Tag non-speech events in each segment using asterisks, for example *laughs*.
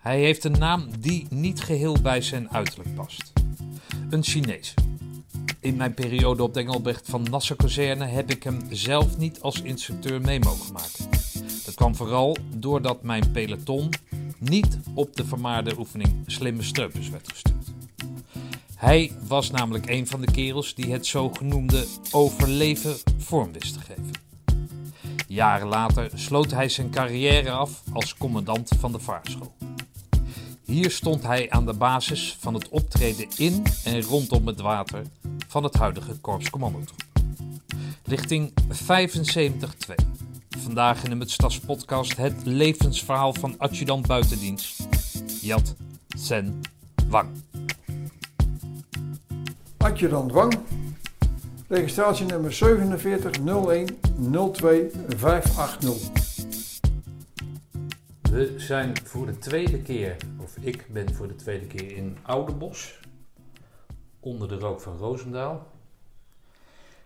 Hij heeft een naam die niet geheel bij zijn uiterlijk past. Een Chinees. In mijn periode op de Engelbrecht van Nassau-kazerne heb ik hem zelf niet als instructeur mee mogen maken. Dat kwam vooral doordat mijn peloton niet op de vermaarde oefening Slimme Streupers werd gestuurd. Hij was namelijk een van de kerels die het zogenoemde overleven vorm wist te geven. Jaren later sloot hij zijn carrière af als commandant van de vaarschool. Hier stond hij aan de basis van het optreden in en rondom het water van het huidige korpscommandotroep. Lichting 75-2. Vandaag in de Mutstas podcast het levensverhaal van adjudant buitendienst Yat Sen Wang. Adjudant Wang, registratienummer 4701028580. We zijn voor de tweede keer, of ik ben voor de tweede keer in Oudebos, onder de rook van Roosendaal.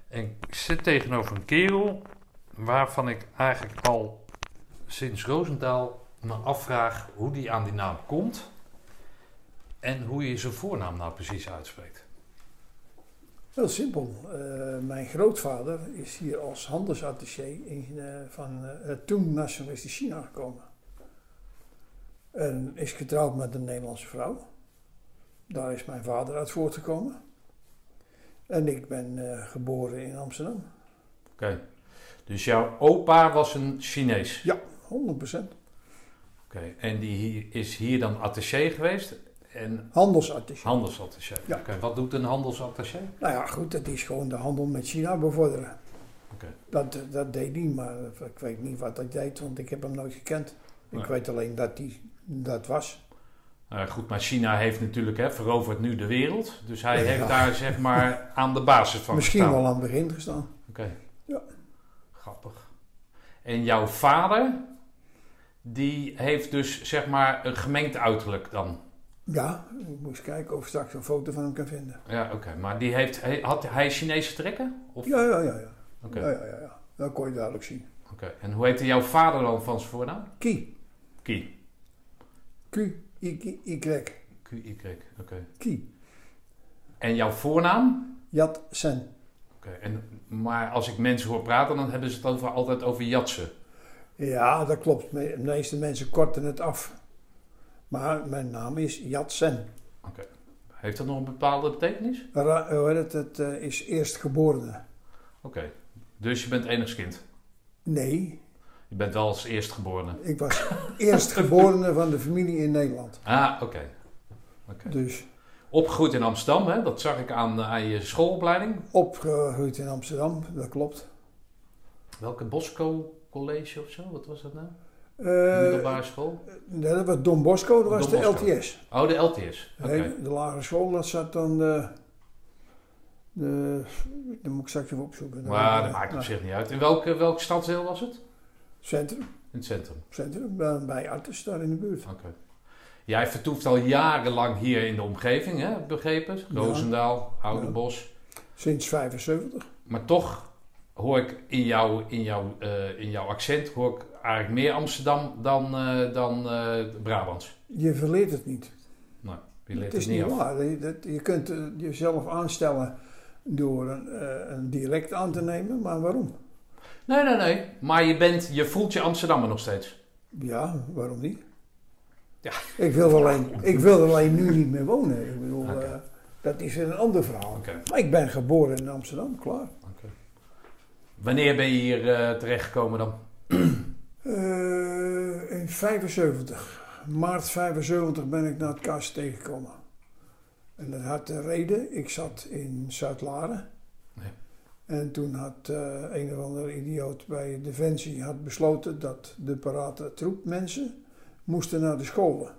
En ik zit tegenover een kerel waarvan ik eigenlijk al sinds Roosendaal me afvraag hoe die aan die naam komt en hoe je zijn voornaam nou precies uitspreekt. Heel simpel. Eh, mijn grootvader is hier als handelsattaché in, eh, van het toen nationalistisch China gekomen. En is getrouwd met een Nederlandse vrouw. Daar is mijn vader uit voortgekomen. En ik ben geboren in Amsterdam. Oké. Dus jouw opa was een Chinees? Ja, 100%. Oké. En die is hier dan attaché geweest? En handelsattaché. Handelsattaché. Ja. Oké, wat doet een handelsattaché? Nou ja, goed, dat is gewoon de handel met China bevorderen. Oké. Dat, dat deed hij, maar ik weet niet wat hij deed, want ik heb hem nooit gekend. Ik Nee. weet alleen dat hij dat was. Nou goed, maar China heeft natuurlijk hè, veroverd nu de wereld. Dus hij Ja. heeft daar zeg maar *laughs* aan de basis van Misschien gestaan. wel aan het begin gestaan. Oké. Ja. Grappig. En jouw vader, die heeft dus zeg maar een gemengd uiterlijk dan? Ja, ik moest kijken of ik straks een foto van hem kan vinden. Ja, oké. Maar die heeft, hij- had hij Chinese trekken? Of? Ja, ja, ja. ja. Oké. ja, ja, ja, ja. Dat kon je duidelijk zien. oké. En hoe heette jouw vader dan van zijn voornaam? Ki. Ki. Q, I, Y. Q-Y. Oké. Ki. En jouw voornaam? Yat Sen. Oké. En, maar als ik mensen hoor praten, dan hebben ze het over, altijd over jatsen. Ja, dat klopt. De meeste mensen korten het af. Maar mijn naam is Yat Sen. Oké. Heeft dat nog een bepaalde betekenis? Ra- heet het? Het eh, is eerstgeborene. Oké. Dus je bent enigskind. Nee, Je bent wel als eerstgeborene. ik was eerstgeborene van de familie in Nederland. Ah, oké. Dus Opgegroeid in Amsterdam, hè? dat zag ik aan, aan je schoolopleiding. opgegroeid in Amsterdam, dat klopt. Welke Bosco College of zo? Wat was dat nou? Eh, Middelbare school? nee, dat was Don Bosco, dat was Don de Bosco. LTS. Oh, de LTS. Nee, de lagere school, dat zat dan de... de moet ik straks even opzoeken. Maar dat maakt op zich niet uit. In welke, welk stadsdeel was het? Centrum, In het centrum. centrum bij, Artes, daar in de buurt. Oké. Jij vertoeft al jarenlang hier in de omgeving, hè? begrepen? Roosendaal, Oudebos. Sinds 75. Maar toch hoor ik in, jou, in, jou, eh, in jouw accent hoor ik eigenlijk meer Amsterdam dan, eh, dan eh, Brabants. Je verleert het niet. Nou, je leert het is het niet niet af. waar. Je, dat- je kunt jezelf aanstellen door een, een dialect aan te nemen, maar waarom? Nee, nee, nee. Maar je, bent, je voelt je Amsterdammer nog steeds. Ja, waarom niet? Ja. Ik, wil alleen, ik wil er alleen nu niet meer wonen. Ik bedoel, eh, dat is een ander verhaal. Maar ik ben geboren in Amsterdam, klaar. Wanneer ben je hier eh, terechtgekomen dan? *clears throat* Eh, in 75, maart 75 ben ik naar het KST tegengekomen. En dat had de reden, ik zat in Zuid-Laren. En toen had eh, een of andere idioot bij Defensie had besloten dat de parate troepmensen moesten naar de scholen.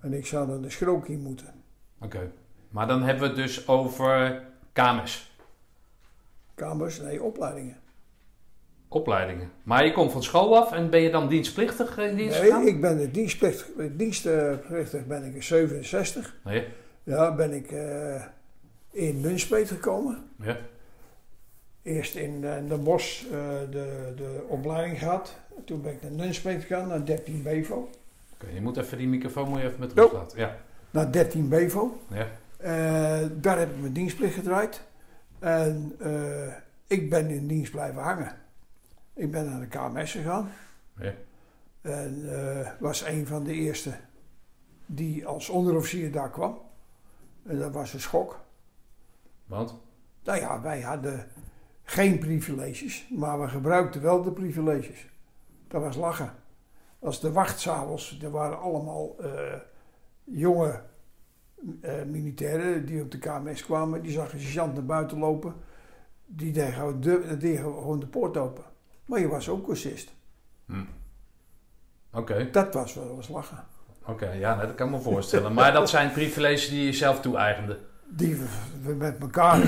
En ik zou naar de schrokie moeten. Oké. Maar dan hebben we het dus over kamers, Kamers, nee, opleidingen. opleidingen. Maar je komt van school af en ben je dan dienstplichtig in dienst Nee, ik ben de dienstplichtig, dienstplichtig ben ik in 67. Nee. Ja, ben ik eh, in Nunspeet gekomen. Ja. Eerst in eh, Den Bosch eh, de, de opleiding gehad. Toen ben ik naar Nunspeet gegaan, naar 13 Bevo. Oké, je moet even die microfoon moet je even met rust laten. Ja. Naar 13 Bevo. ja. Eh, daar heb ik mijn dienstplicht gedraaid. En eh, ik ben in dienst blijven hangen. Ik ben naar de KMS gegaan. Ja. En eh, was een van de eerste die als onderofficier daar kwam. En dat was een schok. Want? Nou ja, wij hadden geen privileges, maar we gebruikten wel de privileges. Dat was lachen. Als de wacht s'avonds, er waren allemaal eh, jonge eh, militairen die op de KMS kwamen, die zag een sergeant naar buiten lopen. Die deed gewoon de, deed gewoon de poort open. Maar je was ook cursist. Oké, Dat was wel eens lachen. oké, ja, dat kan ik me voorstellen. maar dat zijn privileges die je zelf toe-eigende. Die we, met elkaar,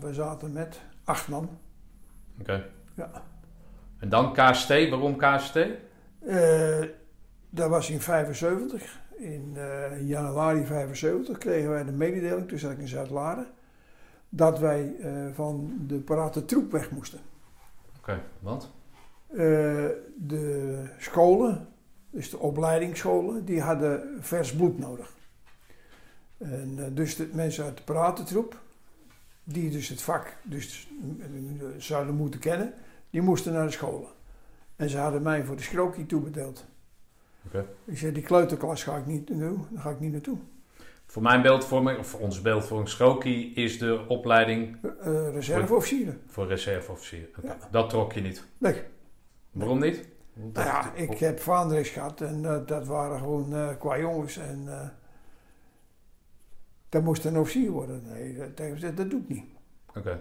we zaten met acht man. Oké. Ja. En dan KST, waarom KST? Eh, dat was in 75. In eh, januari 75 kregen wij de mededeling, toen zat ik in Zuid-Laren, dat wij eh, van de parate troep weg moesten. Oké, want? Eh, de scholen, dus de opleidingsscholen, die hadden vers bloed nodig. En eh, dus de mensen uit de parate troep, die dus het vak dus, eh, zouden moeten kennen, die moesten naar de scholen. En ze hadden mij voor de schrokie toebedeeld. Oké. Ik zei, die kleuterklas ga ik niet naartoe. Daar ga ik niet naartoe. Voor mijn beeldvorming, of voor onze beeldvorming, Schroki is de opleiding Eh reserveofficieren. voor reserveofficier. Oké, Ja. Dat trok je niet. Nee. Waarom niet? Nou ja, ik heb vaandrechts gehad en dat waren gewoon eh, qua jongens. En dat moest een officier worden. Nee, dat, dat, dat doe ik niet. Oké.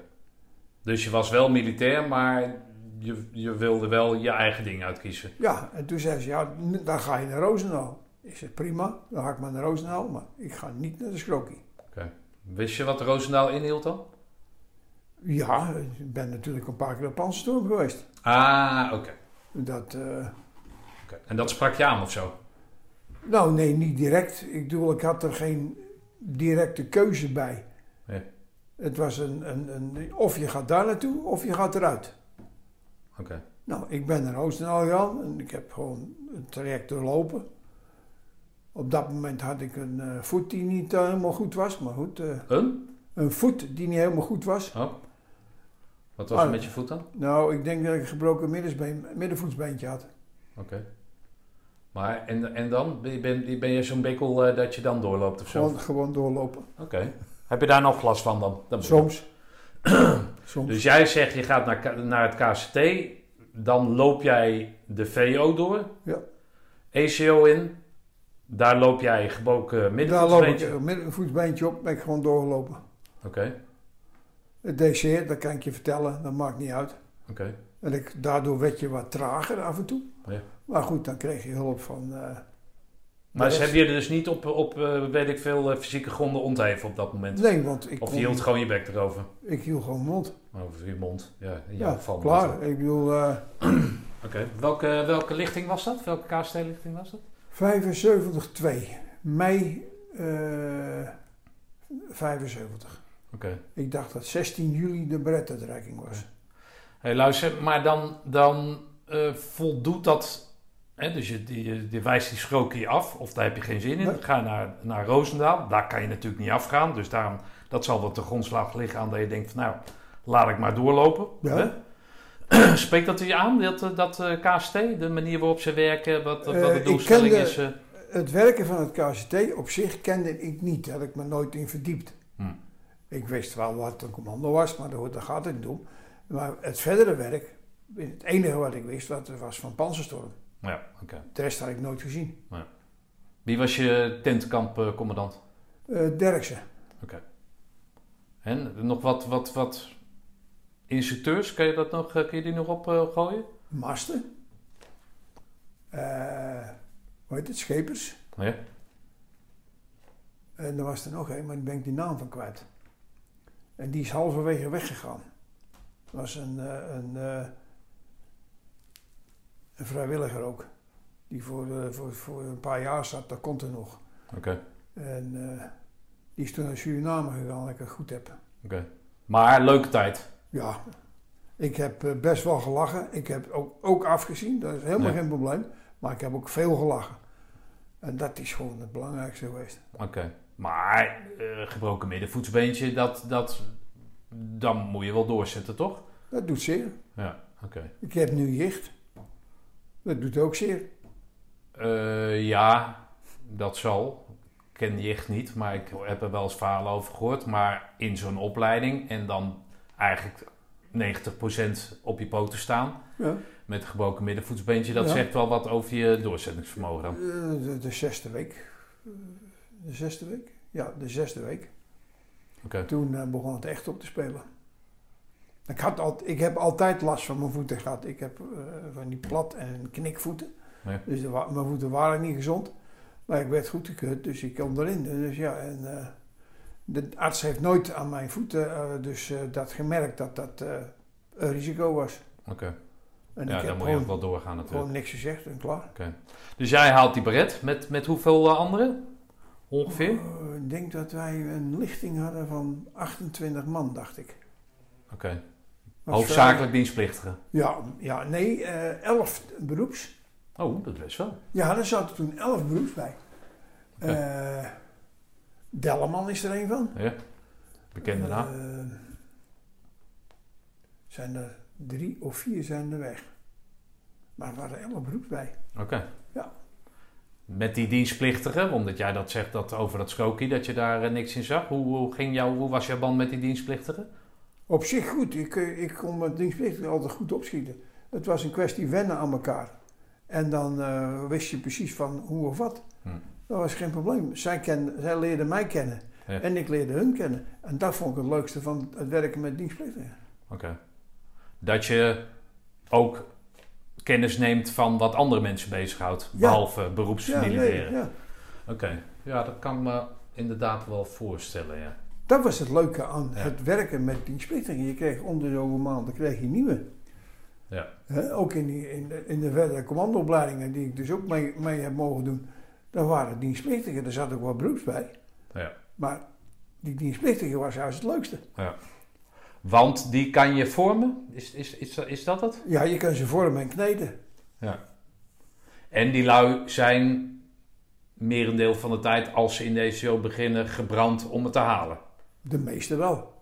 Dus je was wel militair, maar je, je wilde wel je eigen ding uitkiezen. Ja, en toen zei ze, ja, dan ga je naar Roosendaal. Ik zei, prima, dan ga ik maar naar Roosendaal, maar ik ga niet naar de schrokie. Wist je wat Roosendaal inhield dan? Ja, ik ben natuurlijk een paar keer op Panzerstorm geweest. Ah, oké. Dat, Oké. En dat sprak je aan of zo? Nou, nee, niet direct. Ik bedoel, ik had er geen directe keuze bij. Ja. Het was een, een, een, of je gaat daar naartoe, of je gaat eruit. Oké. Nou, ik ben naar Oostendaal gegaan en ik heb gewoon het traject doorlopen. Op dat moment had ik een eh, voet die niet eh, helemaal goed was, maar goed. eh, Een? een voet die niet helemaal goed was. Oh. Wat was er Ah, met je voet dan? Nou, ik denk dat ik een gebroken middenvoetsbeentje had. Oké. Maar en, en dan? Ben, ben, je zo'n bikkel eh, dat je dan doorloopt of zo? Gewoon, gewoon doorlopen. Oké. Heb je daar nog last van dan? dan Soms. *clears throat* Soms. Dus jij zegt je gaat naar, naar het KCT, dan loop jij de VO door. Ja. ECO in, daar loop jij gebroken Daar loop ik middenvoetsbeentje. een middenvoetsbeentje op, ben ik gewoon doorgelopen. Oké, Het DC, dat kan ik je vertellen, dat maakt niet uit. oké. En ik, daardoor werd je wat trager af en toe. Ja. Maar goed, dan kreeg je hulp van. eh, Maar ze hebben je dus niet op, op eh, weet ik veel, eh, fysieke gronden ontheven op dat moment? Nee, want ik, Of je hield gewoon je bek erover? ik hield gewoon mijn mond. Over je mond, ja. In Ja, jouw geval klaar. Ik bedoel, *clears throat* Oké, welke, welke lichting was dat? Welke KST-lichting was dat? 75-2, mei eh 75. Oké. Ik dacht dat 16 juli de beretterdreiking was. Hey, luister, maar dan, dan voldoet dat. Hè, dus je, die, je wijst die schrokie af, of daar heb je geen zin in. Nee. Ga naar, naar Roosendaal. Daar kan je natuurlijk niet afgaan. Dus daarom, dat zal wat de grondslag liggen aan dat je denkt: van, nou, laat ik maar doorlopen. Ja. *clears throat* Spreekt dat je aan, dat, eh, dat eh, KST, de manier waarop ze werken, wat, wat Eh, de ik doelstelling kende- is? eh, Het werken van het KCT op zich kende ik niet. Daar heb ik me nooit in verdiept. Hm. Ik wist wel wat een commando was, maar daar gaat niet om. Maar het verdere werk, het enige wat ik wist, wat er was van Panzerstorm. Ja, oké. De rest had ik nooit gezien. Wie was je tentkampcommandant? Eh Derksen. En nog wat, wat, wat instructeurs, kan je, dat nog, eh, kun je die nog op eh, gooien? Masten. Hoe heet het? Schepers. Ja. En er was er nog een, maar daar ben ik die naam van kwijt. En die is halverwege weggegaan. Dat was een, een, een vrijwilliger ook. Die voor, eh, voor, voor een paar jaar zat, dat komt er nog. Oké. En eh, die is toen naar Suriname gegaan, dat ik het goed heb. Oké. Maar leuke tijd. Ja, ik heb eh, best wel gelachen. Ik heb ook, ook afgezien, dat is helemaal Ja. geen probleem. Maar ik heb ook veel gelachen. En dat is gewoon het belangrijkste geweest. Oké. Maar gebroken middenvoetsbeentje, dat, dat, dan moet je wel doorzetten, toch? Dat doet zeer. Ja, oké. Ik heb nu jicht. Dat doet ook zeer. Eh, ja, dat zal. Ik ken jicht niet, maar ik heb er wel eens verhalen over gehoord. Maar in zo'n opleiding en dan eigenlijk 90% op je poten staan Ja. met een gebroken middenvoetsbeentje, dat Ja. zegt wel wat over je doorzettingsvermogen dan. Eh, de, de zesde week. Eh, De zesde week? Ja, de zesde week. Oké. Toen begon het echt op te spelen. Ik, had al, ik heb altijd last van mijn voeten gehad. Ik heb eh, van die plat en knikvoeten. Ja. Dus de mijn voeten waren niet gezond. Maar ik werd goedgekeurd, dus ik kon erin. Dus ja, en eh, de arts heeft nooit aan mijn voeten eh, dus dat gemerkt dat dat een risico was. Oké. En Ja, dan moet je ook wel doorgaan natuurlijk. gewoon niks gezegd en klaar. Dus jij haalt die beret met, met hoeveel anderen? Ongeveer? Ik denk dat wij een lichting hadden van 28 man, dacht ik. Oké. Hoofdzakelijk dienstplichtigen. vrij- Ja, ja nee, eh 11 beroeps. Oh, dat best wel. Ja, er zaten toen 11 beroeps bij. Oké. Eh, Delleman is er een van. Ja. Bekende naam. Eh, zijn er drie of vier zijn er weg. Maar er waren 11 beroeps bij. Oké. ja. Met die dienstplichtigen, omdat jij dat zegt dat over dat skokie, dat je daar eh, niks in zag. Hoe, hoe, ging jou, hoe was jouw band met die dienstplichtigen? Op zich goed. Ik, eh, ik kon met dienstplichtig altijd goed opschieten. Het was een kwestie wennen aan elkaar. En dan eh, wist je precies van hoe of wat. Hm. Dat was geen probleem. Zij, kenden, zij leerden mij kennen. Ja. En ik leerde hun kennen. En dat vond ik het leukste van het werken met dienstplichtigen. Oké. Dat je ook kennis neemt van wat andere mensen bezighoudt, Ja. behalve beroepsmilitairen. ja. Oké. Ja, dat kan ik me inderdaad wel voorstellen, ja. Dat was het leuke aan Ja. het werken met dienstplichtigen. Je kreeg om de zoveel maanden kreeg je nieuwe. Ja. Ook in, die, in, de, in de verdere commandoopleidingen die ik dus ook mee, mee heb mogen doen. Daar waren dienstplichtigen, daar zat ook wat beroeps bij. Ja. Maar die dienstplichtige was juist het leukste. Want die kan je vormen? Is, is, is, is dat het? Ja, je kan ze vormen en kneden. Ja. En die lui zijn merendeel van de tijd, als ze in deze show beginnen, gebrand om het te halen. De meeste wel.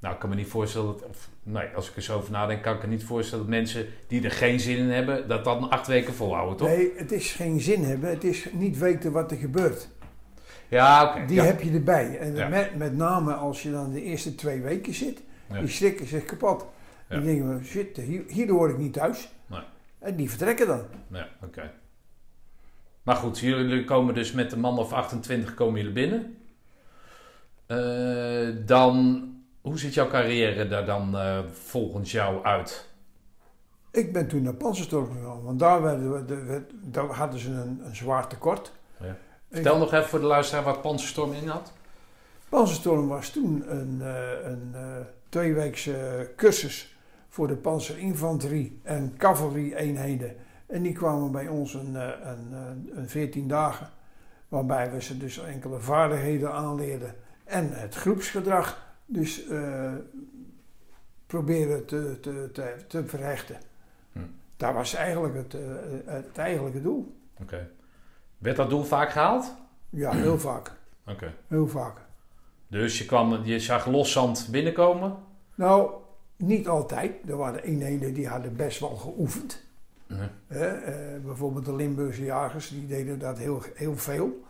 Nou, ik kan me niet voorstellen dat... Of, nee, als ik er zo over nadenk, kan ik me niet voorstellen dat mensen die er geen zin in hebben, dat dan acht weken volhouden, toch? Nee, het is geen zin hebben. Het is niet weten wat er gebeurt. Ja, oké. Die ja. heb je erbij. En Ja. met, met name als je dan de eerste twee weken zit. Ja. Die schrikken zich kapot. Ja. Die denken, shit, hier, hier hoor ik niet thuis. Nee. En die vertrekken dan. Ja, oké. Maar goed, jullie komen dus met een man of 28 komen jullie binnen. Eh, dan, hoe ziet jouw carrière daar dan eh, volgens jou uit? Ik ben toen naar Panzerstorm gegaan, want daar, werden we, de, we- daar hadden ze een, een zwaar tekort. Ja. Vertel nog even voor de luisteraar wat Panzerstorm in had. Panzerstorm was toen een, eh, een tweeweekse cursus voor de panzerinfanterie en cavalerie-eenheden. En die kwamen bij ons een, een, een 14 dagen, waarbij we ze dus enkele vaardigheden aanleerden en het groepsgedrag dus eh, proberen te, te, te, te verhechten. Hm. Dat was eigenlijk het, eh, het eigenlijke doel. Oké. Werd dat doel vaak gehaald? Ja, heel vaak. Oké. Heel vaak. Dus je, kwam, je zag loszand binnenkomen. Nou, niet altijd. Er waren eenheden die hadden best wel geoefend. Hè, eh, bijvoorbeeld de Limburgse jagers, die deden dat heel, heel veel.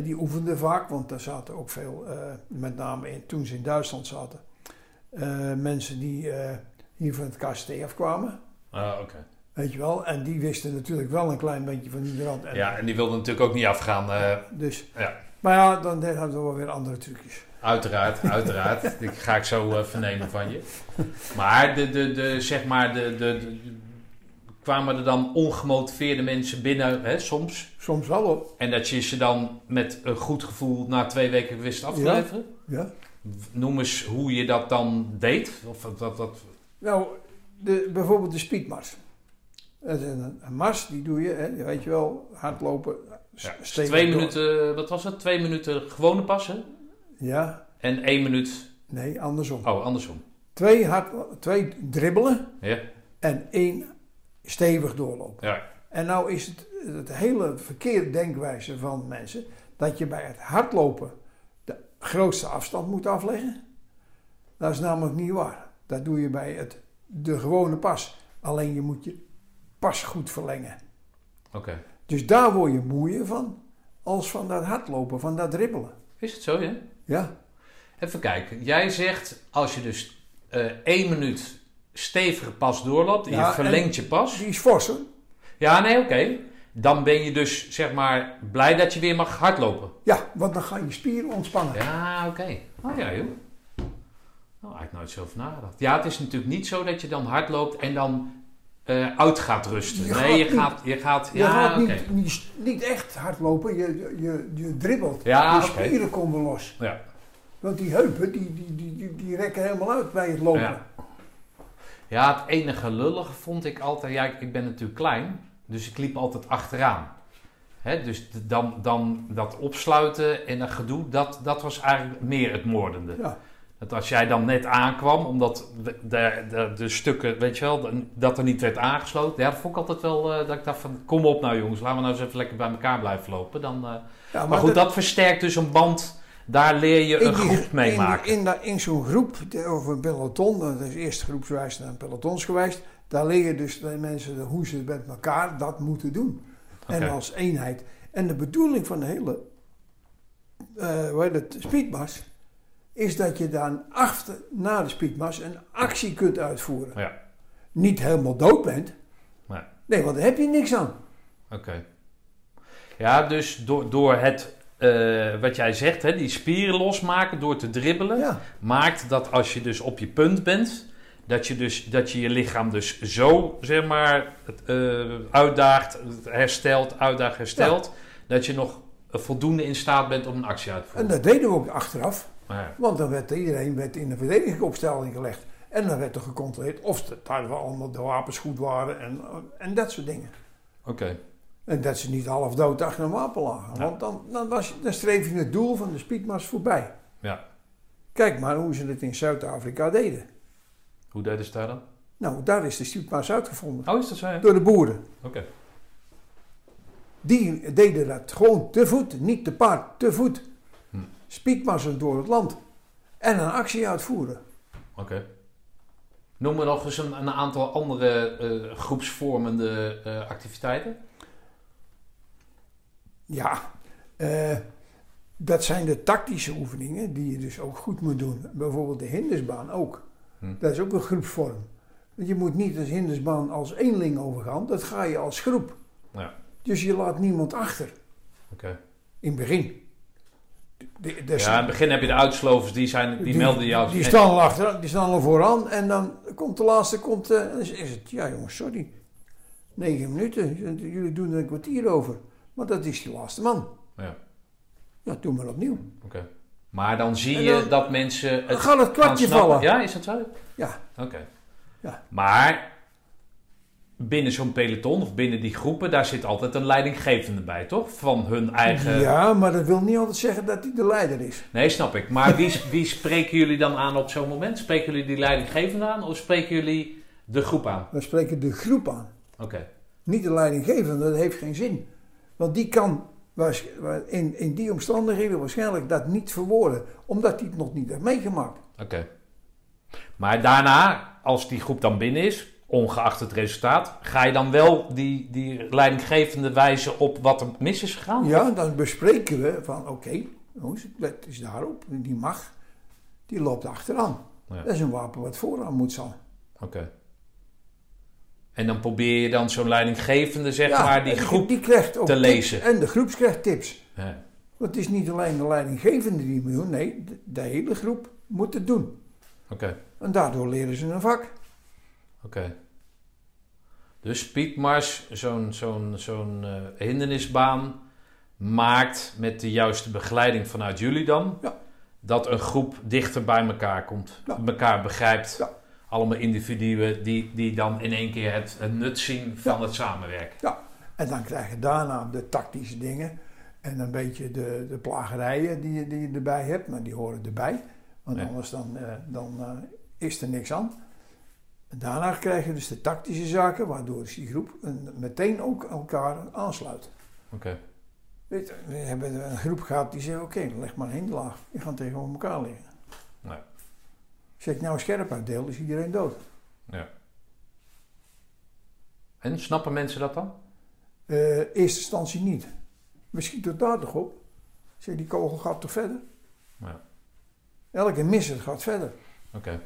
Die oefenden vaak, want daar zaten ook veel, eh, met name in, toen ze in Duitsland zaten, eh, mensen die eh, hier van het KSTF kwamen. Ah, oké. Weet je wel, en die wisten natuurlijk wel een klein beetje van die rand. En, Ja, en die wilden natuurlijk ook niet afgaan. Dus, Ja. Maar ja, dan hadden we wel weer andere trucjes. Uiteraard, uiteraard. *laughs* Die ga ik zo vernemen van je. Maar, de, de, de, zeg maar de, de, de- kwamen er dan ongemotiveerde mensen binnen, hè, soms. Soms wel op. En dat je ze dan met een goed gevoel na twee weken wist af te Ja. leveren. Ja. Noem eens hoe je dat dan deed. Of dat, dat, Nou, de, bijvoorbeeld de speedmars. Een, een mars, die doe je, hè, weet je wel, hardlopen. ja, twee door. minuten, wat was het? Twee minuten gewone passen. Ja, En één minuut, nee, andersom. oh andersom. Twee, hard, twee dribbelen Ja, en één stevig doorlopen. ja. En nou is het het hele verkeerde denkwijze van mensen dat je bij het hardlopen de grootste afstand moet afleggen. Dat is namelijk niet waar. Dat doe je bij het, de gewone pas. Alleen je moet je pas goed verlengen. Oké. Dus daar word je moeier van als van dat hardlopen, van dat dribbelen. Is het zo, hè? Ja, Even kijken. Jij zegt als je dus eh één minuut stevige pas doorloopt Ja, je verlengt je pas. die is fors hoor. Ja, nee, oké. Dan ben je dus zeg maar blij dat je weer mag hardlopen. Ja, want dan gaan je spieren ontspannen. Ja, oké. Oh ja, joh. Nou, eigenlijk nooit zo nagedacht. Ja, het is natuurlijk niet zo dat je dan hardloopt en dan eh uit gaat rusten. Je nee, gaat je niet. gaat, je gaat. Je Ja, gaat oké. niet, niet, niet echt hardlopen, je, je, je dribbelt. Ja, je spieren komen los. Ja. Want die heupen, die, die, die, die, die rekken helemaal uit bij het lopen. Ja. Ja, het enige lullige vond ik altijd. Ja, ik- ben natuurlijk klein, dus ik liep altijd achteraan. Dus dan, dan dat opsluiten en dat gedoe, dat, dat was eigenlijk meer het moordende. Ja. Dat als jij dan net aankwam, omdat de, de, de, de stukken, weet je wel, dat er niet werd aangesloten. Ja, dat vond ik altijd wel, eh, dat ik dacht van, kom op nou jongens, laten we nou eens even lekker bij elkaar blijven lopen. Dan, eh, Ja, maar goed, dat versterkt dus een band, daar leer je een die- groep mee in, maken. In, in zo'n groep, of een peloton, dat is eerst groepsgewijs en pelotons geweest. Daar leer je dus de mensen hoe ze met elkaar dat moeten doen. En als eenheid. En de bedoeling van de hele heet het, speedmars is dat je dan achter, na de speedmars, een actie kunt uitvoeren. Ja, Niet helemaal dood bent. Nee. Nee, want daar heb je niks aan. oké. Ja, dus door, door het, eh, wat jij zegt, hè, die spieren losmaken door te dribbelen, Ja, maakt dat als je dus op je punt bent, dat je dus, dat je, je lichaam dus zo, zeg maar, eh, uitdaagt, herstelt, uitdaagt, herstelt, dat je nog voldoende in staat bent om een actie uit te en voeren. dat deden we ook achteraf. Ja, Want dan werd iedereen werd in de verdedigingsopstelling gelegd. En dan werd er gecontroleerd of de, allemaal de wapens goed waren en, en dat soort dingen. Oké, En dat ze niet half dood achter een wapen lagen. Want dan, dan, was, dan streef je het doel van de speedmars voorbij. ja. Kijk maar hoe ze het in Zuid-Afrika deden. Hoe deden ze daar dan? Nou, daar is de speedmars uitgevonden. Oh, is dat zo? Door de boeren. Oké, Die deden dat gewoon te voet, niet te paard, te voet. Hm. Speedmarsen door het land. En een actie uitvoeren. oké. Noem me nog eens een, een aantal andere eh, groepsvormende eh, activiteiten. Ja, eh, dat zijn de tactische oefeningen die je dus ook goed moet doen. Bijvoorbeeld de hindersbaan ook. Hm. Dat is ook een groepsvorm. Want je moet niet als hindersbaan als eenling overgaan, dat ga je als groep. Ja. Dus je laat niemand achter, in het begin. De- de- Ja, in het begin heb je de uitslovers, die, zijn, die, melden jou. Die staan al achter, die staan al vooraan en dan komt de laatste, komt, eh, dan is, is het, ja jongens, sorry. Negen minuten, jullie doen er een kwartier over. Maar dat is die laatste man. Ja, Ja, doe maar opnieuw. oké. Maar dan zie je dan- dat mensen. Dan Het gaat het kwartje vallen. Ja, is dat zo? Ja. Oké. Ja. Maar binnen zo'n peloton of binnen die groepen, daar zit altijd een leidinggevende bij, toch? Van hun eigen. Ja, maar dat wil niet altijd zeggen dat hij de leider is. Nee, snap ik. Maar wie, wie spreken jullie dan aan op zo'n moment? Spreken jullie die leidinggevende aan of spreken jullie de groep aan? We spreken de groep aan. Oké. Niet de leidinggevende, dat heeft geen zin. Want die kan in, in die omstandigheden waarschijnlijk dat niet verwoorden. Omdat hij het nog niet heeft meegemaakt. Oké. Maar daarna, als die groep dan binnen is, ongeacht het resultaat, ga je dan wel die, die leidinggevende wijzen op wat er mis is gegaan? Ja, dan bespreken we van oké, jongens, let is daarop. Die mag, die loopt achteraan. Ja. Dat is een wapen wat vooraan moet staan. Oké. En dan probeer je dan zo'n leidinggevende, zeg Ja, maar, die groep die krijgt ook te lezen. En de groep krijgt tips. Ja, Want het is niet alleen de leidinggevende die moet doen. Nee, de, de hele groep moet het doen. Oké, En daardoor leren ze een vak. oké. Dus Speedmars, zo'n zo'n zo'n eh, hindernisbaan, maakt met de juiste begeleiding vanuit jullie dan, Ja. dat een groep dichter bij elkaar komt, elkaar begrijpt. Ja. Allemaal individuen die, die dan in één keer het, het nut zien van Ja. het samenwerken. Ja, en dan krijg je daarna de tactische dingen. En een beetje de, de plagerijen die, je- die je erbij hebt. Maar die horen erbij. Want anders dan, eh, dan eh, is er niks aan. En daarna krijg je dus de tactische zaken, waardoor die groep een- meteen ook elkaar aansluit. Oké. Weet je, we hebben een groep gehad die zei, oké, leg maar een laag. Die gaan tegenover elkaar liggen. Zeg ik nou scherp uitdeel, is iedereen dood. Ja. En snappen mensen dat dan? Eh, eerste instantie niet. We schieten daar toch op? Zeg, die kogel gaat toch verder? Ja. Elke misser gaat verder. Oké.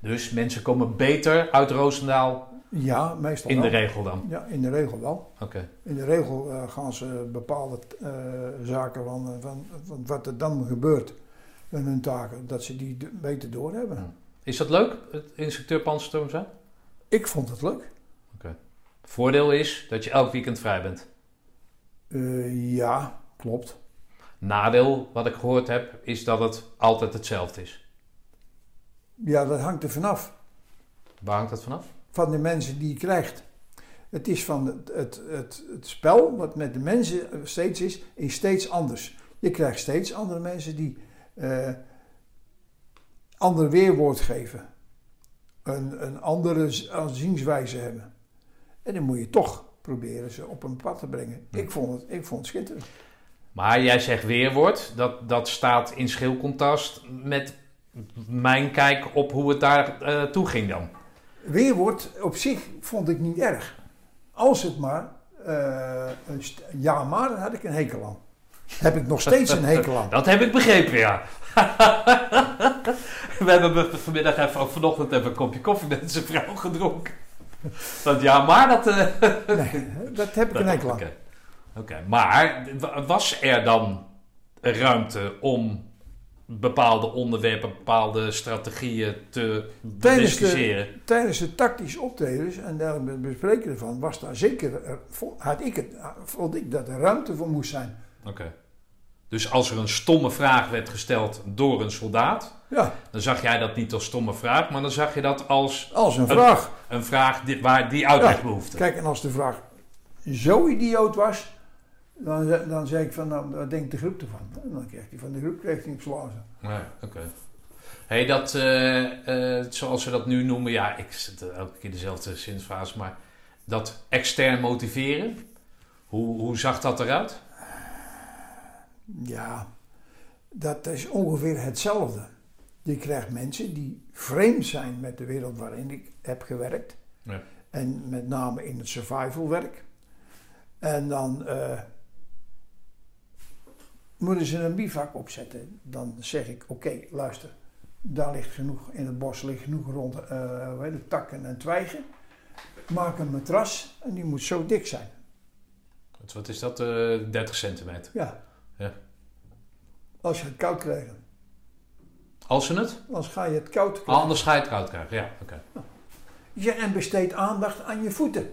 Dus mensen komen beter uit Roosendaal Ja, meestal in de regel dan? Ja, in de regel wel. Oké. In de regel eh, gaan ze bepaalde eh, zaken van, van, van wat er dan gebeurt met hun taken, dat ze die beter doorhebben. Ja. Is dat leuk, het instructeur panzerstorm zijn? Ik vond het leuk. Voordeel is dat je elk weekend vrij bent. Eh, ja, klopt. Nadeel, wat ik gehoord heb, is dat het altijd hetzelfde is. Ja, dat hangt er vanaf. Waar hangt dat vanaf? Van de mensen die je krijgt. Het is van het, het, het, het spel wat met de mensen steeds is, is steeds anders. Je krijgt steeds andere mensen die eh ander weerwoord geven. Een, een andere zienswijze hebben. En dan moet je toch proberen ze op een pad te brengen. Hm. Ik, vond het, ik vond het schitterend. Maar jij zegt weerwoord, dat, dat staat in schil contrast met mijn kijk op hoe het daar eh, toe ging dan. Weerwoord op zich vond ik niet erg. Als het maar een st- ja maar, dan had ik een hekel aan. Heb ik nog steeds een hekel aan. Dat heb ik begrepen, ja. *laughs* We hebben be- vanmiddag even, of vanochtend even een kopje koffie met zijn vrouw gedronken. Dat ja, maar dat... eh, *laughs* Nee, dat heb ik een hekel aan. Oké, maar was er dan ruimte om bepaalde onderwerpen, bepaalde strategieën te Tijdens de- discussiëren? Tijdens de tactische optredens en daar het bespreken ervan was daar zeker, er- had ik het, vond ik dat er ruimte voor moest zijn. Oké. Dus als er een stomme vraag werd gesteld door een soldaat, Ja, dan zag jij dat niet als stomme vraag, maar dan zag je dat als als een vraag. een vraag die, waar die uitleg Ja, behoefte. Kijk, en als de vraag zo idioot was, dan, dan zei ik van, nou, wat denkt de groep ervan? En dan kreeg hij van de groep kreeg hij op slazen. Oké. Hey, dat, eh, eh, zoals ze dat nu noemen, ja, ik zit elke keer dezelfde zinsfase, maar dat extern motiveren, hoe, hoe zag dat eruit? Ja, dat is ongeveer hetzelfde. Je krijgt mensen die vreemd zijn met de wereld waarin ik heb gewerkt. Ja. En met name in het survival werk. En dan eh, moeten ze een bivak opzetten. Dan zeg ik, oké, luister. Daar ligt genoeg, in het bos ligt genoeg rond eh, hoe heet het, takken en twijgen. Maak een matras en die moet zo dik zijn. Wat- is dat? eh 30 centimeter. Ja. Ja. Als je het koud krijgt. Als ze het? Anders ga je het koud krijgen. Anders ga je het koud krijgen. Ja, oké. Ja, en besteed aandacht aan je voeten.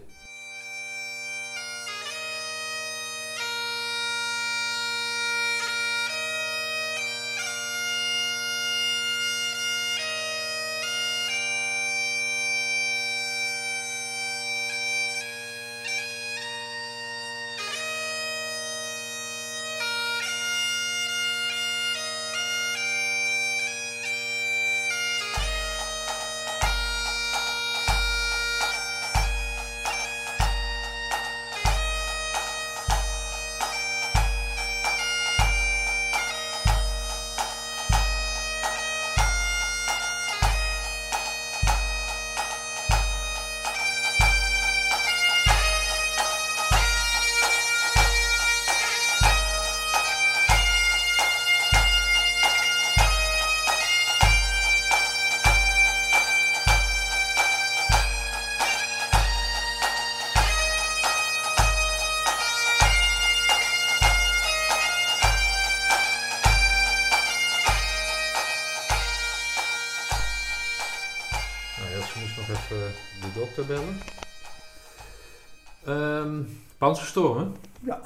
Panzerstormen, Ja,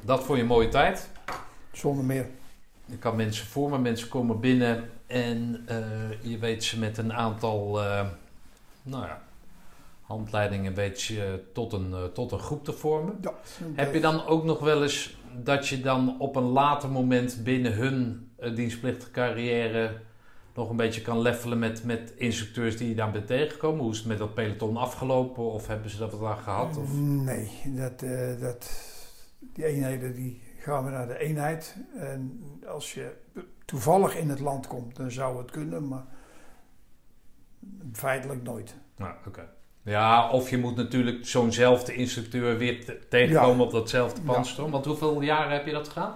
dat vond je een mooie tijd. zonder meer. Ik had mensen voor me, mensen komen binnen en eh, je weet ze met een aantal eh, nou ja, handleidingen weet je tot een, eh, tot een groep te vormen. Ja, Heb je dan ook nog wel eens dat je dan op een later moment binnen hun dienstplichtige carrière nog een beetje kan levelen met, met instructeurs die je daar bent tegengekomen? Hoe is het met dat peloton afgelopen? Of hebben ze dat wat aan gehad? Of? Nee, dat, eh, dat, die eenheden die gaan we naar de eenheid. En als je toevallig in het land komt, dan zou het kunnen, maar feitelijk nooit. Nou, oké. Ja, of je moet natuurlijk zo'nzelfde instructeur weer te- tegenkomen Ja. op datzelfde Ja. panzerstorm. Want hoeveel jaren heb je dat gedaan?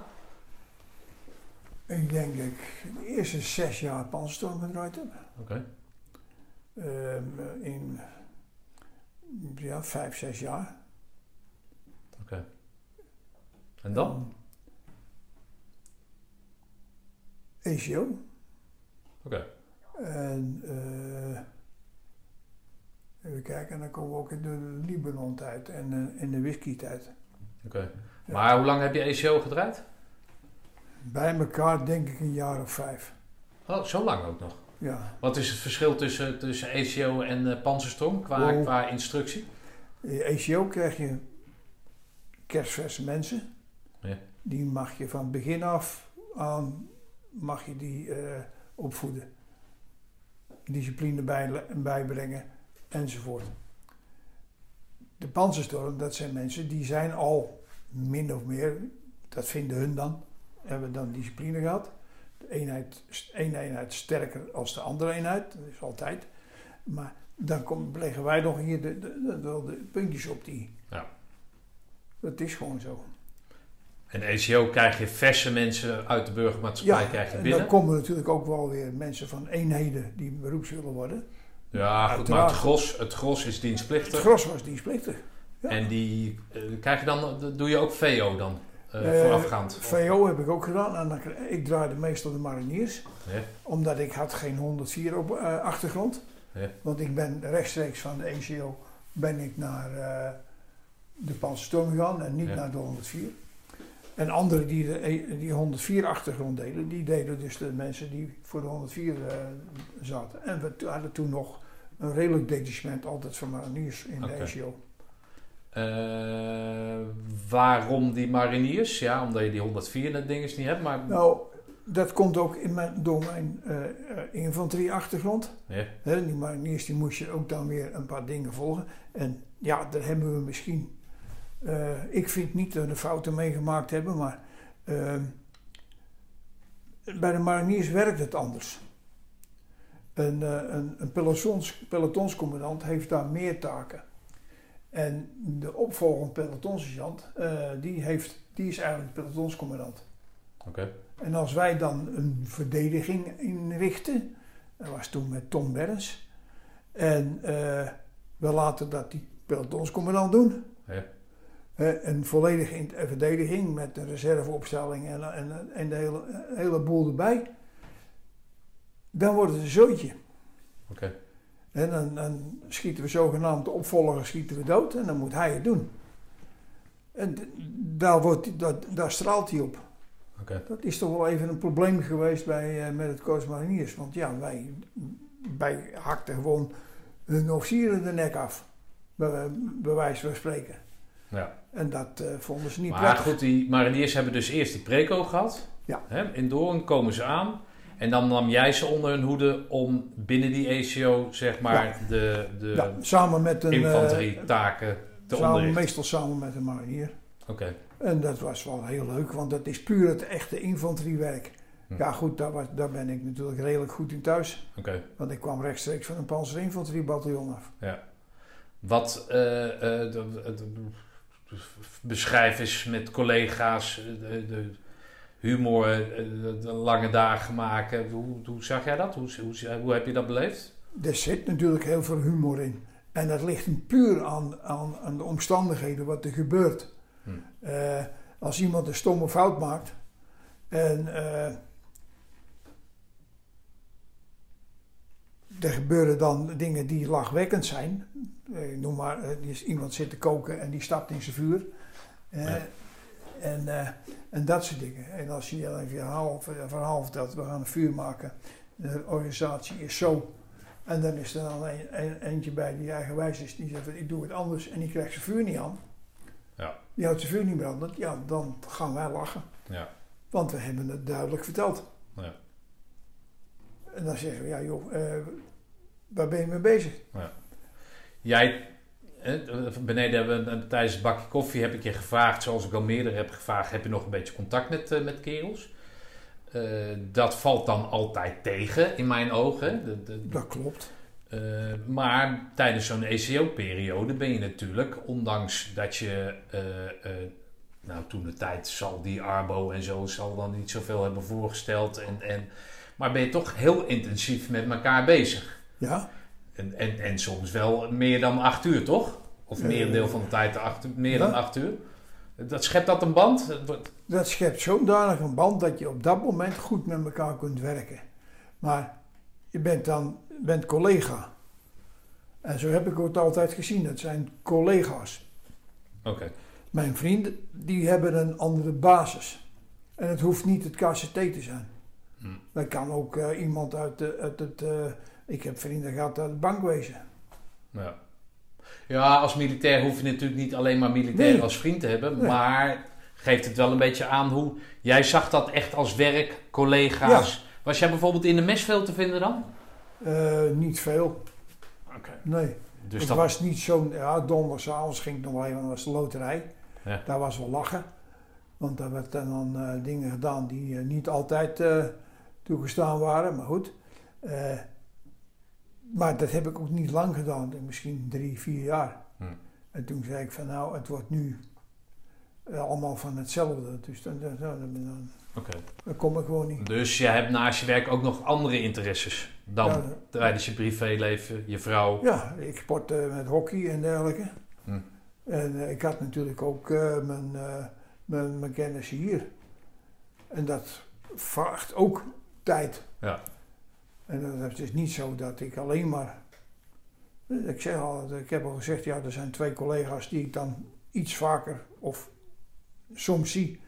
Ik denk dat ik de eerste zes jaar panzerstorm gedraaid heb. Oké. Ehm, in ja, vijf, zes jaar. Oké. En dan? ACO. Oké. En eh, even kijken, dan komen we ook in de Libanon-tijd en eh, in de whisky-tijd. Oké. Ja. Maar hoe lang heb je ACO gedraaid? Bij elkaar denk ik een jaar of vijf. Oh, zo lang ook nog. Ja. Wat is het verschil tussen, tussen ACO en eh panzerstorm qua, Oh. qua instructie? In ACO krijg je kerstverse mensen. Ja. Die mag je van begin af aan mag je die eh, opvoeden. Discipline bij, bijbrengen enzovoort. De panzerstorm, dat zijn mensen die zijn al min of meer, dat vinden hun dan, hebben dan discipline gehad. De eenheid, één eenheid sterker als de andere eenheid, dat is altijd. Maar dan kom, leggen wij nog hier de, de, de, wel de puntjes op die. Ja. Dat is gewoon zo. En ACO krijg je verse mensen uit de burgermaatschappij krijg je en binnen. dan komen natuurlijk ook wel weer mensen van eenheden die beroeps willen worden. Ja, goed, maar het gros, het gros is Het dienstplichtig. gros was dienstplichtig. ja. En die eh, krijg je dan, doe je ook VO dan, Eh, voorafgaand? VO heb ik ook gedaan. En dan, ik draaide meestal de mariniers. Ja. Omdat ik had geen 104 op eh, achtergrond. Ja. Want ik ben rechtstreeks van de ECO ben ik naar de Panzerstorm gegaan en niet Ja. naar de 104. En anderen die de, die 104 achtergrond deden, die deden dus de mensen die voor de 104 eh, zaten. En we hadden toen nog een redelijk detachement altijd van mariniers in de ECO. Eh, waarom die mariniers? Ja, omdat je die 104 net dinges niet hebt, maar... Nou, dat komt ook in mijn, door mijn eh, infanterieachtergrond. Ja, die mariniers die moest je ook dan weer een paar dingen volgen. En ja, daar hebben we misschien. ik vind niet dat we fouten mee gemaakt hebben, maar ehm, bij de mariniers werkt het anders. Een, een, een pelotons, pelotonscommandant heeft daar meer taken. En de opvolgende pelotonssergeant, eh, die, heeft, die is eigenlijk pelotonscommandant. oké. En als wij dan een verdediging inrichten, dat was toen met Tom Berns, en eh, we laten dat die pelotonscommandant doen, Ja. eh, een volledige in- verdediging met een reserveopstelling en, en, en de hele, hele boel erbij, dan wordt het een zootje. Oké. En dan, dan schieten we zogenaamd de opvolger schieten we dood en dan moet hij het doen. En daar, wordt, daar straalt hij op. Dat is toch wel even een probleem geweest bij, eh, met het Korps Mariniers. Want ja, wij, wij hakten gewoon hun officieren de nek af. Bij, bij wijze van spreken. Ja. En dat eh, vonden ze niet Maar prettig. goed, die mariniers hebben dus eerst die preco gehad. Ja. Hè, in Doorn komen ze aan. En dan nam jij ze onder hun hoede om binnen die ACO, zeg maar, de, de ja, samen met een... eh, infanterietaken te samen, onderrichten. meestal samen met een marinier. Oké. En dat was wel heel leuk, want dat is puur het echte infanteriewerk. Hm. Ja goed, daar, was, daar ben ik natuurlijk redelijk goed in thuis. Oké. Want ik kwam rechtstreeks van een panzerinfanteriebataljon af. Wat eh, eh, de- de- de- beschrijf eens met collega's eh, de, de humor, eh, de lange dagen maken. Hoe, hoe zag jij dat? Hoe, hoe, hoe heb je dat beleefd? Er zit natuurlijk heel veel humor in. En dat ligt puur aan, aan, aan de omstandigheden, wat er gebeurt. Hm. Eh, als iemand een stomme fout maakt en eh, er gebeuren dan dingen die lachwekkend zijn. Eh, noem maar, eh, iemand zit te koken en die stapt in zijn vuur. Eh, Ja. En, eh, en dat soort dingen. En als je dan een verhaal, verhaal vertelt, we gaan een vuur maken. De organisatie is zo. En dan is er dan een, een- eentje bij die eigenwijs is. Die zegt, van, ik doe het anders. En die krijgt zijn vuur niet aan. Ja. Die houdt zijn vuur niet brandend. Ja, dan gaan wij lachen. Ja. Want we hebben het duidelijk verteld. Ja. En dan zeggen we, ja joh, eh, waar ben je mee bezig? Jij, eh, beneden hebben we een- tijdens het bakje koffie heb ik je gevraagd, zoals ik al meerdere heb gevraagd, heb je nog een beetje contact met, eh, met kerels? Eh, dat valt dan altijd tegen in mijn ogen. De, de- Dat klopt. eh, maar tijdens zo'n ECO-periode ben je natuurlijk, ondanks dat je, eh, eh, nou toen de tijd zal die Arbo en zo zal dan niet zoveel hebben voorgesteld, en, en, maar ben je toch heel intensief met elkaar bezig. Ja, En, en, en soms wel meer dan acht uur, toch? Of Eh, meer een deel van de tijd acht, meer dan acht uur. Dat schept dat een band? Dat schept zodanig een band dat je op dat moment goed met elkaar kunt werken. Maar je bent dan bent collega. En zo heb ik het altijd gezien. Het zijn collega's. Oké, Mijn vrienden, die hebben een andere basis. En het hoeft niet het KCT te zijn. Hm. Dat kan ook eh, iemand uit, de, uit het... eh, ik heb vrienden gehad uit het bankwezen. ja. Ja, als militair hoef je natuurlijk niet alleen maar militair Nee. als vriend te hebben. Nee. Maar geeft het wel een beetje aan hoe... Jij zag dat echt als werk, collega's. Was jij bijvoorbeeld in de mes veel te vinden dan? Eh, niet veel, Oké. nee. Dus het dat... was niet zo'n... Ja, donderdagavond ging ik nog wel even, was de loterij. Ja. Daar was wel lachen. Want daar werd dan eh, dingen gedaan die eh, niet altijd eh, toegestaan waren. Maar goed. Eh, maar dat heb ik ook niet lang gedaan. Misschien drie, vier jaar. Hm. En toen zei ik van nou, het wordt nu eh, allemaal van hetzelfde. Dus dan, dan, dan, dan, kom ik gewoon niet. Dus je hebt naast je werk ook nog andere interesses dan Ja, tijdens je privéleven, je vrouw. Ja, ik sportte met hockey en dergelijke. Hm. En eh, ik had natuurlijk ook eh, mijn, eh, mijn, mijn kennis hier. En dat vraagt ook tijd. Ja. En dat- het is niet zo dat ik alleen maar. Ik, zeg al, ik heb al gezegd, ja, er zijn twee collega's die ik dan iets vaker of soms zie.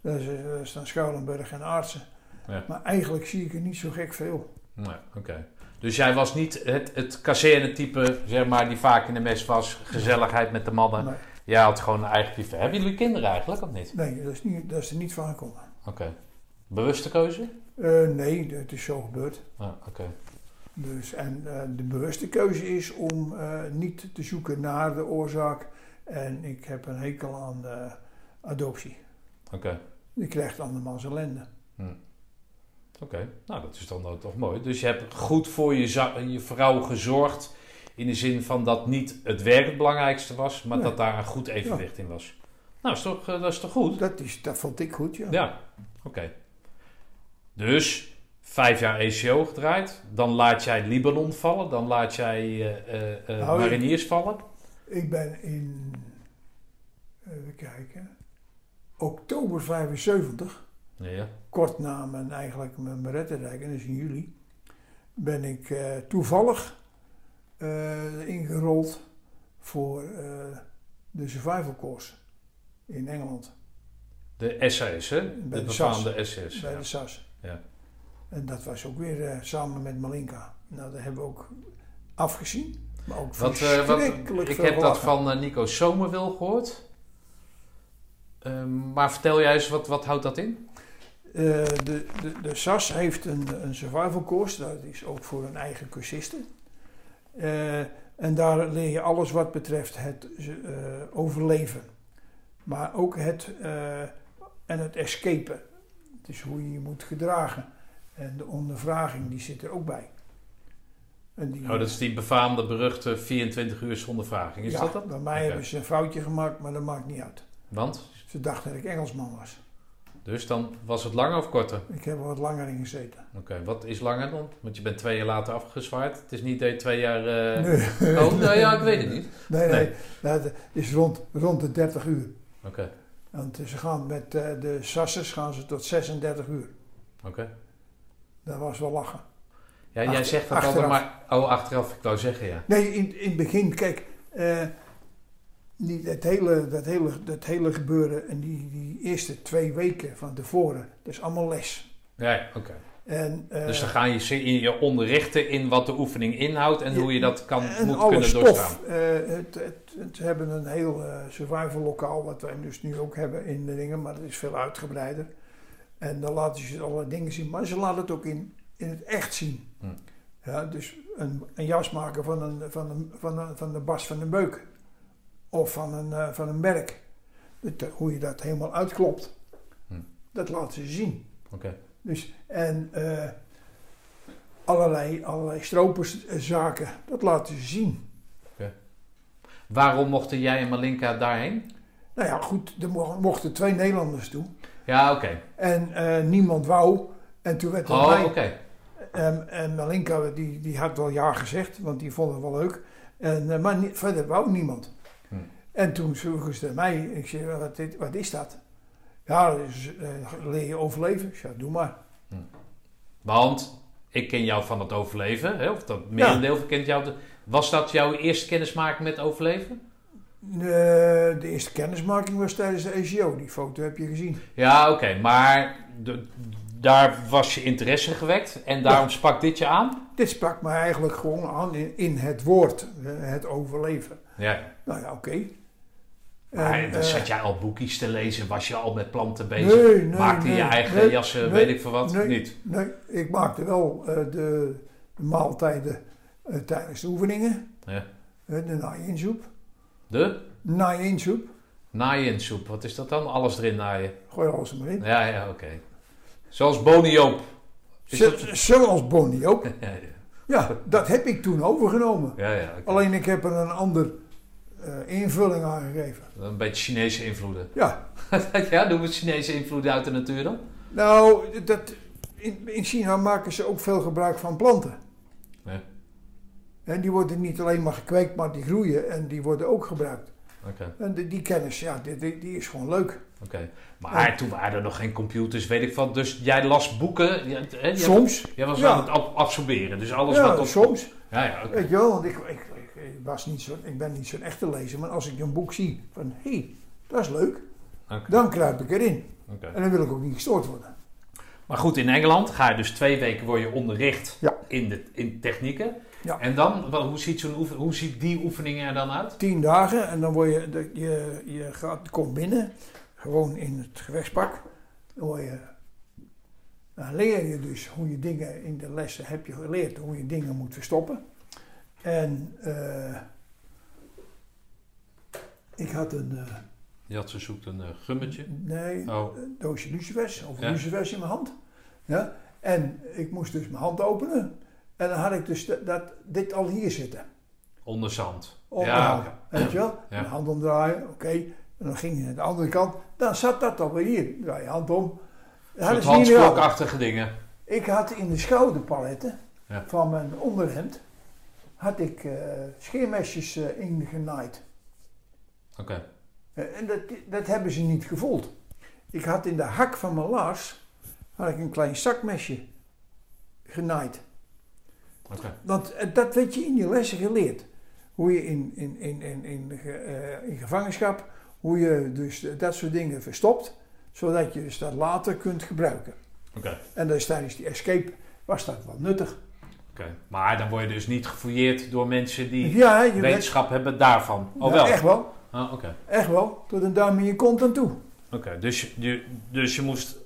Dat is, eh, dat is dan Schuilenburg en Aartsen. Ja. Maar eigenlijk zie ik er niet zo gek veel. Nee, oké. Dus jij was niet het, het kazerne-type, zeg maar, die vaak in de mes was. Gezelligheid met de mannen. Nee, Jij had gewoon een eigen privé. Hebben jullie kinderen eigenlijk, of niet? nee dat, is niet, dat is er niet van gekomen. Oké. Bewuste keuze? Eh, nee, het is zo gebeurd. Ah, oké. Dus, en eh, de bewuste keuze is om eh, niet te zoeken naar de oorzaak. En ik heb een hekel aan adoptie. Oké. Je krijgt andermans ellende. Oké. Nou, dat is dan toch mooi. Dus je hebt goed voor je, je vrouw gezorgd. In de zin van dat niet het werk het belangrijkste was, maar Nee. dat daar een goed evenwicht in was. Nou, is toch, dat is toch goed? Dat, is, dat vond ik goed, ja. Ja, oké. Dus vijf jaar ECO gedraaid. Dan laat jij Libanon vallen. Dan laat jij ik- mariniers vallen. Ik ben in, even kijken, oktober 75, Ja. kort na mijn, eigenlijk mijn berettenrijk, en dat is in juli, ben ik toevallig ingerold voor de survival course in Engeland. De SAS, hè? Bij de befaamde SS. bij ja. de SAS. Ja. En dat was ook weer eh, samen met Malinka. Nou, dat hebben we ook afgezien. Maar ook Wat, eh, wat, verschrikkelijk ik veel heb dat van eh, Nico Zomerwil gehoord. Ehm, maar vertel jij eens, wat, wat houdt dat in? De, de, de SAS heeft een, een survival course. Dat is ook voor een eigen cursisten. En daar leer je alles wat betreft het overleven. Maar ook het, en het escapen. Dus hoe je je moet gedragen. En de ondervraging, die zit er ook bij. En die, Oh, dat is die befaamde, beruchte 24 uur zonder vraging. Is ja, dat dat? bij mij hebben ze een foutje gemaakt, maar dat maakt niet uit. Want? Ze dachten dat ik Engelsman was. Dus dan was het langer of korter? Ik heb er wat langer in gezeten. Oké, wat is langer dan? Want je bent twee jaar later afgezwaaid. Het is niet dat je twee jaar... eh, Nee. Oh, nou ja, ik weet het niet. Nee, Nee. nee, dat is rond, rond de 30 uur. Oké, Want ze gaan met eh, de sasses gaan ze tot 36 uur. oké. Dat was wel lachen. Ja, jij zegt dat altijd maar... Oh, achteraf, ik wou zeggen, ja. Nee, in, in het begin, kijk, eh, niet het hele, dat, hele, dat hele gebeuren en die, die eerste twee weken van tevoren, dat is allemaal les. Ja, oké. En, eh, Dus dan ga je ze in je onderrichten in wat de oefening inhoudt en Ja, hoe je dat kan, moet kunnen stof. doorstaan. het- ze hebben een heel eh, survival lokaal, wat wij dus nu ook hebben in de dingen, maar dat is veel uitgebreider. En dan laten ze allerlei dingen zien, maar ze laten het ook in, in het echt zien. Hm. Ja, dus een, een jas maken van, een, van, een, van, een, van de Bas van een Beuk. Of van een, eh, van een merk. Dat- hoe je dat helemaal uitklopt. Hm. Dat laten ze zien. Oké. Dus, en eh, allerlei, allerlei stroperszaken, dat laten ze zien. Waarom mochten jij en Malinka daarheen? Nou ja, goed, er mo- mochten twee Nederlanders toe. Ja, oké. En eh, niemand wou. En toen werd er Oh, mij... oké. En, en Malinka, die, die had wel ja gezegd, want die vond het wel leuk. En, eh, maar ni- verder wou niemand. Hm. En toen vroegen ze mij, ik zei, wat, dit- wat is dat? Ja, eh, leer je overleven? Zei, doe maar. Want ik ken jou van het overleven, hè? of dat merendeel kent jou. Was dat jouw eerste kennismaking met overleven? De, de eerste kennismaking was tijdens de ECO, die foto heb je gezien. Ja, oké, maar de- daar was je interesse gewekt en daarom sprak dit je aan? Dit sprak mij eigenlijk gewoon aan in, in het woord, eh, het overleven. Ja. Nou ja, oké. Maar En, dan eh, zat jij al boekjes te lezen, was je al met planten bezig? Nee, nee, Maakte je eigen jassen, weet ik veel wat? Niet. Nee, ik maakte wel eh, de, de maaltijden eh, tijdens de oefeningen. Ja. Eh, de naaiensoep. De Naaiensoep. naaiensoep, wat is dat dan? Alles erin naaien. Gooi alles er maar in. Ja, ja, oké. Zoals dat- Zoals Bonnie ook. *laughs* Ja, ja, Ja, dat heb ik toen overgenomen. ja, ja. Alleen ik heb er een ander eh, invulling aan gegeven. Een beetje Chinese invloeden. Ja, *laughs* ja, doen we Chinese invloeden uit de natuur dan? nou, dat, in, in China maken ze ook veel gebruik van planten. Ja. En die worden niet alleen maar gekweekt, maar die groeien en die worden ook gebruikt. En die, die kennis, ja, die, die, die is gewoon leuk. oké. Maar toen waren er nog geen computers, weet ik wat. Dus jij las boeken. Jij- Soms. Jij was Ja. aan het ab- absorberen. Dus alles ja, wat op... soms. Ja, ja. Weet je wel, want ik, ik, ik, ik was niet zo, ik ben niet zo'n echte lezer, maar als ik een boek zie van hé, hey, dat is leuk, dan kruip ik erin. oké. En dan wil ik ook niet gestoord worden. Maar goed, in Engeland ga je dus twee weken word je onderricht in, de, in technieken. Ja. En dan, wel, hoe, ziet zo'n oefen, hoe ziet die oefening er dan uit? Tien dagen en dan word je, de- je, je gaat, komt binnen, gewoon in het gevechtspak. Dan, word je, dan leer je dus hoe je dingen in de lessen heb je geleerd, hoe je dingen moet verstoppen. En eh, ik had een, eh, Je had ze zoekt een eh, gummetje. nee, Oh, een doosje lucifers of Ja. lucifers in mijn hand. Ja? En ik moest dus mijn hand openen. En dan had ik dus dat, dat- dit al hier zitten. onder zand. Ja. Weet je wel? Ja. Hand omdraaien, oké. En dan ging je naar de andere kant. Dan zat dat alweer hier. Draai je hand om. Handsklokachtige dingen. Ik had in de schouderpaletten Ja. van mijn onderhemd had ik eh, scheermesjes eh, ingenaaid. Oké. Eh, En dat, dat hebben ze niet gevoeld. Ik had in de hak van mijn laars had ik een klein zakmesje genaaid. Want eh, dat werd je in je lessen geleerd. Hoe je in, in, in, in, in, eh, in gevangenschap, hoe je dus dat soort dingen verstopt, zodat je dus dat later kunt gebruiken. Oké. En dus tijdens die escape was dat wel nuttig. Oké. Maar dan word je dus niet gefouilleerd door mensen die Ja, je wetenschap hebben daarvan. Oh ja, wel? echt wel. Ah, Oké. Echt wel. Tot een duim in je kont aan toe. Oké. Dus, je- je, dus je moest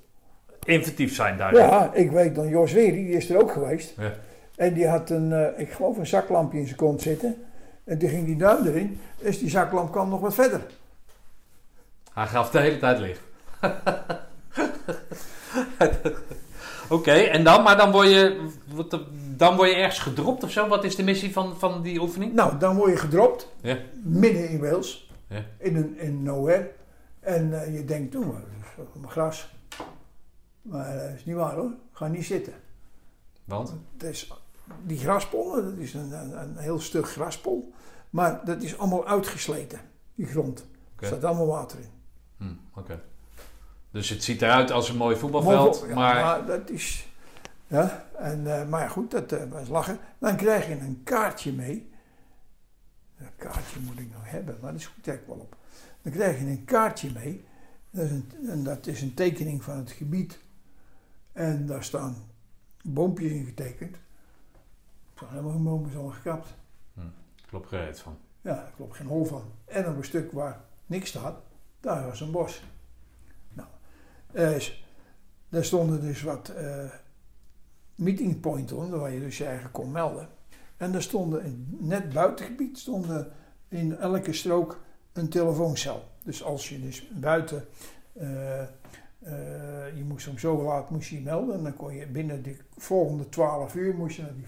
inventief zijn daarin. Ja, ik weet dan Jos Weri, die is er ook geweest. Ja. En die had een, eh, ik geloof een zaklampje in zijn kont zitten. En toen ging die duim erin. Dus die zaklamp kwam nog wat verder. Hij gaf de hele tijd licht. *laughs* Oké, en dan? Maar dan word, je, dan word je ergens gedropt of zo? Wat is de missie van, van die oefening? Nou, dan word je gedropt. Ja. Midden in Wales. Ja. In, een, in nowhere. En eh, je denkt, toen, dat is wel maar gras. Maar eh, dat is niet waar hoor. Ga niet zitten. Want? Het is, die graspollen, dat is een, een, een heel stuk graspol. Maar dat is allemaal uitgesleten, die grond. Er staat allemaal water in. Hm, Oké. Dus het ziet eruit als een mooi voetbalveld, Ja, maar... dat is. Ja, en, eh, maar goed, dat was lachen. Dan krijg je een kaartje mee. Een kaartje moet ik nog hebben, maar dat is goed, kijk wel op. Dan krijg je een kaartje mee. Dat is een, en dat is een tekening van het gebied. En daar staan boompjes in getekend. Er zijn helemaal geen zo gekapt. Klopt gereed van. Ja, daar klopt geen hol van. En op een stuk waar niks staat, daar was een bos. Nou, eh, daar stonden dus wat, eh, meeting point onder, waar je dus je eigen kon melden. En er stonden in net buitengebied stonden in elke strook een telefooncel. Dus als je dus buiten, eh, moest om zo laat moest je, je melden. En dan kon je binnen de volgende 12 uur moest je naar die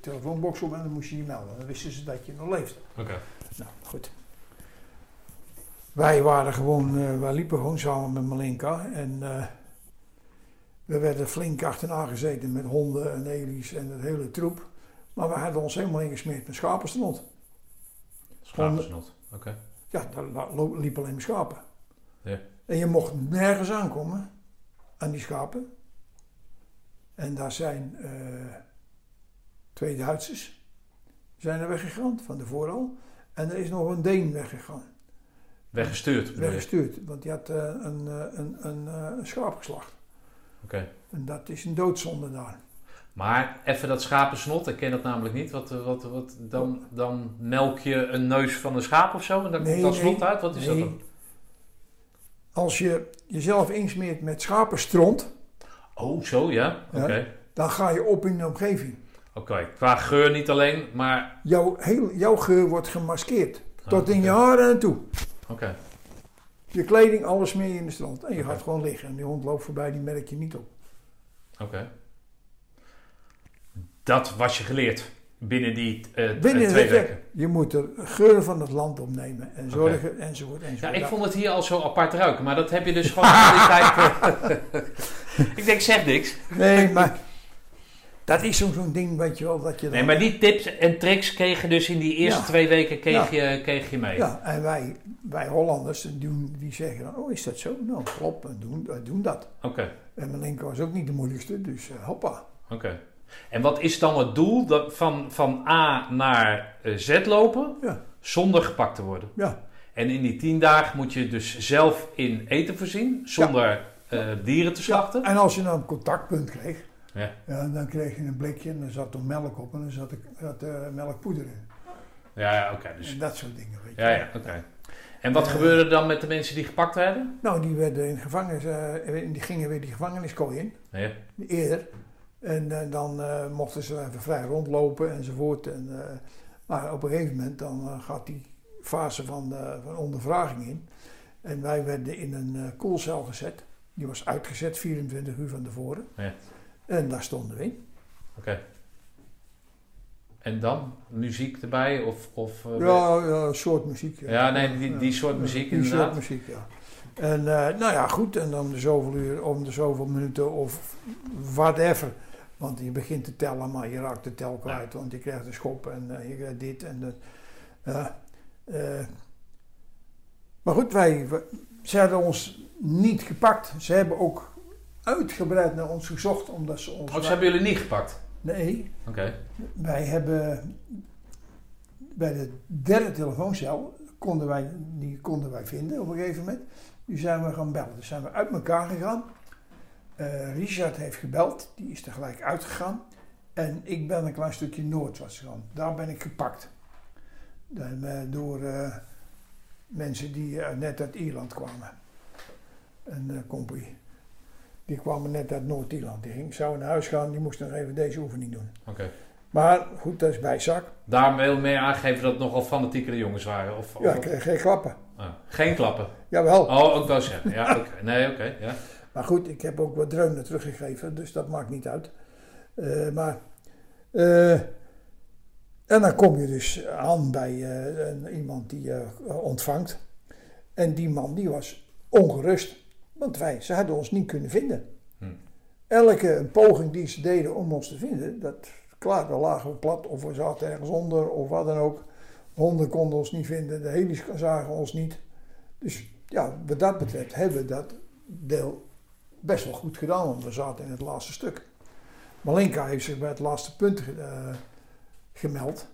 telefoonbox op en dan moest je je melden. Dan wisten ze dat je nog leefde. Oké. Nou, goed. Wij waren gewoon, eh, wij liepen gewoon samen met Malinka en eh, we werden flink achterna gezeten met honden en elies en het hele troep. Maar we hadden ons helemaal ingesmeerd met schapenstront. Schapensnot. Oké. Ja, daar liepen alleen maar schapen. Ja. En je mocht nergens aankomen aan die schapen. En daar zijn eh, twee Duitsers zijn er weggegaan van de vooral. En er is nog een Deen weggegaan. Weggestuurd. weggestuurd. Want die had eh, een, eh, een, een, eh, een schaap geslacht. Oké. En dat is een doodzonde daar. Maar even dat schapensnot, ik ken dat namelijk niet. Wat, wat, wat, dan, dan melk je een neus van een schaap of zo en dan Nee, komt dat nee. snot uit? Wat is Nee. dat dan? Als je jezelf insmeert met schapenstront, Oh, zo ja. Oké. Dan ga je op in de omgeving. Oké. Qua geur niet alleen, maar. Jouw, heel, jouw geur wordt gemaskeerd. Tot in je haren en toe. Oké. Je kleding, alles meer in de strand. En je gaat gewoon liggen. En die hond loopt voorbij, die merk je niet op. Oké. Dat was je geleerd binnen die eh, Binnen eh, twee weken. Je moet de geuren van het land opnemen. En zorgen, enzovoort, Ja, enzovoort. ik vond het hier al zo apart ruiken, maar dat heb je dus gewoon al die tijd. eh, *laughs* ik denk, zeg niks. Nee, maar dat is zo'n ding, weet je wel, dat je dan... Nee, maar die tips en tricks kreeg je dus in die eerste Ja. twee weken kreeg, Ja. je, kreeg je mee. Ja, en wij, wij Hollanders, doen, die zeggen dan, oh is dat zo? Nou, klopt, we doen, we doen dat. Oké, En mijn linker was ook niet de moeilijkste, dus hoppa. oké. En wat is dan het doel dat van, van A naar eh, Z lopen Ja, zonder gepakt te worden? ja, En in die tien dagen moet je dus zelf in eten voorzien, zonder eh, dieren te slachten? En als je dan een contactpunt kreeg, Ja. ja, dan kreeg je een blikje en er zat er melk op en er zat, er- zat er melkpoeder in. Ja, ja, oké. dus, En dat soort dingen, weet je. ja, ja, oké. En wat Eh. gebeurde er dan met de mensen die gepakt werden? Nou, die, werden in gevangenis, eh, die gingen weer die gevangeniskooi in, Ja. eerder. En eh, dan eh, mochten ze even vrij rondlopen enzovoort. En, eh, maar op een gegeven moment dan gaat die fase van, van ondervraging in. En wij werden in een koelcel gezet. Die was uitgezet 24 uur van tevoren. Ja. En daar stonden we in. Oké. En dan? Muziek erbij? Of, of, Ja, ja, een soort muziek. Ja, nee, die- die soort muziek die inderdaad. soort muziek, ja. En nou ja, goed. En om de zoveel uur, om de zoveel minuten of whatever. Want je begint te tellen, maar je raakt de tel kwijt. Want je krijgt een schop en eh, je krijgt dit en dat. Eh. maar goed, wij, we- ze hadden ons niet gepakt. Ze hebben ook uitgebreid naar ons gezocht, omdat ze ons... Oh, ze hebben jullie niet gepakt? Nee, Oké. wij hebben bij de derde telefooncel konden wij, die konden wij vinden op een gegeven moment. Die zijn we gaan bellen. Dus zijn we uit elkaar gegaan. Eh, Richard heeft gebeld, die is tegelijk uitgegaan. En ik ben een klein stukje noordwaarts gegaan. Daar ben ik gepakt. Dan, eh, door eh, mensen die net uit Ierland kwamen. Een compagnie. Die kwamen net uit Noord-Ierland. Die ging, zou naar huis gaan, die moest nog even deze oefening doen. Oké. Maar goed, dat is bijzak. Daar wil je mee aangeven dat het nogal fanatiekere jongens waren? Of, Ja, of- ik kreeg geen klappen. Ah, geen klappen? Jawel. Oh, ook wel zeggen. Ja, oké. Nee, oké. ja. Maar goed, ik heb ook wat dreunen teruggegeven, dus dat maakt niet uit. Eh, maar, eh, en dan kom je dus aan bij eh, iemand die je ontvangt. En die man die was ongerust, want wij, ze hadden ons niet kunnen vinden. Hm. Elke poging die ze deden om ons te vinden, dat, klaar, dan lagen we plat of we zaten ergens onder of wat dan ook. Honden konden ons niet vinden, de helis zagen ons niet. Dus ja, wat dat betreft hebben we dat deel best wel goed gedaan, want we zaten in het laatste stuk. Malinka heeft zich bij het laatste punt eh, gemeld.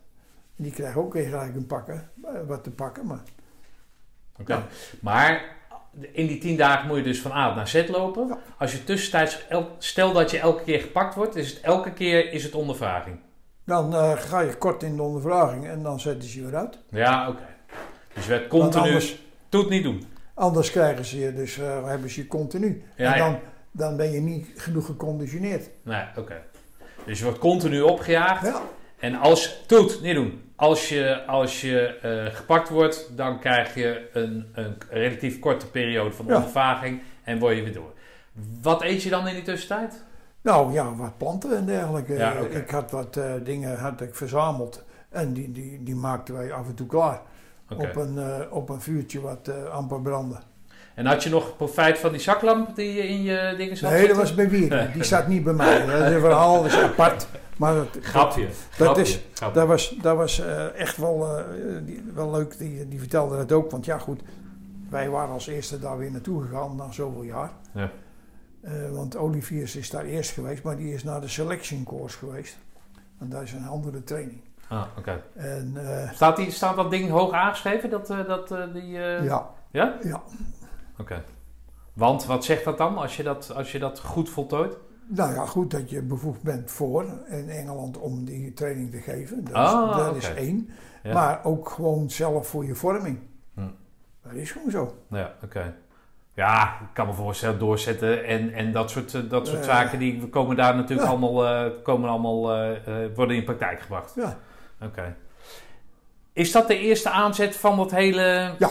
Die krijgt ook weer gelijk een pakken, eh, wat te pakken. Maar Oké. Ja. Maar in die tien dagen moet je dus van A naar Z lopen. Ja. Als je tussentijds, el- stel dat je elke keer gepakt wordt, is het elke keer is het ondervraging. dan eh, ga je kort in de ondervraging en dan zetten ze je weer uit. Ja, oké. Dus je werd continu, anders, doe het niet doen. Anders krijgen ze je, dus eh, hebben ze je continu. Ja, en ja. dan, dan ben je niet genoeg geconditioneerd. Nee, oké. Dus je wordt continu opgejaagd. Ja, En als, Toet, niet doen. Als je, als je eh, gepakt wordt, dan krijg je een, een relatief korte periode van Ja. ondervaging en word je weer door. Wat eet je dan in die tussentijd? nou ja, wat planten en dergelijke. Ja. Ik had wat eh, dingen had ik verzameld en die, die, die maakten wij af en toe klaar. Op, een, eh, op een vuurtje wat eh, amper brandde. En had je nog profijt van die zaklamp die je in je dingen zat? Nee, dat was bij Wieren. Die zat niet bij mij. *laughs* Dat is een verhaal, dat is apart. Maar dat, Grapje. Dat grapje, is- grapje. Dat was, dat was eh, echt wel, die, wel leuk, die, die vertelde het ook. Want ja goed, wij waren als eerste daar weer naartoe gegaan na zoveel jaar. Ja. Want Oliviers is daar eerst geweest, maar die is naar de selection course geweest. En dat is een andere training. Ah, oké. En eh, Staat, die, staat dat ding hoog aangeschreven? Dat, eh, dat, eh, die, ja, Ja? ja. Oké. Want wat zegt dat dan als je dat, als je dat goed voltooit? Nou ja, goed dat je bevoegd bent voor in Engeland om die training te geven. Dat, Ah, is, dat is één. Ja. Maar ook gewoon zelf voor je vorming. Hm. Dat is gewoon zo. Ja, oké. Ja, ik kan me voorstellen doorzetten en, en dat soort, dat soort zaken die komen daar natuurlijk Ja. allemaal, komen allemaal worden in praktijk gebracht. Ja. Oké. Is dat de eerste aanzet van dat hele... Ja.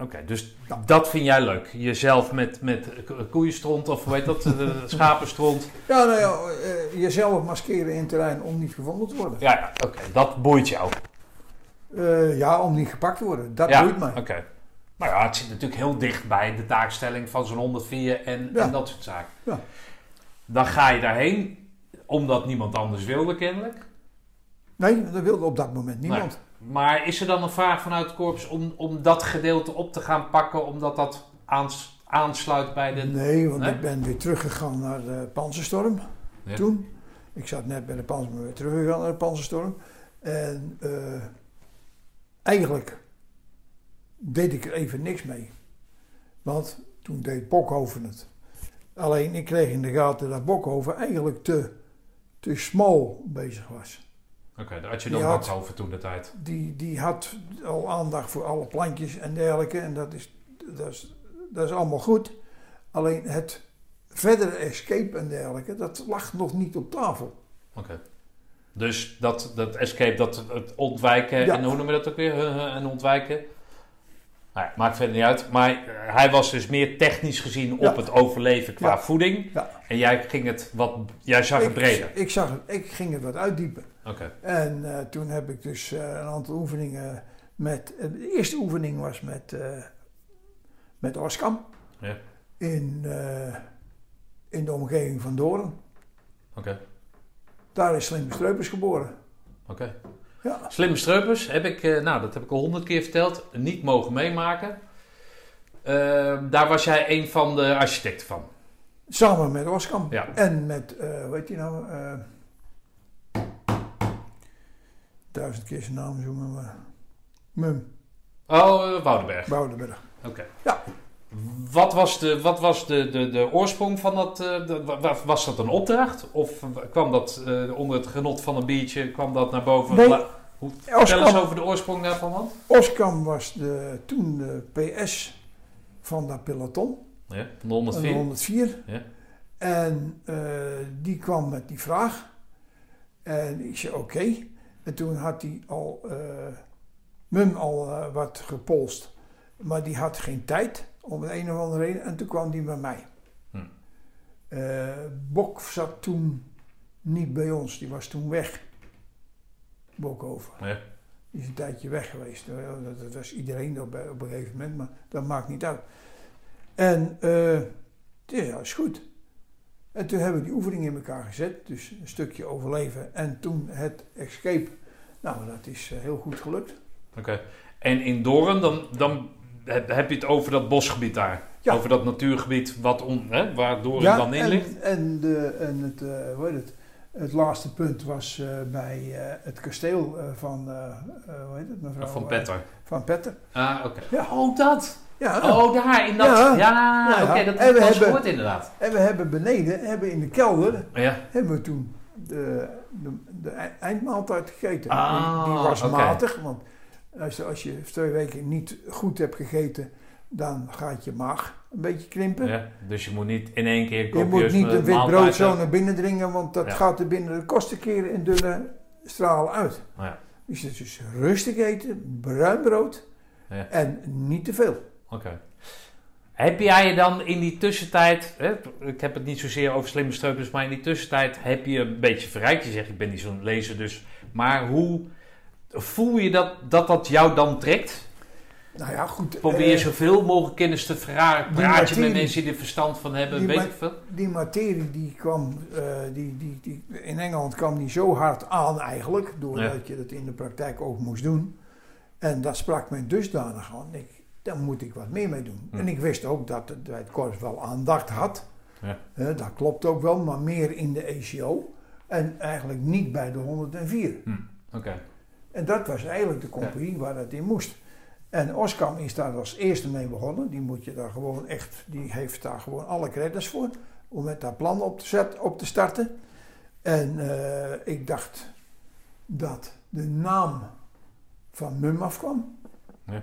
Oké, dus Ja. dat vind jij leuk? Jezelf met, met ko- koeienstront of hoe heet dat? *laughs* schapenstront? Ja, nou ja, eh, jezelf maskeren in het terrein om niet gevonden te worden. Ja, ja oké. Dat boeit jou. Eh, ja, om niet gepakt te worden. Dat ja, boeit mij. Oké. Maar ja, het zit natuurlijk heel dicht bij de taakstelling van zo'n 104 en, en dat soort zaken. Ja. Dan ga je daarheen, omdat niemand anders wilde kennelijk. Nee, dat wilde op dat moment niemand. Maar is er dan een vraag vanuit het korps om, om dat gedeelte op te gaan pakken, omdat dat aans- aansluit bij de... Nee, want Nee? ik ben weer teruggegaan naar de Panzerstorm Ja. toen. Ik zat net bij de Panzer, maar weer teruggegaan naar de Panzerstorm. En eh, eigenlijk deed ik er even niks mee. Want toen deed Bokhoven het. Alleen ik kreeg in de gaten dat Bokhoven eigenlijk te, te smal bezig was. Oké, daar had je dan wat over toen de tijd. die, die had al aandacht voor alle plantjes en dergelijke. En dat is, dat is, dat is allemaal goed. Alleen het verdere escape en dergelijke, dat lag nog niet op tafel. Oké. Dus dat, dat escape, dat het ontwijken, Ja. en hoe noemen we dat ook weer? En ontwijken. Nou ja, maakt verder niet uit. Maar eh, hij was dus meer technisch gezien op Ja. het overleven qua voeding. Ja. En jij ging het wat, jij zag het breder. Ik, zag ik ging het wat uitdiepen. En eh, toen heb ik dus eh, een aantal oefeningen met. eh, de eerste oefening was met, met Oskam. Ja. In, in de omgeving van Doorn. Oké. Daar is Slim Streupers geboren. Oké. Ja. Slimme streupers heb ik, nou dat heb ik al honderd keer verteld, niet mogen meemaken. Ehm, daar was jij een van de architecten van. Samen met Oskam. Ja. En met, hoe heet die nou? eh, duizend keer zijn naam zoeken, maar. Mum, Oh, eh, Woudenberg. Woudenberg. Oké. Ja. Wat was, de, wat was de, de, de oorsprong van dat? eh, de- wa- wa- was dat een opdracht? Of kwam dat eh, onder het genot van een biertje? Kwam dat naar boven? Nee. Hoe, vertel eens Oskam, over de oorsprong daarvan, man. Oskam was de, toen de PS van dat peloton. Ja, de Een 104. 104. Ja. En die kwam met die vraag. En ik zei oké. En toen had hij al, eh, Mum al eh, wat gepolst. Maar die had geen tijd, om de een of andere reden. En toen kwam die bij mij. Hm. Eh, Bok zat toen niet bij ons, die was toen weg. Bokhoven. Ja. Die is een tijdje weg geweest. Dat, was iedereen op, op een gegeven moment, maar dat maakt niet uit. En ja, is goed. En toen hebben we die oefening in elkaar gezet. Dus een stukje overleven en toen het escape. Nou, dat is eh, heel goed gelukt. Oké. En in Doorn, dan, dan heb je het over dat bosgebied daar. Ja. Over dat natuurgebied wat on, hè, waar Doorn dan in en, ligt. En, de, en het, eh, hoe heet het, het laatste punt was eh, bij het kasteel van, hoe heet het, mevrouw? Van Petter. van Petter. Ah, oké. Ja. Oh, dat. Ja, Oh, daar, in dat. Ja. Ja, Ja, oké, dat En we hebben- gehoord inderdaad. en we hebben beneden, hebben in de kelder, Ja. hebben we toen de, de, de ei- eindmaaltijd gegeten. Ah, die, die was matig, want als, als je twee weken niet goed hebt gegeten, dan gaat je maag een beetje krimpen. Ja, dus je moet niet in één keer je kopieus moet niet een wit maaltijd brood zo naar binnen dringen, want dat gaat er binnen de kosten keren in dunne stralen uit. Ja, Dus het is rustig eten, bruin brood Ja. en niet te veel. Oké. Heb jij je dan in die tussentijd, hè, ik heb het niet zozeer over slimme streupers, maar in die tussentijd heb je een beetje verrijkt. Je zegt, ik ben niet zo'n lezer, dus. Maar hoe voel je dat dat, dat jou dan trekt? Nou ja, goed. Probeer eh, zoveel mogelijk kennis te die Praat je met mensen die er verstand van hebben, weet ik veel. die materie die kwam, eh, die, die, die, in Engeland kwam die zo hard aan eigenlijk, doordat je dat in de praktijk ook moest doen. En dat sprak mij dusdanig aan. Ik, daar moet ik wat meer mee doen. Hm. En ik wist ook dat het het korps wel aandacht had. Ja. Dat klopt ook wel, maar meer in de ECO. En eigenlijk niet bij de 104. Oké, En dat was eigenlijk de compagnie waar dat in moest. En Oskam is daar als eerste mee begonnen. Die moet je daar gewoon echt, die heeft daar gewoon alle credits voor. Om met dat plan op te, zetten, op te starten. En eh, ik dacht dat de naam van Mum afkwam. Ja.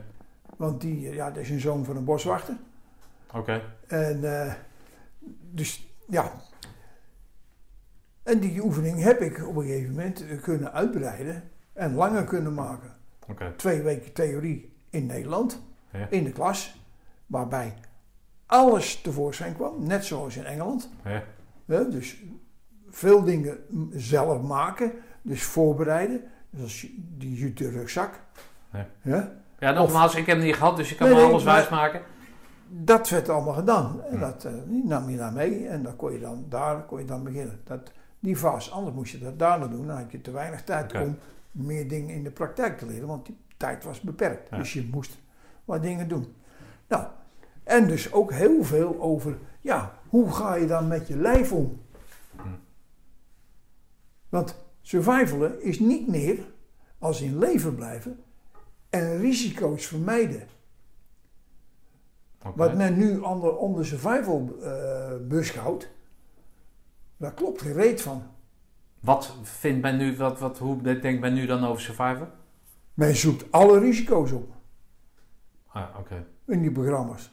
Want die, eh, ja, dat is een zoon van een boswachter. oké. En eh, dus ja. En die oefening heb ik op een gegeven moment eh, kunnen uitbreiden en langer kunnen maken. Oké. Twee weken theorie in Nederland, Ja. in de klas, waarbij alles tevoorschijn kwam, net zoals in Engeland. Ja. Hè, dus veel dingen zelf maken, dus voorbereiden. Dus je- die jute rugzak. Ja. Ja, Ja, nogmaals, ik heb het niet gehad, dus je kan Nee, me nee, alles wijsmaken. dat werd allemaal gedaan. En Hm. dat eh, die nam je dan mee en dan kon je dan, daar kon je dan beginnen. Dat, die fase, anders moest je dat daarna doen. Dan had je te weinig tijd om meer dingen in de praktijk te leren, want die tijd was beperkt. Ja. Dus je moest wat dingen doen. Nou, en dus ook heel veel over, ja, hoe ga je dan met je lijf om? Hm. Want survivalen is niet meer als in leven blijven en risico's vermijden. Wat men nu onder, onder survival eh beschouwt, daar klopt geen reet van. Wat vindt men nu, wat, wat, hoe denkt men nu dan over Survivor? Men zoekt alle risico's op Ah, oké. in die programma's.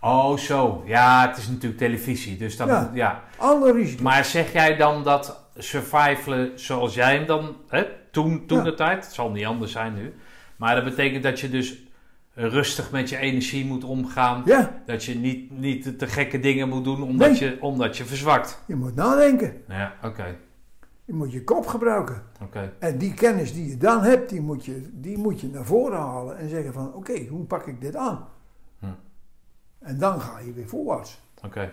Oh, zo. Ja, het is natuurlijk televisie, dus dan, Ja. ja. Alle risico's. Maar zeg jij dan dat survivalen zoals jij hem dan, hè, toen, toen Ja. de tijd, het zal niet anders zijn nu, maar dat betekent dat je dus rustig met je energie moet omgaan, Ja, dat je niet, niet te- gekke dingen moet doen omdat, Nee. je, omdat je verzwakt. je moet nadenken. Ja, oké, Je moet je kop gebruiken. oké. En die kennis die je dan hebt, die moet je, die moet je naar voren halen en zeggen van oké, hoe pak ik dit aan? Hm. En dan ga je weer voorwaarts. Oké.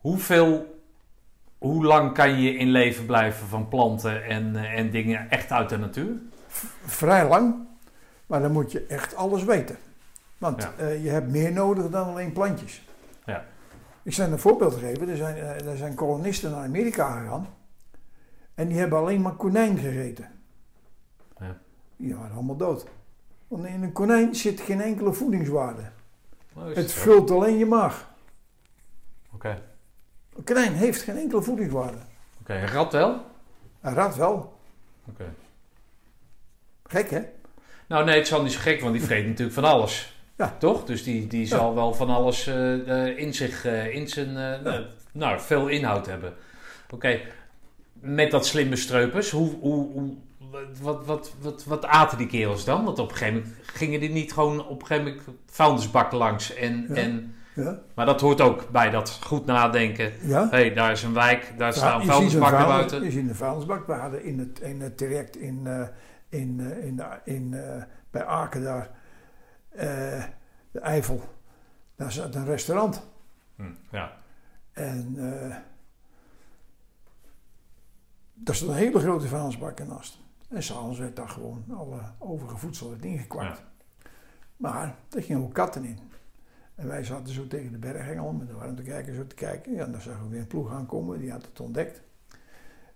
Hoeveel, hoe lang kan je in leven blijven van planten en, eh, en dingen echt uit de natuur? Vrij lang, maar dan moet je echt alles weten. Want Ja. eh, je hebt meer nodig dan alleen plantjes. Ja. Ik zal een voorbeeld geven. Er zijn, eh, er zijn kolonisten naar Amerika gegaan. En die hebben alleen maar konijn gegeten. Ja. Die waren allemaal dood. Want in een konijn zit geen enkele voedingswaarde. Is Het vult alleen je maag. Oké, Een konijn heeft geen enkele voedingswaarde. oké. Een rat wel? Een rat wel. Oké. Gek hè? Nou nee, het is al niet zo gek, want die vreet natuurlijk van alles. Ja. Toch? Dus die, die zal wel van alles eh, eh, in zich, eh, in zijn, nou, nou, veel inhoud hebben. Oké, met dat slimme streupers, hoe, hoe, hoe, wat, wat, wat, wat aten die kerels dan? Want op een gegeven moment gingen die niet gewoon op een gegeven moment vuilnisbak langs. En, en, Ja. maar dat hoort ook bij dat goed nadenken. ja. Hé, hey, daar is een wijk, daar staan vuilnisbakken vuilnis- buiten. Je ziet een vuilnisbak. We hadden in het, in het traject in, in, eh, in, in, eh, bij Aken daar, eh, de Eifel, daar zat een restaurant. Hm, ja, En eh daar stond een hele grote vuilnisbak ernaast. En s'avonds werd daar gewoon alle overige voedsel werd ingekwakt. Maar er gingen ook katten in. En wij zaten zo tegen de berghengel met de warmtekijker zo te kijken. Ja, en dan zagen we weer een ploeg aankomen, die had het ontdekt.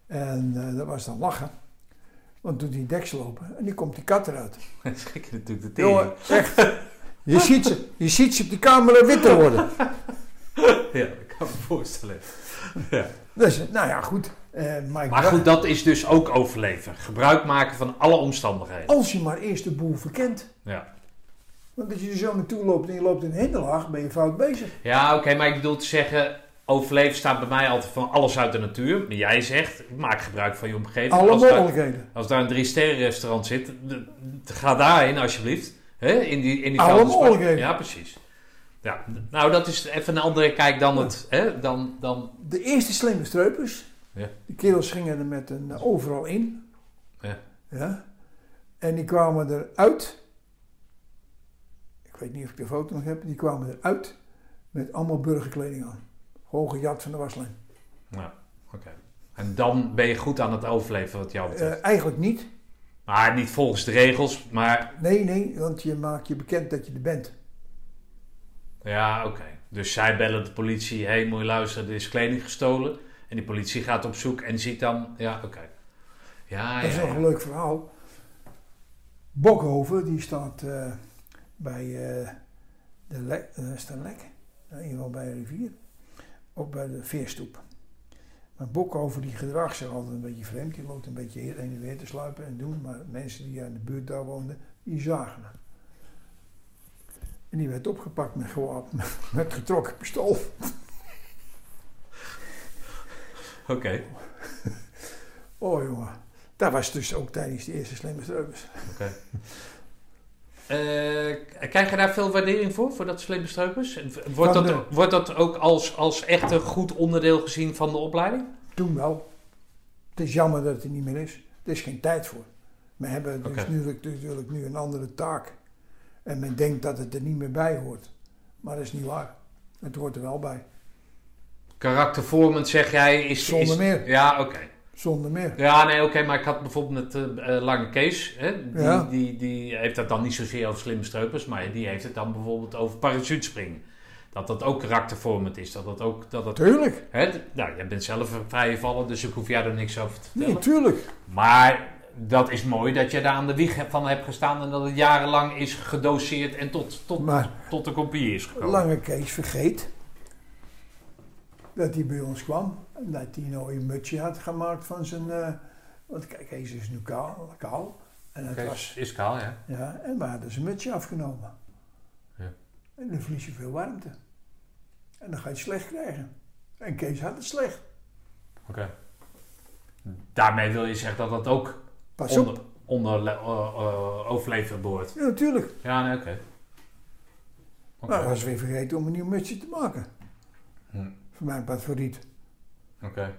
En eh, dat was dan lachen. Want doet die deksel open en die komt die kat eruit. *laughs* schrik je natuurlijk de tering. Jongen, echt. *laughs* Je ziet, ze, je ziet ze op die camera witter worden. Ja, dat kan ik me voorstellen. Ja. Dus, nou ja, goed. Eh, maar ik goed, dat is dus ook overleven. Gebruik maken van alle omstandigheden. als je maar eerst de boel verkent. Ja. Want als je er zo naartoe loopt en je loopt in hinderlaag, ben je fout bezig. Ja, oké, maar ik bedoel te zeggen, overleven staat bij mij altijd van alles uit de natuur. Maar jij zegt, maak gebruik van je omgeving. Alle als, daar, mogelijkheden. als daar een drie sterren restaurant zit, ga daarheen alsjeblieft. Hè? In die, in die Alle mogelijkheden. Ja, precies. Ja, nou, dat is even een andere kijk dan het. Hè? Dan, dan, De eerste slimme streupers, Ja. die kerels gingen er met een eh, overal in. Ja. Ja. En die kwamen eruit. Ik weet niet of ik de foto nog heb. Die kwamen eruit met allemaal burgerkleding aan. Gejat van de waslijn. ja, oké. En dan ben je goed aan het overleven wat jou betreft. Eh, eigenlijk niet. maar niet volgens de regels, maar Nee, nee, want je maakt je bekend dat je er bent. Ja, oké. Dus zij bellen de politie. Hé, hey, moet je luisteren, er is kleding gestolen. En die politie gaat op zoek en ziet dan... Ja, oké. Ja, Dat is ja, nog ja. een leuk verhaal. Bokhoven, die staat eh, bij eh, de Lek, eh, is dat Lek? Nou, in ieder geval bij de rivier. Ook bij de veerstoep. Maar Bokhoven die gedraagt zich altijd een beetje vreemd. Die loopt een beetje heen en weer te sluipen en doen. Maar mensen die aan de buurt daar woonden, die zagen hem. En die werd opgepakt met, gewapend, *laughs* met getrokken pistool. *laughs* Oké. Oh jongen, dat was dus ook tijdens de eerste slimme streupers. oké. Eh, krijg je daar veel waardering voor, voor dat slimme streupers? Wordt dat, de- wordt dat ook als, als echt een goed onderdeel gezien van de opleiding? Toen wel. Het is jammer dat het er niet meer is. Er is geen tijd voor. We hebben dus nu, natuurlijk nu een andere taak. En men denkt dat het er niet meer bij hoort. Maar dat is niet waar. Het hoort er wel bij. Karaktervormend zeg jij is... Zonder is- meer. Ja, oké. Zonder meer. Ja, nee, oké, maar ik had bijvoorbeeld met eh, eh, Lange Kees, hè, die, Ja. die, die heeft het dan niet zozeer over slimme streupers, maar die heeft het dan bijvoorbeeld over parachutespringen. Dat dat ook karaktervormend is, dat dat ook... Dat dat, Tuurlijk. hè, nou, jij bent zelf een vrije vallen, dus ik hoef jij er niks over te vertellen. Nee, tuurlijk. Maar dat is mooi dat je daar aan de wieg van hebt gestaan en dat het jarenlang is gedoseerd en tot, tot, Maar tot de kopie is gekomen. Lange Kees vergeet dat hij bij ons kwam. Dat hij nou een mutsje had gemaakt van zijn... eh, want kijk, Kees is nu kaal. kaal en het Kees was... is kaal, ja. Ja, en we hadden zijn mutsje afgenomen. Ja. En dan verlies je veel warmte. En dan ga je het slecht krijgen. En Kees had het slecht. Oké. Daarmee wil je zeggen dat dat ook Pas onder, op. onder eh, eh, overleven behoort. Ja, natuurlijk. Ja, nee, oké. Maar hij was weer vergeten om een nieuw mutsje te maken. Hm. Voor mijn favoriet. Oké.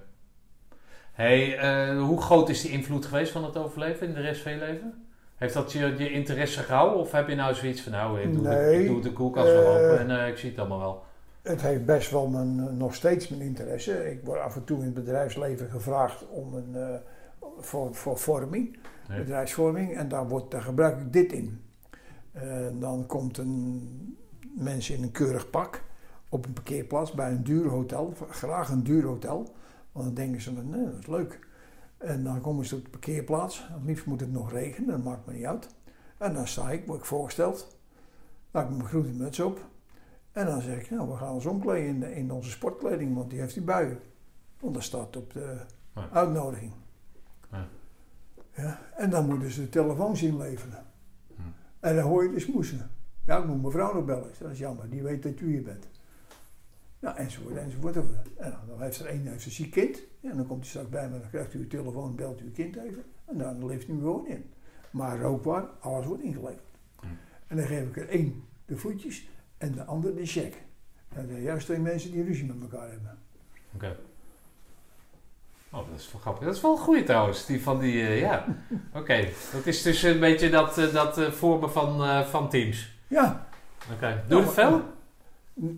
Hey, eh, hoe groot is die invloed geweest van het overleven in de rest van je leven? Heeft dat je, je interesse gehouden? Of heb je nou zoiets van, nou, ik doe, de, Nee, ik doe de koelkast wel eh, open en eh, ik zie het allemaal wel. Het heeft best wel mijn, nog steeds mijn interesse. Ik word af en toe in het bedrijfsleven gevraagd om een, voor, voor vorming, bedrijfsvorming. En daar, wordt, daar gebruik ik dit in. Dan komt een mens in een keurig pak op een parkeerplaats bij een duur hotel. Graag een duur hotel. Want dan denken ze, nee, dat is leuk. En dan komen ze op de parkeerplaats. Het liefst moet het nog regenen, dat maakt me niet uit. En dan sta ik, word ik voorgesteld. Dan heb ik mijn groene muts op. En dan zeg ik, nou, we gaan ons omkleden in, in onze sportkleding, want die heeft die buien. Want dat staat op de Ja. uitnodiging. Ja. Ja, en dan moeten ze de telefoons inleveren. Hm. En dan hoor je de smoesen. Ja, ik moet mijn vrouw nog bellen. Dat is jammer, die weet dat u hier bent. Nou, enzovoort, enzovoort. En dan, dan heeft er een heeft een ziek kind. Ja, dan komt hij straks bij me, dan krijgt u uw telefoon, belt u uw kind even. En dan leeft u gewoon in. Maar rookbaar, alles wordt ingeleverd. En dan geef ik er één de voetjes en de ander de check. En dat zijn juist twee mensen die ruzie met elkaar hebben. Oké. Oh, dat is wel grappig. Dat is wel een goeie trouwens, die van die, eh, ja. *laughs* Oké, dat is dus een beetje dat, eh, dat eh, vormen van, van teams. Ja, Oké. Doe je het veel?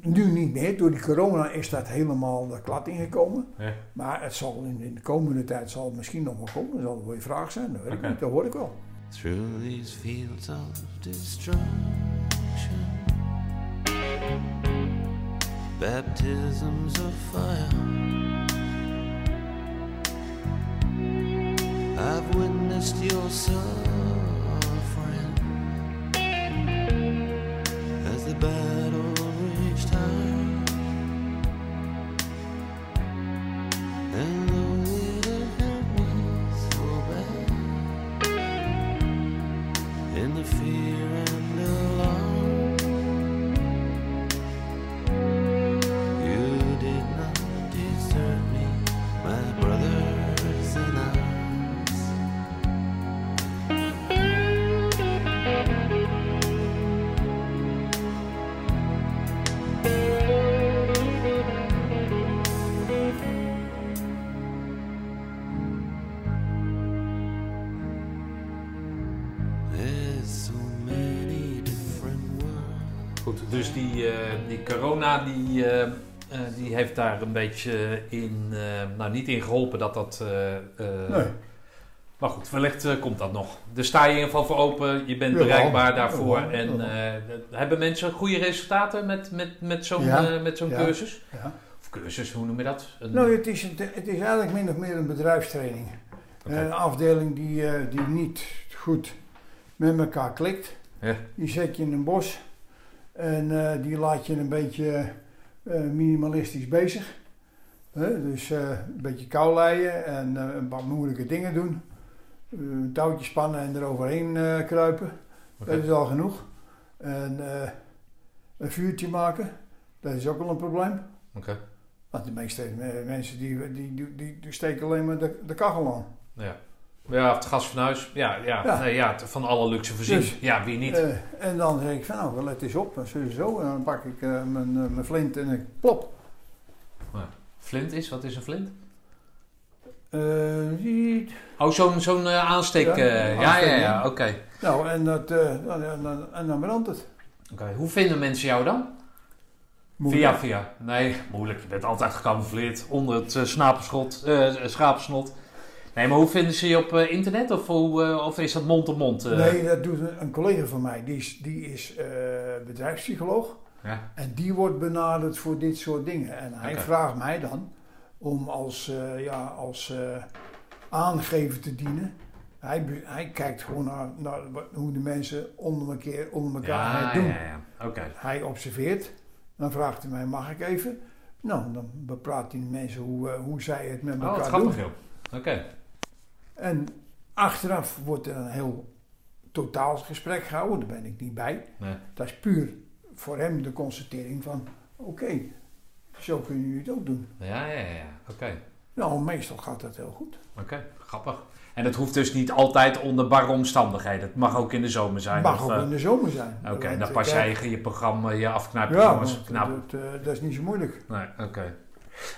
Nu niet meer. Door die corona is dat helemaal de klad ingekomen. Ja. Maar het zal in, in de komende tijd zal het misschien nog wel komen. Dat zal wel je vraag zijn. Dat weet ik Oké. niet, dat hoor ik wel. through these fields of destruction. Baptisms of fire. I've witnessed your suffering corona die, eh, eh, die heeft daar een beetje in, eh, nou niet in geholpen dat dat... Nee. Maar goed, wellicht komt dat nog. Dus sta je in ieder geval voor open, je bent bereikbaar daarvoor. En hebben mensen goede resultaten met, met, met zo'n Ja. met zo'n Ja. cursus? Ja. Of cursus, hoe noem je dat? Een- Nou, het is, het is eigenlijk min of meer een bedrijfstraining. Een afdeling die, die niet goed met elkaar klikt. Ja. Die zet je in een bos en eh, die laat je een beetje eh, minimalistisch bezig. Hè, dus eh, een beetje kou leien en een paar moeilijke dingen doen. Een touwtje spannen en eroverheen kruipen. Dat is al genoeg. En een vuurtje maken, dat is ook wel een probleem. Oké. Want de meeste mensen die, die, die, die steken alleen maar de, de kachel aan. Ja. Ja, het gas van huis. Ja, ja, Ja. Nee, ja van alle luxe voorzien. Dus- ja, wie niet? Eh, en dan zeg ik van nou, let eens op, en zo. En dan pak ik eh, mijn, eh, mijn flint en ik plop. flint is? Wat is een flint? Die- Oh, zo'n zo'n aansteek. Ja, ja, ja, ja, oké. nou, en, dat, dan, en, dan, en dan brandt het. Oké. Hoe vinden mensen jou dan? Moeilijk. Via, via. Nee, moeilijk. Je bent altijd gecamoufleerd onder het snapenschot, eh, schapensnot. Nee, maar hoe vinden ze je op eh, internet? Of, hoe, eh, of is dat mond-to-mond? eh? Nee, dat doet een, een collega van mij. Die is, die is bedrijfspsycholoog. Ja. En die wordt benaderd voor dit soort dingen. En hij Oké. vraagt mij dan om als, ja, als aangever te dienen. Hij, hij kijkt gewoon naar, naar hoe de mensen onder, elkaar, onder elkaar Ja, doen. ja, ja. Oké. Hij observeert. Dan vraagt hij mij, mag ik even? Nou, dan bepraat hij de mensen hoe, hoe zij het met Oh, elkaar grappig, doen. joh. En achteraf wordt er een heel totaal gesprek gehouden. Daar ben ik niet bij. Nee. Dat is puur voor hem de constatering van... Oké, zo kunnen jullie het ook doen. Ja, ja, ja. Oké. Nou, meestal gaat dat heel goed. Oké, grappig. En het hoeft dus niet altijd onder barre omstandigheden. Het mag ook in de zomer zijn. Mag of, ook eh, in de zomer zijn. Oké, dan pas jij je, je programma, je Ja, want knap. dat, eh, dat is niet zo moeilijk. Nee, oké.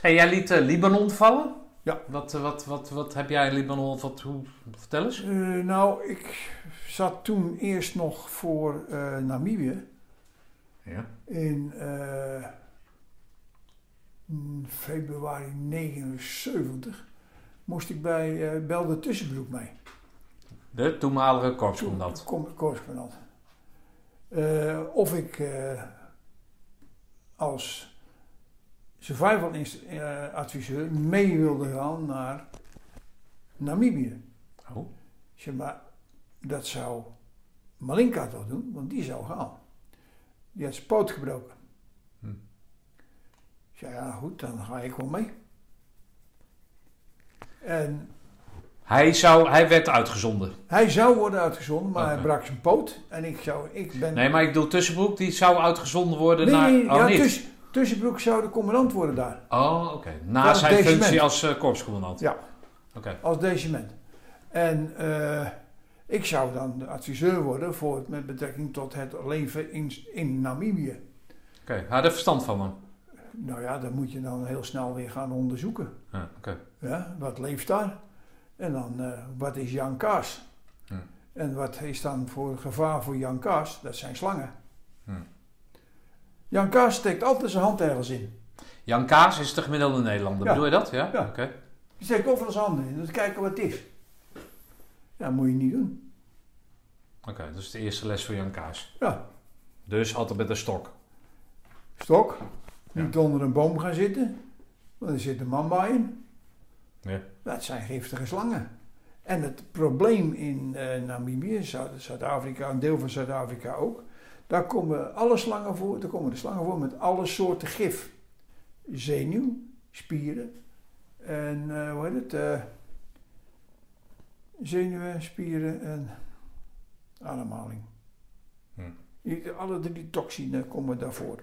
Hey, jij liet eh, Libanon vallen? Ja. Wat, eh, wat, wat, wat heb jij in Libanon? Wat, hoe, vertel eens. Eh, nou, ik zat toen eerst nog voor eh, Namibië. Ja. In februari 79 moest ik bij eh Belde Tussenbroek mee. De toenmalige korpscommandant. Eh, of ik eh, als survival eh, adviseur mee wilde gaan naar Namibië. Oh. Ik zeg maar, dat zou Malinka toch doen, want die zou gaan. Die had zijn poot gebroken. Hm. Ik zei, ja goed, dan ga ik wel mee. En Hij, zou, hij werd uitgezonden. hij zou worden uitgezonden, maar hij brak zijn poot. En ik zou, ik ben... Nee, maar ik bedoel Tussenbroek, die zou uitgezonden worden Nee, naar... nee, oh, ja, niet? Tuss- Tussenbroek zou de commandant worden daar, Oh, oké. Na zijn deciment. functie als eh korpscommandant. Ja. Oké. als deciment. En eh, ik zou dan de adviseur worden voor, met betrekking tot het leven in, in Namibië. Oké, hij had er verstand van, man. Nou ja, dat moet je dan heel snel weer gaan onderzoeken. Ja, oké. Ja, wat leeft daar? En dan, eh, wat is Jan Kaas? En wat is dan voor gevaar voor Jan Kaas? Dat zijn slangen. Jan Kaas steekt altijd zijn hand ergens in. Jan Kaas is de gemiddelde Nederlander, Ja. bedoel je dat? Ja? Ja. Oké. Die steekt overal zijn handen in. Dus kijken wat het is. Ja, moet je niet doen. Oké, dat is de eerste les voor Jan Kaas. Ja, Dus altijd met een stok. stok. Ja. Niet onder een boom gaan zitten. Want er zit een mamba in. Ja. Dat zijn giftige slangen. En het probleem in eh, Namibië, Zuid- Zuid-Afrika, een deel van Zuid-Afrika ook. Daar komen alle slangen voor. Daar komen de slangen voor met alle soorten gif. Zenuw, spieren. En eh, hoe heet het? eh, zenuwen, spieren en ademhaling. Hm. Alle drie toxine komen daarvoor.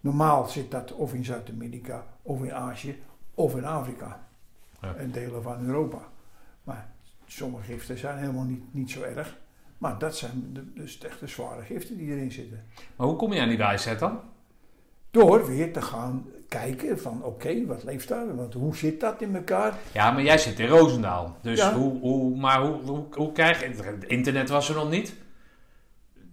Normaal zit dat of in Zuid-Amerika, of in Azië, of in Afrika. Ja. En delen van Europa. Maar sommige giften zijn helemaal niet, niet zo erg. Maar dat zijn de, dus echt de zware giften die erin zitten. Maar hoe kom je aan die wijsheid dan? Door weer te gaan kijken van oké, wat leeft daar? Want hoe zit dat in elkaar? Ja, maar jij zit in Roosendaal. Dus Ja. hoe, hoe, maar hoe, hoe, hoe krijg je... Het internet was er nog niet.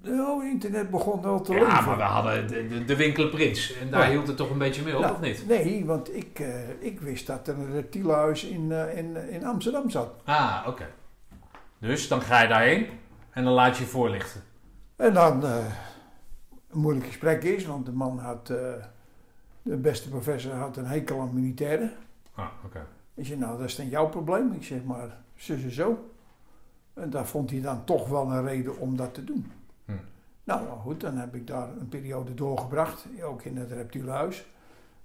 Nou, internet begon wel te Ja, leven. maar we hadden de, de, de winkel Prins. En daar Ja. hield het toch een beetje mee op, Nou, of niet? Nee, want ik, eh, ik wist dat er een reptielenhuis in, eh, in, in Amsterdam zat. Ah, oké. Dus dan ga je daarheen en dan laat je je voorlichten. En dan eh, een moeilijk gesprek is, want de man had, eh, de beste professor had een hekel aan militairen. Ah, oké. Ik zei, nou, dat is dan jouw probleem. Ik zeg, maar zo en zo. En daar vond hij dan toch wel een reden om dat te doen. Hm. Nou, goed, dan heb ik daar een periode doorgebracht, ook in het reptielenhuis.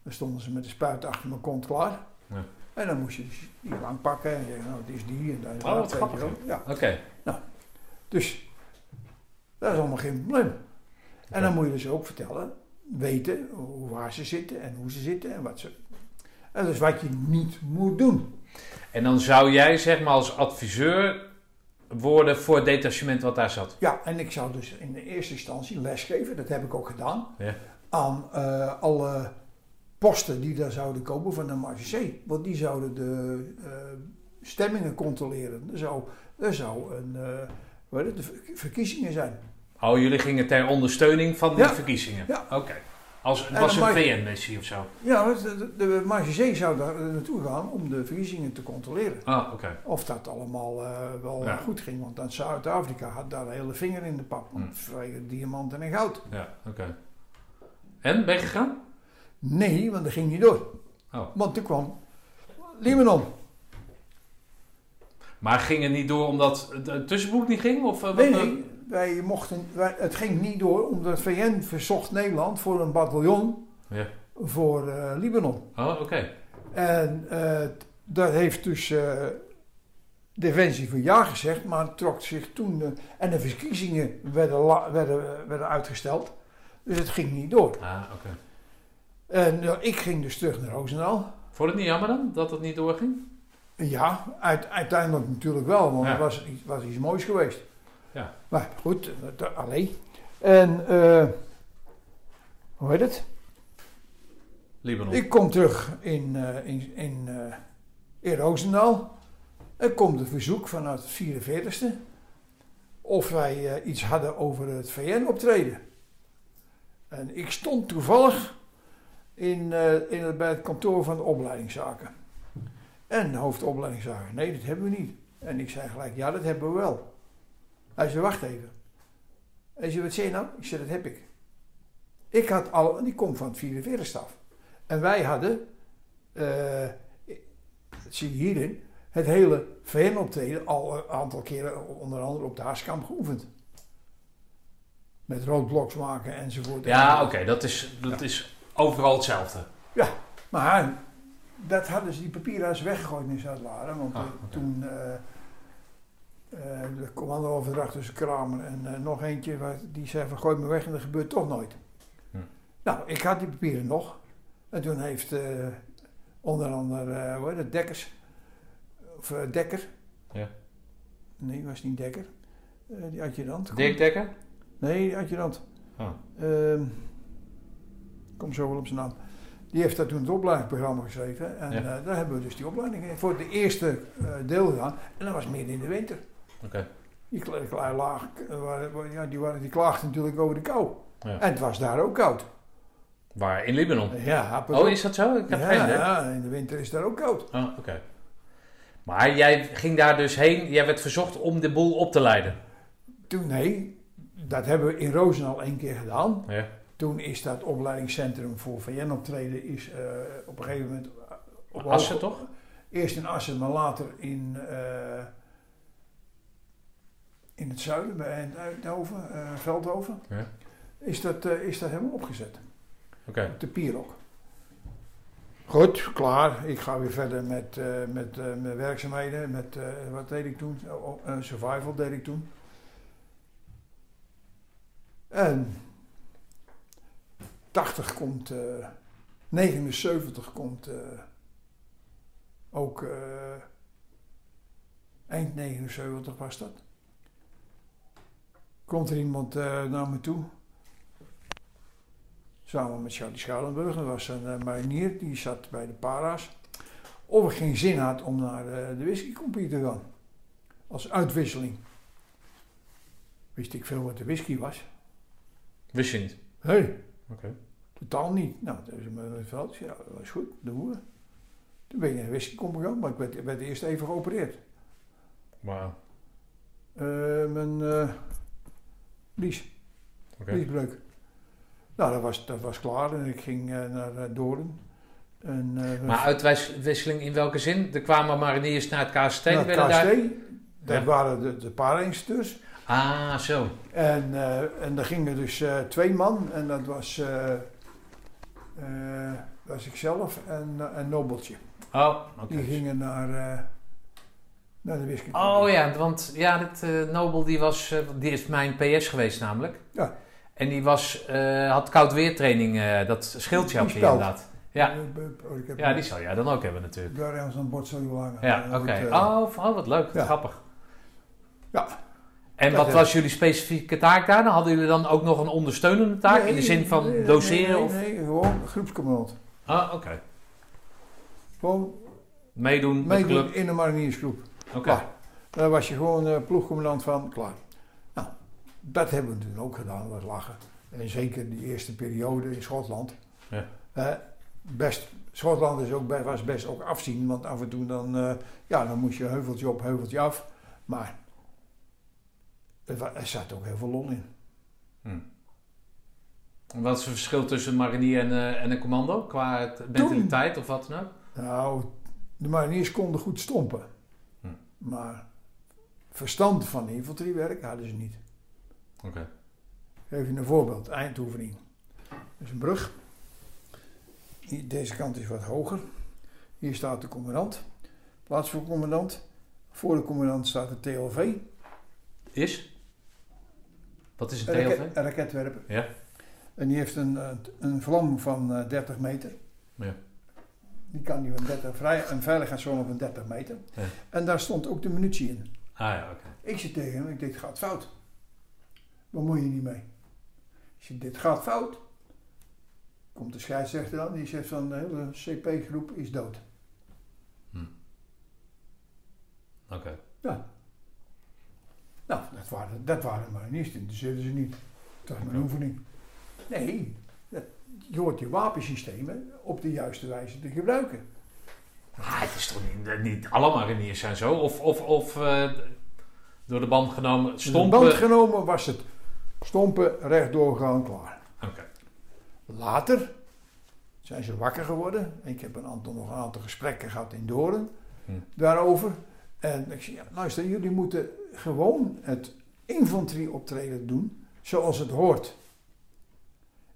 Dan stonden ze met de spuit achter mijn kont klaar. Ja. En dan moest je dus die lang pakken en zeggen, nou, het is die en dat is Oh, dat. Ja, Oké. Dus dat is allemaal geen probleem. En dan moet je dus ook vertellen, weten hoe, waar ze zitten en hoe ze zitten en wat ze... En dus wat je niet moet doen. En dan zou jij zeg maar als adviseur worden voor het detachement wat daar zat. Ja, en ik zou dus in de eerste instantie lesgeven, dat heb ik ook gedaan, Ja. aan eh, alle posten die daar zouden komen van de Marseillais. Want die zouden de eh, stemmingen controleren. Er zou, er zou een, eh, de ver- verkiezingen zijn. Oh, jullie gingen ter ondersteuning van die Ja. verkiezingen? Ja. Oké. Als, het was een VN-missie of zo? Ja, de, de, de zou daar naartoe gaan om de verkiezingen te controleren. Ah, oké. Of dat allemaal eh, wel Ja. goed ging. Want dan Zuid-Afrika had daar een hele vinger in de pap. Want vanwege diamanten en goud. Ja, oké. En, ben je gegaan? Nee, want dat ging niet door. Oh. Want toen kwam Libanon. Maar ging het niet door omdat het, tussenboek niet ging? Of, eh, wat, Nee, eh? nee, wij mochten, wij, het ging niet door omdat VN verzocht Nederland voor een bataljon Ja. voor eh, Libanon. Oh, oké. En dat heeft dus eh, Defensie voor ja gezegd, maar trok zich toen. en de verkiezingen werden, la- werden, werden uitgesteld. Dus het ging niet door. Ah, oké. En ik ging dus terug naar Roosendaal. Vond het niet jammer dan, dat het niet doorging? Ja, uit- uiteindelijk natuurlijk wel, want Ja. het was, iets- was iets moois geweest. Ja. Maar goed, alleen. En eh, hoe heet het? Libanon. Ik kom terug in, eh, in, in, eh, in Roosendaal. Er komt een verzoek vanuit het 44ste of wij iets hadden over het VN-optreden. En ik stond toevallig in, in het, bij het kantoor van de opleidingszaken. En de hoofdopleidingszaken, nee, dat hebben we niet. En ik zei gelijk, ja, dat hebben we wel. Hij zei, wacht even. Hij zei, wat zei je nou? Ik zei, dat heb ik. Ik had al, die komt van het 44 af. En wij hadden, eh, dat zie je hierin, het hele VN-optreden al een aantal keren, onder andere op de Haaskamp, geoefend. Met roodbloks maken enzovoort. Ja, oké. Dat, is, dat is overal hetzelfde. Maar dat hadden ze die papieren eens weggegooid in Zuid-Laren. Want Ah, eh, toen eh, eh, de commandoverdracht tussen Kramer en nog eentje, waar- die zei van gooi me weg en dat gebeurt toch nooit. Hm. Nou, ik had die papieren nog. En toen heeft onder andere, hoe heet het, Dekkers, of Dekker. Ja. Nee, was niet Dekker. Die adjudant. Dirk Dekker? Nee, adjudant. Ik kom zo wel op zijn naam. Die heeft daar toen het opleidingsprogramma geschreven. En Ja. eh, daar hebben we dus die opleiding voor de eerste eh, deel gedaan. En dat was midden in de winter. Oké. Die, laag, eh, ja, die, waren, die klaagden natuurlijk over de kou. Ja. En het was daar ook koud. Waar? In Libanon? Ja, Oh, is dat zo? Ik heb ja, geen ja, in de winter is daar ook koud. Oh, oké. Maar jij ging daar dus heen, jij werd verzocht om de boel op te leiden. Toen, nee, dat hebben we in Roosendaal één keer gedaan. Ja. Toen is dat opleidingscentrum voor VN-optreden is eh, op een gegeven moment... eh, op Assen hoog- toch? Eerst in Assen, maar later in, eh, in het zuiden, bij Eindhoven, eh, Veldhoven. Ja. Is, dat, eh, is dat helemaal opgezet. Oké. Op de Pierok. Goed, klaar. Ik ga weer verder met, eh, met eh, mijn werkzaamheden. Met, eh, wat deed ik toen? Oh, eh, survival deed ik toen. En 80 komt, eh 79 komt eh, ook eh, eind 79 was dat. Komt er iemand eh, naar me toe. Samen met Charlie Schuilenburg. Dat was een eh, marinier, die zat bij de para's. Of ik geen zin had om naar eh, de whiskycompie te gaan. Als uitwisseling. Wist ik veel wat de whisky was. Wist je niet? Nee, Oké. Totaal niet. Nou, dat is mijn veld. Ja, dat is goed, doen we. Toen ben ik naar de komen gegaan, maar ik werd, werd eerst even geopereerd. Wauw. Eh, mijn eh lies, Oké. liesbreuk. Nou, dat was, dat was klaar en ik ging eh, naar Doorn. En, Maar uitwisseling in welke zin? Er kwamen mariniers naar het KST. naar het werden daar... KST. Dat Ja. waren de, de paardensteurs. Ah, zo. En, eh, en daar gingen dus eh, twee man. En dat was, eh eh, was ikzelf en, eh, en Nobeltje. Oh, oké. Die gingen naar, eh, naar de whisky. Oh ja, want ja, dit, eh, Nobel die was, eh, die is mijn PS geweest namelijk. Ja. En die was, eh, had koud weertraining, eh, dat schildje had Die je speld. inderdaad. Ja. Oh, ik heb ja, die zou jij dan ook hebben natuurlijk. Daar ergens een bord zo lang. Ja, Eh, oké. eh, Oh, oh, wat leuk, ja. grappig. Ja. En wat was jullie specifieke taak daar? Dan hadden jullie dan ook nog een ondersteunende taak? in de zin van nee, doseren? Nee, of? nee, nee, gewoon groepscommandant. Ah, oké. Gewoon Meedoen met meedoen club. in een mariniersgroep. Oké. Klaar. Daar was je gewoon eh, ploegcommandant van, klaar. Nou, dat hebben we toen ook gedaan, dat was lachen. En zeker die eerste periode in Schotland. Ja. Eh, best, Schotland is ook, was best ook afzien, want af en toe dan, eh, ja, dan moest je heuveltje op, heuveltje af. Maar er, er zat ook heel veel lol in. Wat is het verschil tussen een marinier en, eh, en een commando? Qua het- mentaliteit of wat dan ook? Nou, de mariniers konden goed stompen. Hm. Maar verstand van infanteriewerk hadden ze niet. Oké. Ik geef je een voorbeeld, eindoefening. Dat is een brug. Hier- Deze kant is wat hoger. Hier staat de commandant, plaats voor commandant. Voor de commandant staat de TLV, Is? Wat is een een, TLV? raket, een raketwerper. Ja. En die heeft een, eh, een vlam van eh, 30 meter. Ja. Die kan die van 30, vrij, een veiligheidszone van 30 meter. Ja. En daar stond ook de munitie in. Ah ja, oké. Ik zit tegen hem, ik denk, dit gaat fout. Waar moet je niet mee? Ik zeg, dit gaat fout. Komt de scheidsrechter dan, die zegt van, de hele CP-groep is dood. Oké. Ja. Nou, dat waren, dat waren mariniers, dat interesseerden ze niet. Dat was mijn oefening. Nee, dat, je hoort je wapensystemen op de juiste wijze te gebruiken. Ah, het is toch niet, niet alle mariniers zijn zo? Of, of, of eh, door de band genomen De stompen? band genomen was het stompen, rechtdoor gaan, klaar. Oké. Later zijn ze wakker geworden. Ik heb een aantal, nog een aantal gesprekken gehad in Doorn Hm. daarover. En ik zei, ja, luister, jullie moeten gewoon het infanterieoptreden doen zoals het hoort.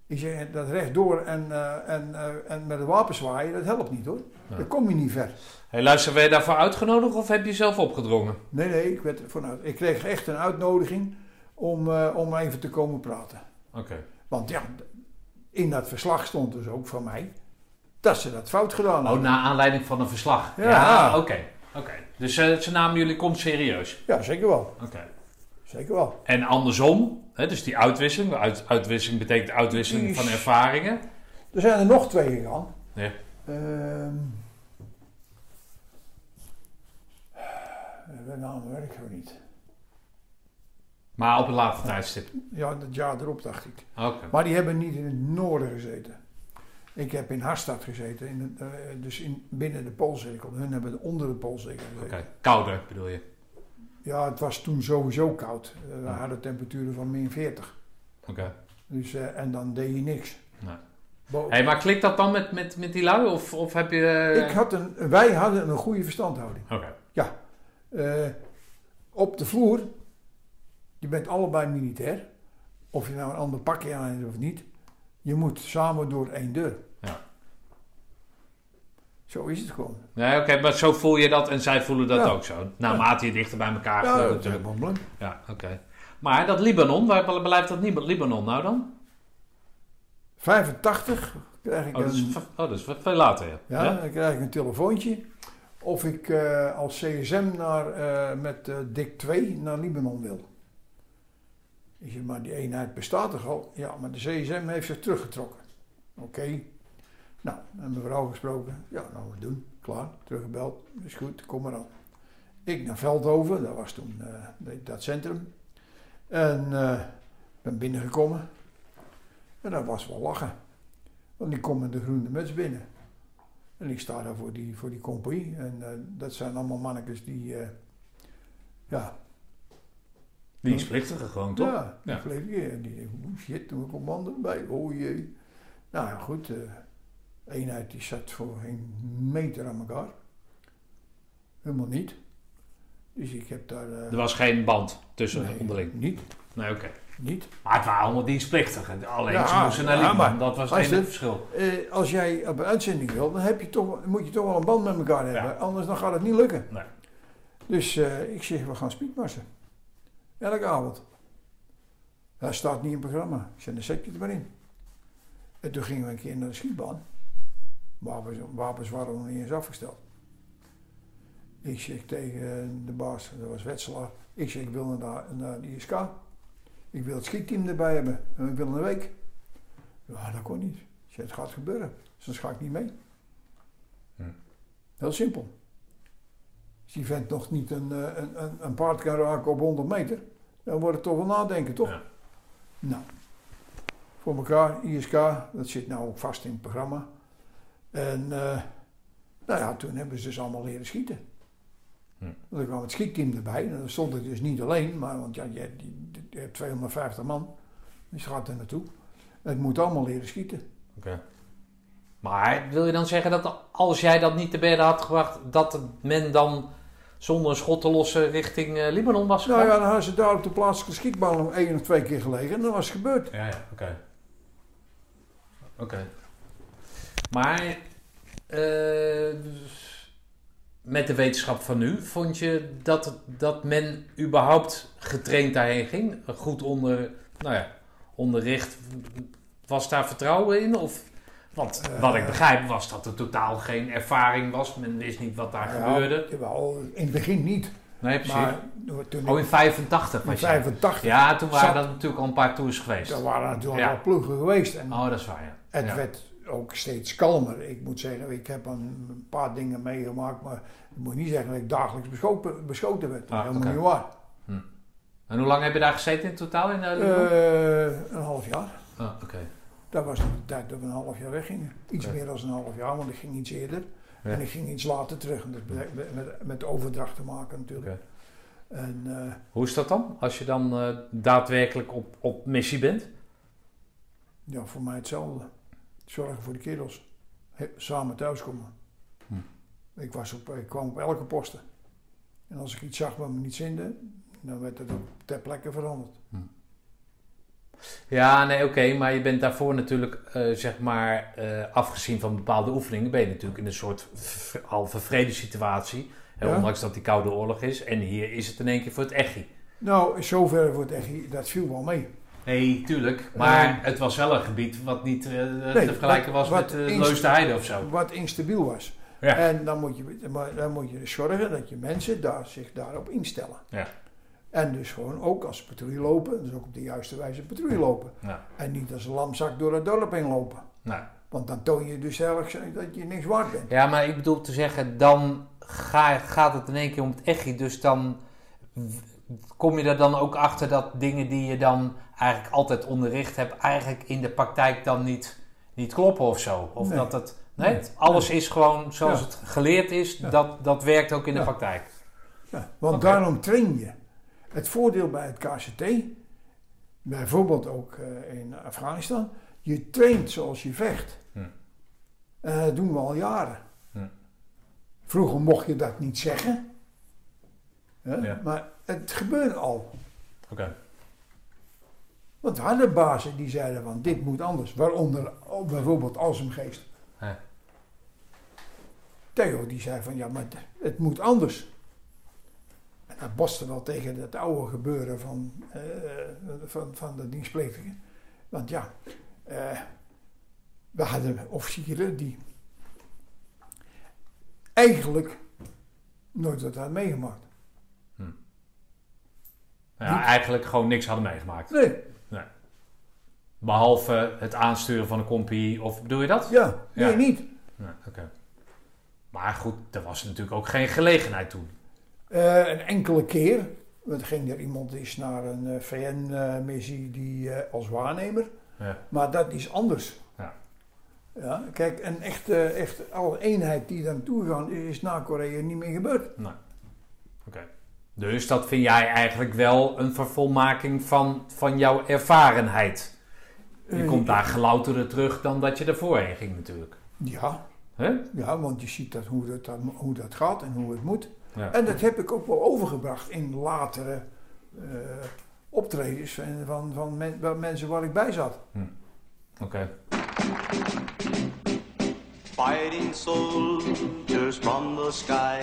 Ik zeg, dat rechtdoor en, eh, en, eh, en met het wapen zwaaien, dat helpt niet hoor. Ja. Dan kom je niet ver. Hey, luister, ben je daarvoor uitgenodigd of heb je zelf opgedrongen? Nee, nee, ik, werd ervan uit. ik kreeg echt een uitnodiging om, eh, om even te komen praten. Oké. Want ja, in dat verslag stond dus ook van mij dat ze dat fout gedaan Oh, hadden. naar aanleiding van een verslag? Ja. Oké. Oké. Dus eh, ze namen jullie komt serieus? Ja, zeker wel. Oké. Zeker wel. En andersom, hè, dus die uitwisseling. Uit, uitwisseling betekent uitwisseling Die van ervaringen. Er zijn er nog twee gegaan. Ja. Ehm de naam weet ik zo niet. Maar op een later tijdstip. Ja, dat jaar erop dacht ik. Oké. Maar die hebben niet in het noorden gezeten. Ik heb in Harstad gezeten, in eh, dus in, binnen de Poolcirkel. Hun hebben onder de Poolcirkel gezeten. Oké. Kouder bedoel je? Ja, het was toen sowieso koud. Eh, We hadden temperaturen van min 40. Oké. Dus, eh, en dan deed je niks. Nee. Hey, maar klikt dat dan met, met, met die lui? Of, of heb je... ik had een, wij hadden een goede verstandhouding. Oké. Eh, op de vloer, je bent allebei militair. Of je nou een ander pakje aan hebt of niet. Je moet samen door één deur. Ja. Zo is het gewoon. Nee, oké, maar zo voel je dat en zij voelen dat Ja. ook zo. Naarmate je dichter bij elkaar Ja, gaat is natuurlijk. belangrijk. Ja, oké. Maar dat Libanon, waar blijft dat Lib- Libanon nou dan? 85 krijg ik Oh, dat is, een, oh, dat is veel later, ja. ja, dan krijg ik een telefoontje. Of ik eh, als CSM naar, eh, met eh, Dick 2 naar Libanon wil. Ik zeg, maar die eenheid bestaat toch al? Ja, maar de CSM heeft zich teruggetrokken. Oké. Nou, met mijn vrouw gesproken. Ja, nou, we doen. Klaar. Teruggebeld. Is goed, kom maar aan. Ik naar Veldhoven, dat was toen eh, dat centrum. En eh, ben binnengekomen. En dat was wel lachen. Want die komt met de groene muts binnen. En ik sta daar voor die, voor die compagnie. En eh, dat zijn allemaal mannetjes die, ja, Dienstplichtige gewoon, toch? ja, die Ja. die denken, oh shit, een commando bij, oh jee. Nou ja, goed. Eenheid die zat voor geen meter aan elkaar. Helemaal niet. Dus ik heb daar... eh, Er was geen band tussen nee, onderling. Niet, Nee, oké. niet. Maar het waren allemaal dienstplichtigen. Alleen Ja, ze moesten naar ja, maar Dat was het enige verschil. Eh, als jij op een uitzending wil, dan heb je toch, moet je toch wel een band met elkaar hebben. Ja. Anders dan gaat het niet lukken. Nee. Dus eh, ik zeg, we gaan speedmarsen. Elke avond. Dat staat niet in het programma. Ik dan zet je het maar in. En toen gingen we een keer naar de schietbaan. Wapens, wapens waren nog niet eens afgesteld. Ik zeg tegen de baas, dat was Wetselaar. Ik zeg, ik wil naar, naar de ISK. Ik wil het schietteam erbij hebben. En ik wil een week. Ja, dat kon niet. Ik zeg, het gaat gebeuren. Dus ga ik niet mee. Hm. Heel simpel. Als die vent nog niet een, eh, een, een, een paard kan raken op 100 meter, dan wordt het toch wel nadenken, toch? Ja. Nou, voor elkaar, ISK, dat zit nou ook vast in het programma. En eh, nou ja, toen hebben ze dus allemaal leren schieten. Hm. Dan kwam het schietteam erbij. En dan stond ik dus niet alleen, maar want ja, je, hebt die- je hebt 250 man. Dus gaat er naartoe. Het moet allemaal leren schieten. Oké. Maar wil je dan zeggen dat als jij dat niet te bedden had gebracht, dat men dan zonder een schot te lossen richting eh, Libanon was Nou gegaan? ja, dan hadden ze daar op de plaatselijke schietbaan nog één of twee keer gelegen. En dan was het gebeurd. Ja, ja, oké. Oké. Maar eh, met de wetenschap van nu, vond je dat, dat men überhaupt getraind daarheen ging? Goed onder, nou ja, onderricht. Was daar vertrouwen in? Of, want Eh. wat ik begrijp was dat er totaal geen ervaring was. Men wist niet wat daar Ja, gebeurde. jawel, in het begin niet. Nee, precies. Maar toen oh, in 85 in was je. 85, Ja, toen waren Zat- er natuurlijk al een paar tours geweest. daar waren natuurlijk Ja. al ploegen geweest. En Oh, dat is waar, ja. het ja. werd ook steeds kalmer. Ik moet zeggen, ik heb een paar dingen meegemaakt, maar ik moet niet zeggen dat ik dagelijks beschoten, beschoten werd. Dat Ah, helemaal niet waar. En hoe lang heb je daar gezeten in totaal in eh, Libanon? Eh, een half jaar. oh, oké. Dat was de tijd dat we een half jaar weggingen. Iets meer dan een half jaar, want ik ging iets eerder. Ja. En ik ging iets later terug. En dat heeft met, met, met overdracht te maken natuurlijk. En eh, Hoe is dat dan? Als je dan daadwerkelijk op, op missie bent? ja, voor mij hetzelfde. Zorgen voor de kerels. He- samen thuiskomen. Hm. Ik, was op, ik kwam op elke posten. En als ik iets zag wat me niet zinde, dan werd het ook ter plekke veranderd. Ja, nee, oké. maar je bent daarvoor natuurlijk, eh, zeg maar, eh, afgezien van bepaalde oefeningen, ben je natuurlijk in een soort v- halve vredesituatie. Hè, Ja. Ondanks dat die Koude Oorlog is. En hier is het in één keer voor het echi. Nou, zover voor het echt, dat viel wel mee. Nee, tuurlijk. Maar Eh, het was wel een gebied wat niet eh, te Nee, vergelijken was wat- met uh, inst- Leusde Heide of zo. Wat instabiel was. Ja. En dan moet, je, maar dan moet je dus zorgen dat je mensen daar, zich daarop instellen. Ja. En dus gewoon ook als ze patrouille lopen, dus ook op de juiste wijze patrouille lopen. Ja. En niet als een lamzak door het dorp heen lopen. Nou. Want dan toon je dus eigenlijk dat je niks waard bent. Ja, maar ik bedoel te zeggen, dan ga, gaat het in één keer om het echi. Dus dan kom je er dan ook achter dat dingen die je dan eigenlijk altijd onderricht hebt, eigenlijk in de praktijk dan niet, niet kloppen of zo. Of Nee. dat het. Nee, alles is gewoon zoals Ja. het geleerd is, Ja. dat, dat werkt ook in de praktijk. Ja, want daarom train je. Het voordeel bij het KCT, bijvoorbeeld ook eh, in Afghanistan, je traint zoals je vecht. Hm. En dat doen we al jaren. Hm. Vroeger mocht je dat niet zeggen, hè, Ja. maar het gebeurde al. Oké. Want we hadden bazen die zeiden van dit moet anders. Waaronder ook bijvoorbeeld Alsemgeest. Ja. Theo die zei van ja, maar het- het moet anders. En dat botste wel tegen het oude gebeuren van, eh, van, van de dienstplichtigen. Want ja, eh, we hadden officieren die eigenlijk nooit wat hadden meegemaakt. Ja, Niet- eigenlijk gewoon niks hadden meegemaakt. Nee, Behalve het aansturen van een compie, of bedoel je dat? ja, nee, Ja. niet. Nee, oké. Maar goed, er was natuurlijk ook geen gelegenheid toen. Eh, een enkele keer. Er ging er iemand eens naar een VN-missie die eh, als waarnemer. Ja. Maar dat is anders. Ja. Ja, kijk, en echt, eh, echt alle eenheid die daar naartoe gaan, is na Korea niet meer gebeurd. Nee. Oké. Dus dat vind jij eigenlijk wel een vervolmaking van, van jouw ervarenheid. Je Eh, komt daar gelouterder terug dan dat je ervoor heen ging natuurlijk. Ja, Hè? ja, want je ziet dat, hoe, dat, hoe dat gaat en hoe het moet. Ja. En dat heb ik ook wel overgebracht in latere eh, optredens van, van, van men- van mensen waar ik bij zat. Oké. Fighting soldiers from the sky.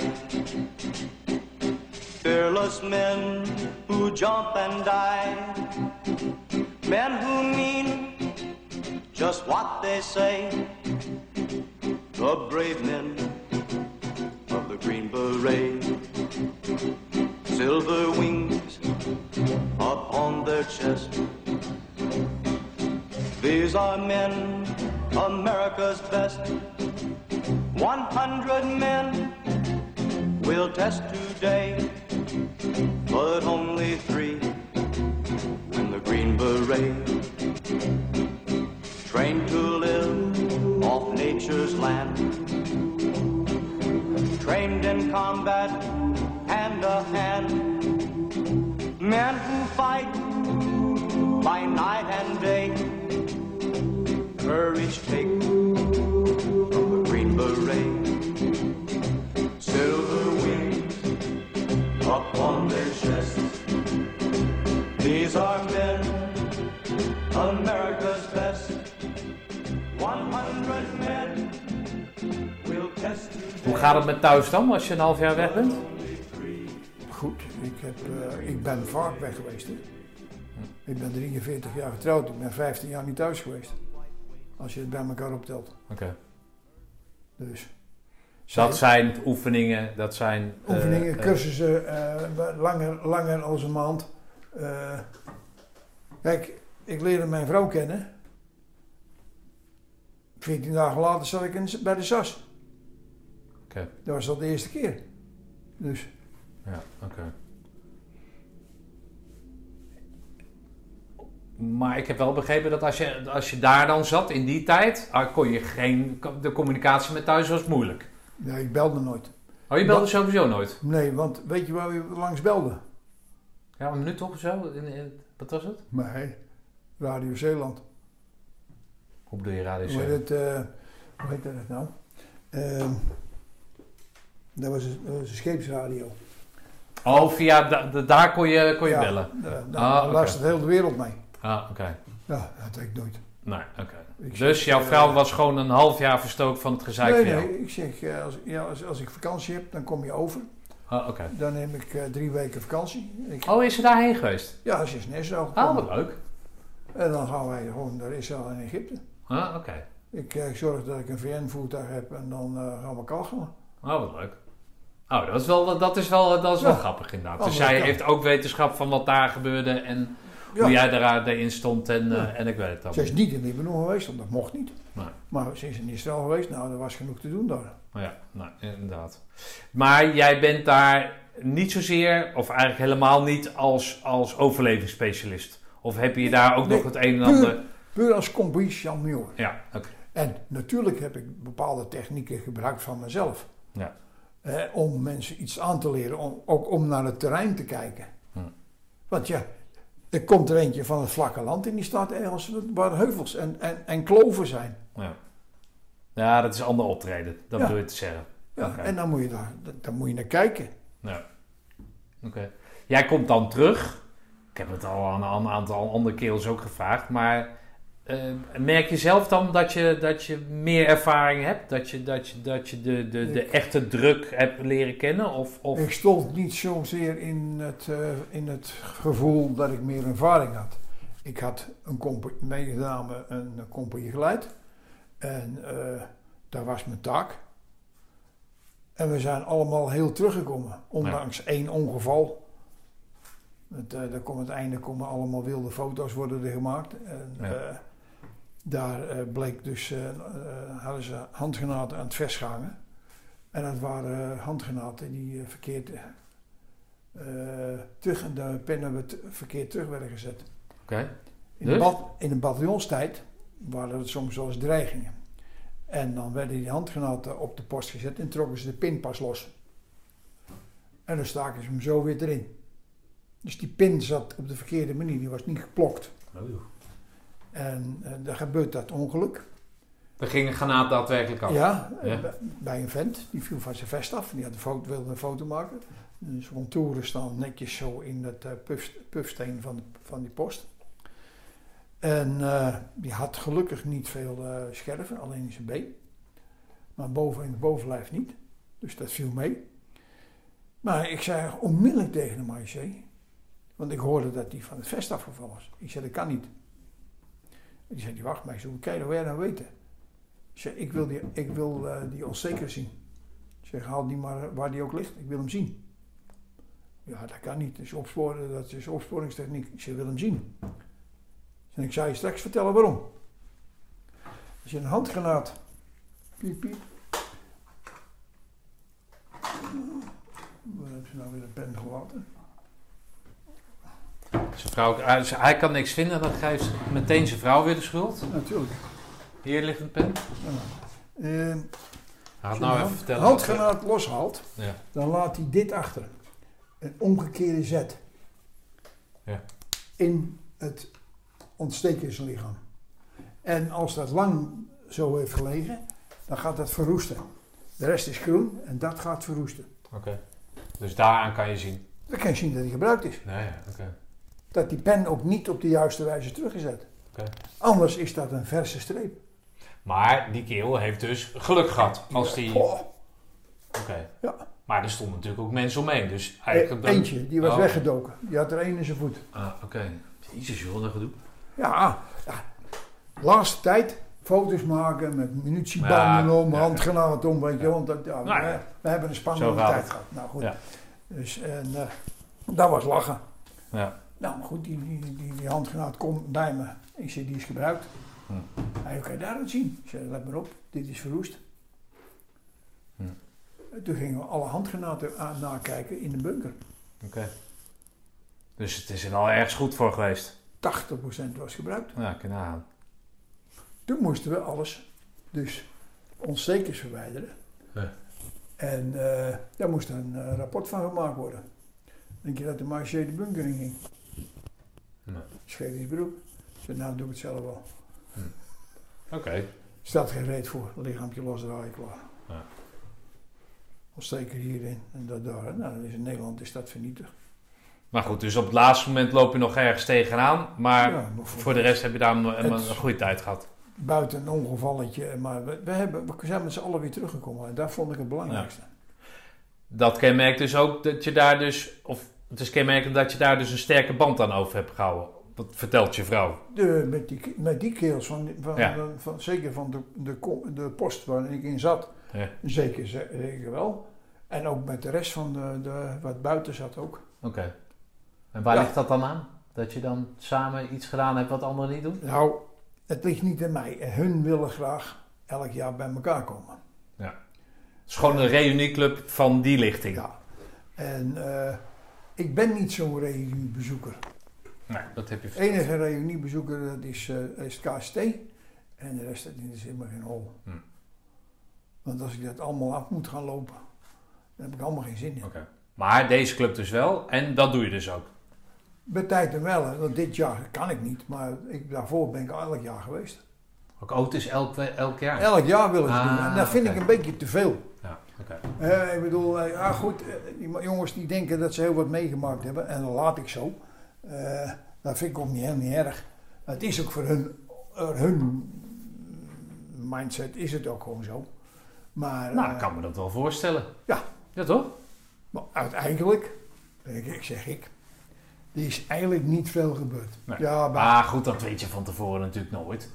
Fearless men who jump and die. Men who mean just what they say. The brave men of the Green Beret. Silver wings upon their chest. These are men, America's best. 100 men will test today, but only three win the Green Beret. Trained to live off nature's land, trained in combat hand to hand. Men who fight by night and day courage take from the green beret. Silver wings upon their chests. These are men, America's best. 100 men will test Hoe gaat het met thuis dan als je een half jaar weg bent? Goed, ik, heb, eh, ik ben vaak weg geweest. Hè. Ik ben 43 jaar getrouwd, ik ben 15 jaar niet thuis geweest. Als je het bij elkaar optelt. Oké. Dus Dat zijn oefeningen, dat zijn... eh, oefeningen, eh, cursussen, eh, langer, langer als een maand. Eh, kijk, ik leerde mijn vrouw kennen. 14 dagen later zat ik in, bij de SAS. Oké. Dat was al de eerste keer. Dus Ja, oké. Maar ik heb wel begrepen dat als je, als je daar dan zat in die tijd, ah, kon je geen. De communicatie met thuis was moeilijk. ja, ik belde nooit. Oh, je belde sowieso nooit? Nee, want weet je waar we langs belden? Ja, een minuut toch of zo? In- in- wat was het? Nee, Radio Zeeland. Hoe bedoel je radio? Hoe heet Zeven? het, eh, hoe heet dat nou? Ehm, dat, was een, dat was een scheepsradio. Oh, via da- da- daar kon je, kon je Ja, bellen. Daar, Ah, daar oké. luistert heel de wereld mee. Ah, oké. Ja, dat deed ik nooit. Nee, oké. Dus jouw eh, vrouw was gewoon een half jaar verstoken van het gezeik Nee, nee, ik zeg, eh, als, ja, als, als ik vakantie heb, dan kom je over. Ah, oké. Dan neem ik eh, drie weken vakantie. Ik, Oh, is ze daarheen geweest? Ja, ze is net zo Ah, gekomen. wat leuk. En dan gaan wij gewoon naar Israël en Egypte. Ah, oké. Ik eh, zorg dat ik een VN-voertuig heb en dan eh, gaan we kalgelen. Oh, wat leuk. Oh, dat is wel, dat is wel, dat is wel Ja. grappig inderdaad. Oh, dus zij heeft ook wetenschap van wat daar gebeurde en Ja. hoe jij daar- erin stond en, Ja. eh, en ik weet het Ze allemaal. is niet in Libanon geweest, want dat mocht niet. Nee. Maar ze is in Israël geweest, nou, er was genoeg te doen daar. Maar ja, nou, inderdaad. Maar jij bent daar niet zozeer, of eigenlijk helemaal niet, als, als overlevingsspecialist. Of heb je daar ook Nee, nog het een en ander... Puur als champion. Ja, oké. En natuurlijk heb ik bepaalde technieken gebruikt van mezelf. Ja. Eh, om mensen iets aan te leren, om, ook om naar het terrein te kijken. Hm. Want ja, er komt er eentje van het vlakke land in die staat ergens waar heuvels en, en, en kloven zijn. Ja. ja, dat is ander optreden. Dat Ja. bedoel je te zeggen. Ja. En dan moet, je daar, dan moet je naar kijken. Ja. Oké. Jij komt dan terug. Ik heb het al aan aan een aantal andere kerels ook gevraagd. Maar eh, merk je zelf dan dat je, dat je meer ervaring hebt? Dat je, dat je, dat je de, de, de echte druk hebt leren kennen? Of, of... Ik stond niet zozeer in het, eh, in het gevoel dat ik meer ervaring had. Ik had een meegedame een compagnie geleid. En eh dat was mijn taak. En we zijn allemaal heel teruggekomen. Ondanks één ongeval. Het, eh, daar komt het einde komen allemaal wilde foto's worden er gemaakt. En, Ja. Daar eh, bleek dus, eh, hadden ze handgranaten aan het vasthangen. En dat waren handgranaten die verkeerd terug, de pennen verkeerd terug werden gezet. Oké. In, de, Dus? in de bataljonstijd waren het soms wel eens dreigingen. En dan werden die handgranaten op de post gezet en trokken ze de pinpas los. En dan staken ze hem zo weer erin. Dus die pin zat op de verkeerde manier, die was niet geplokt. En eh, dan gebeurt dat ongeluk. Er ging een granaat daadwerkelijk af. Ja, eh, Ja. bij- een vent, die viel van zijn vest af. Die had een foto, wilde een foto maken. Dus contouren staan netjes zo in het eh, puff, puffsteen van, van die post. En eh, die had gelukkig niet veel eh, scherven, alleen in zijn been. Maar boven in het bovenlijf niet. Dus dat viel mee. Maar ik zei onmiddellijk tegen de marechaussee. Want ik hoorde dat die van het vest afgevallen was. Ik zei, dat kan niet. Die zei, die wacht maar. Ik zei, hoe kan je dat weer nou weten? Ik zei, ik wil die, ik wil, eh, die onzeker zien. Ik zeg, haal die maar waar die ook ligt. Ik wil hem zien. Ja, dat kan niet. Dat is, opsporen, dat is opsporingstechniek. Ik wil hem zien. En ik je straks vertellen waarom. Als je een handgranaat... Piep, piep. Waar hebben ze nou weer een pen gelaten? Zijn vrouw, hij, hij kan niks vinden, dan geeft meteen zijn vrouw weer de schuld. Natuurlijk. Hier ligt een pen. Hij had Als je nou even vertellen. handgranaat loshaalt, Ja. dan laat hij dit achter. Een omgekeerde zet. Ja. In het ontstekerslichaam. En als dat lang zo heeft gelegen, dan gaat dat verroesten. De rest is groen en dat gaat verroesten. Oké. Dus daaraan kan je zien. Dan kan je zien dat hij gebruikt is. Nee, ja, oké. Dat die pen ook niet op de juiste wijze teruggezet. Oké. Anders is dat een verse streep. Maar die kerel heeft dus geluk gehad. Als die... Oké. Ja. Maar er stonden natuurlijk ook mensen omheen. Dus Eh, eigenlijk dan- Eentje, die was Oh. weggedoken. Die had er één in zijn voet. Ah, oké. Jezus joh, dat gedoe. Ja, ja. laatste tijd foto's maken met munitiebanden Ja, om, ja, handgranaten om, weet je, want dat, ja, Nou we, hebben een spannende tijd gehad. Nou goed, dus en eh, dat was lachen. Ja. Nou goed, die, die, die, die handgranaat komt bij me. Ik zeg, die is gebruikt. Hm. Hij kan je daar aan zien? Ik zei, let maar op, dit is verroest. Hm. En Toen gingen we alle handgranaten aan, nakijken in de bunker. 80% Oké. Dus het is er al ergens goed voor geweest. was gebruikt. Ja, kan nagaan. Toen moesten we alles, dus onzekers verwijderen. Ja. En eh, daar moest een eh, rapport van gemaakt worden. Denk je dat de marché de bunker in ging? Nee. Zei, nou doe ik het zelf wel. Oké. Staat geen reet voor, lichaampje losdraaien, klaar. Ja. Ontsteker hierin en dat daar. Nou, dan is in Nederland is dat vernietigd. Maar goed, dus op het laatste moment loop je nog ergens tegenaan. Maar Ja, maar voor de rest heb je daar een, een, goede tijd gehad. Buiten een ongevalletje, maar we, we, hebben, we zijn met z'n allen weer teruggekomen. En dat vond ik het belangrijkste. Dat kenmerkt dus ook dat je daar dus... Of het is kenmerkend dat je daar dus een sterke band aan over hebt gehouden. Dat vertelt je vrouw. De, met, die, met die kerels, van, van, Ja. van, van- zeker van de, de, de post waar ik in zat, Ja. zeker, ze- zeker wel. En ook met de rest van de, de, wat buiten zat ook. Oké. En waar Ja. ligt dat dan aan? Dat je dan samen iets gedaan hebt wat anderen niet doen? Nou, het ligt niet aan mij. Hun willen graag elk jaar bij elkaar komen. Het is gewoon een reunieclub van die lichting. Ja. En eh, ik ben niet zo'n reuniebezoeker. Nee, dat heb je De enige reuniebezoeker dat is, eh, is het KST. En de rest dat interesseert me geen hol. Hm. Want als ik dat allemaal af moet gaan lopen, dan heb ik allemaal geen zin in. Oké. Maar deze club dus wel. En dat doe je dus ook. Bij tijd en wel, hè, want dit jaar kan ik niet, maar ik, daarvoor ben ik elk jaar geweest. Ook is elk, elk jaar. Elk jaar wil ik Ah, doen. En dat vind ik een beetje te veel. Ja, Eh, ik bedoel, eh, ja goed, eh, die jongens die denken dat ze heel wat meegemaakt hebben, en dat laat ik zo. Dat vind ik ook niet helemaal niet erg. Het is ook voor hun, hun mindset is het ook gewoon zo. Maar, Nou, ik kan me dat wel voorstellen. Ja. Ja, toch? maar uiteindelijk, ik, ik zeg ik, er is eigenlijk niet veel gebeurd. Nee. Ja, maar, Maar goed, dat weet je van tevoren natuurlijk nooit.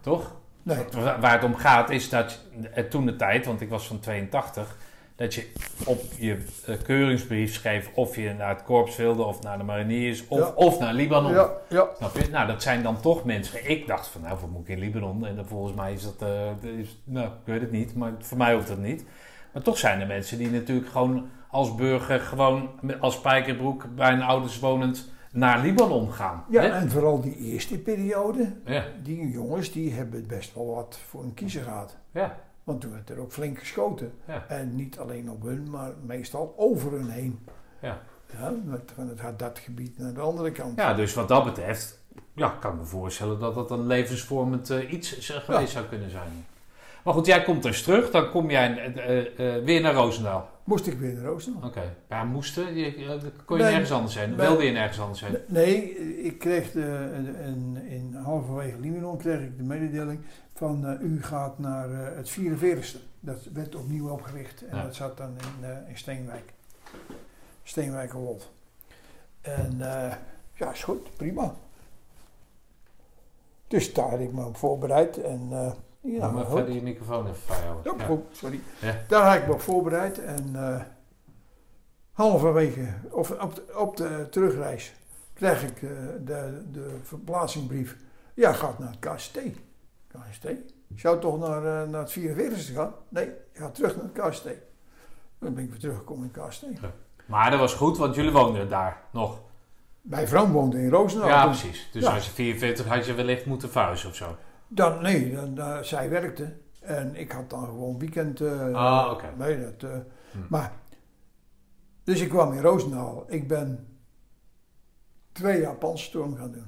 Toch? Nee, Waar het om gaat is dat je- toen de tijd, want ik was van 82, dat je op je eh, keuringsbrief schreef of je naar het korps wilde of naar de mariniers of, Ja. of naar Libanon. ja, ja, Snap je? Nou, dat zijn dan toch mensen. Ik dacht van, nou, wat moet ik in Libanon? En dan volgens mij is dat, eh, dat is, nou, ik weet het niet, maar voor mij hoeft dat niet. Maar toch zijn er mensen die natuurlijk gewoon als burger, gewoon als spijkerbroek bij hun ouders wonend, naar Libanon gaan. Ja, hè? en vooral die eerste periode, ja, die jongens die hebben best wel wat voor een kiezer gehad. ja, Want toen werd er ook flink geschoten. ja, En niet alleen op hun, maar meestal over hun heen. ja. Ja, van het Haddad-gebied naar de andere kant. ja, dus wat dat betreft, ja, kan ik me voorstellen dat dat een levensvormend eh, iets geweest zou kunnen zijn. Maar goed, jij komt dus terug, dan kom jij eh, eh, eh, weer naar Roosendaal. Moest ik weer naar Roosendaal. Oké, ja, moesten, je, kon je nergens anders zijn? Wilde je nergens anders zijn? Nee, ik kreeg de, een, in halverwege Limenon kreeg ik de mededeling van u gaat naar het 44ste. Dat werd opnieuw opgericht en Ja. dat zat dan in, in Steenwijk. Steenwijkerwold. En eh, ja, is goed, prima. Dus daar had ik me op voorbereid en ja, maar verder je microfoon even vasthouden. Ja, goed, sorry. Daar had ik me op voorbereid en eh halverwege, of op de, op de terugreis, krijg ik eh, de, de verplaatsingbrief. Ja, gaat naar het KST. KST? Je zou toch naar, eh, naar het 44ste gaan? Nee, je gaat terug naar het KST. Dan ben ik weer teruggekomen in het KST. Maar dat was goed, want jullie woonden daar nog. Mijn vrouw woonde in Roosendaal. ja, precies. Dus ja. als je 44 had je wellicht moeten verhuizen of zo. Dan, nee, dan, eh, zij werkte. En ik had dan gewoon weekend. eh, Ah, oké. Nee, dat, eh, Hm. Maar, dus ik kwam in Roosendaal. Ik ben twee jaar panzerstorm gaan doen.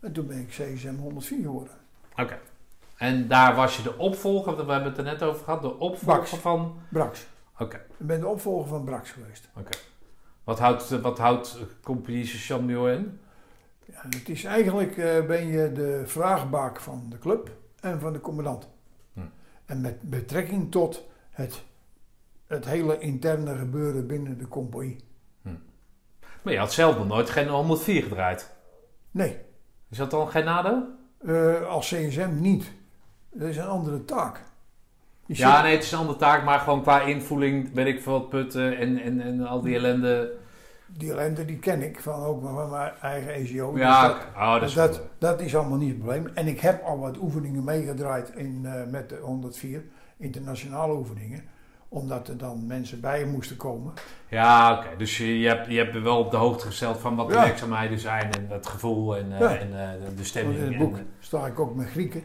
En toen ben ik CSM 104 geworden. Oké. En daar was je de opvolger, we hebben het er net over gehad, de opvolger van... Brax. Oké, Ik ben de opvolger van Brax geweest. oké. Wat houdt, wat houdt Compagnie Champion in? Het is eigenlijk, eh, ben je de vraagbaak van de club en van de commandant. Hm. En met betrekking tot het, het hele interne gebeuren binnen de compagnie. Maar je had zelf nog nooit geen 104 gedraaid. Nee, Is dat dan geen nadeel? eh, als CSM niet. Dat is een andere taak. Je Ja, zit- nee, het is een andere taak, maar gewoon qua invoeling, weet ik veel, wat putten en, en, en al die ellende. Die ellende die ken ik van ook van mijn eigen ECO. Ja, Dus oké. oh, dat is dat, dat, dat is allemaal niet het probleem. En ik heb al wat oefeningen meegedraaid in, eh, met de 104, internationale oefeningen. Omdat er dan mensen bij moesten komen. Ja, oké. Dus je, je, hebt, je hebt er wel op de hoogte gesteld van wat de Ja. werkzaamheden zijn en het gevoel en, eh, Ja. en eh, de- de Want stemming. in het en, boek eh, sta ik ook met Grieken.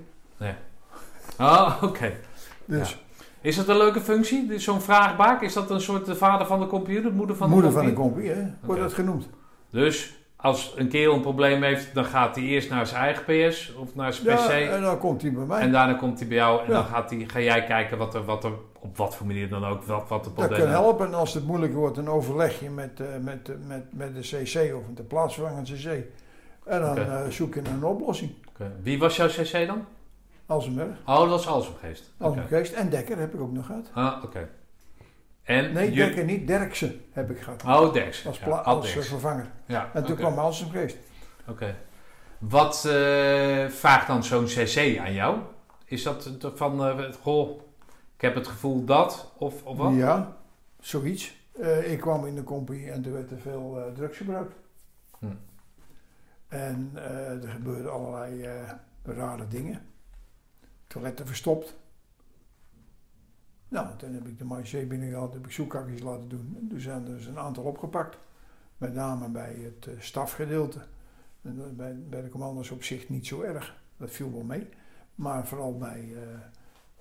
Oh, oké. Dus Is dat een leuke functie? Zo'n vraagbaak? Is dat een soort de vader van de computer, de moeder van moeder de van de computer? hè, wordt dat genoemd. Dus als een kerel een probleem heeft, dan gaat hij eerst naar zijn eigen PS of naar zijn Ja, PC. en dan komt hij bij mij. En daarna komt hij bij jou en Ja. dan gaat hij, ga jij kijken wat er, wat er, op wat voor manier dan ook, wat, wat de dat probleem kan helpen. En als het moeilijker wordt, dan overleg je met, eh, met, met, met de CC of met de plaatsvervangende CC. En dan Oké. eh, zoek je naar een oplossing. Wie was jouw CC dan? Als een merk. Oh, dat was Alsomgeest. Als Oké. een geest. En Dekker heb ik ook nog gehad. Ah, oké. En Nee, je- Dekker niet. Derksen heb ik gehad. Oh, Dex. Als, Ja, als eh, vervanger. Ja, En toen oké. kwam Als een geest. Oké. Wat eh, vraagt dan zo'n CC aan jou? Is dat van, eh, goh, ik heb het gevoel dat, of, of wat? Ja, zoiets. Ik kwam in de compie en er werd er veel drugs gebruikt. Hm. En er gebeurden allerlei rare dingen. Toiletten verstopt. Nou, toen heb ik de marché binnengehaald, heb ik zoekakjes laten doen. En toen zijn er dus een aantal opgepakt. Met name bij het eh, stafgedeelte. En bij, bij de commando's op zich niet zo erg. Dat viel wel mee. Maar vooral bij eh,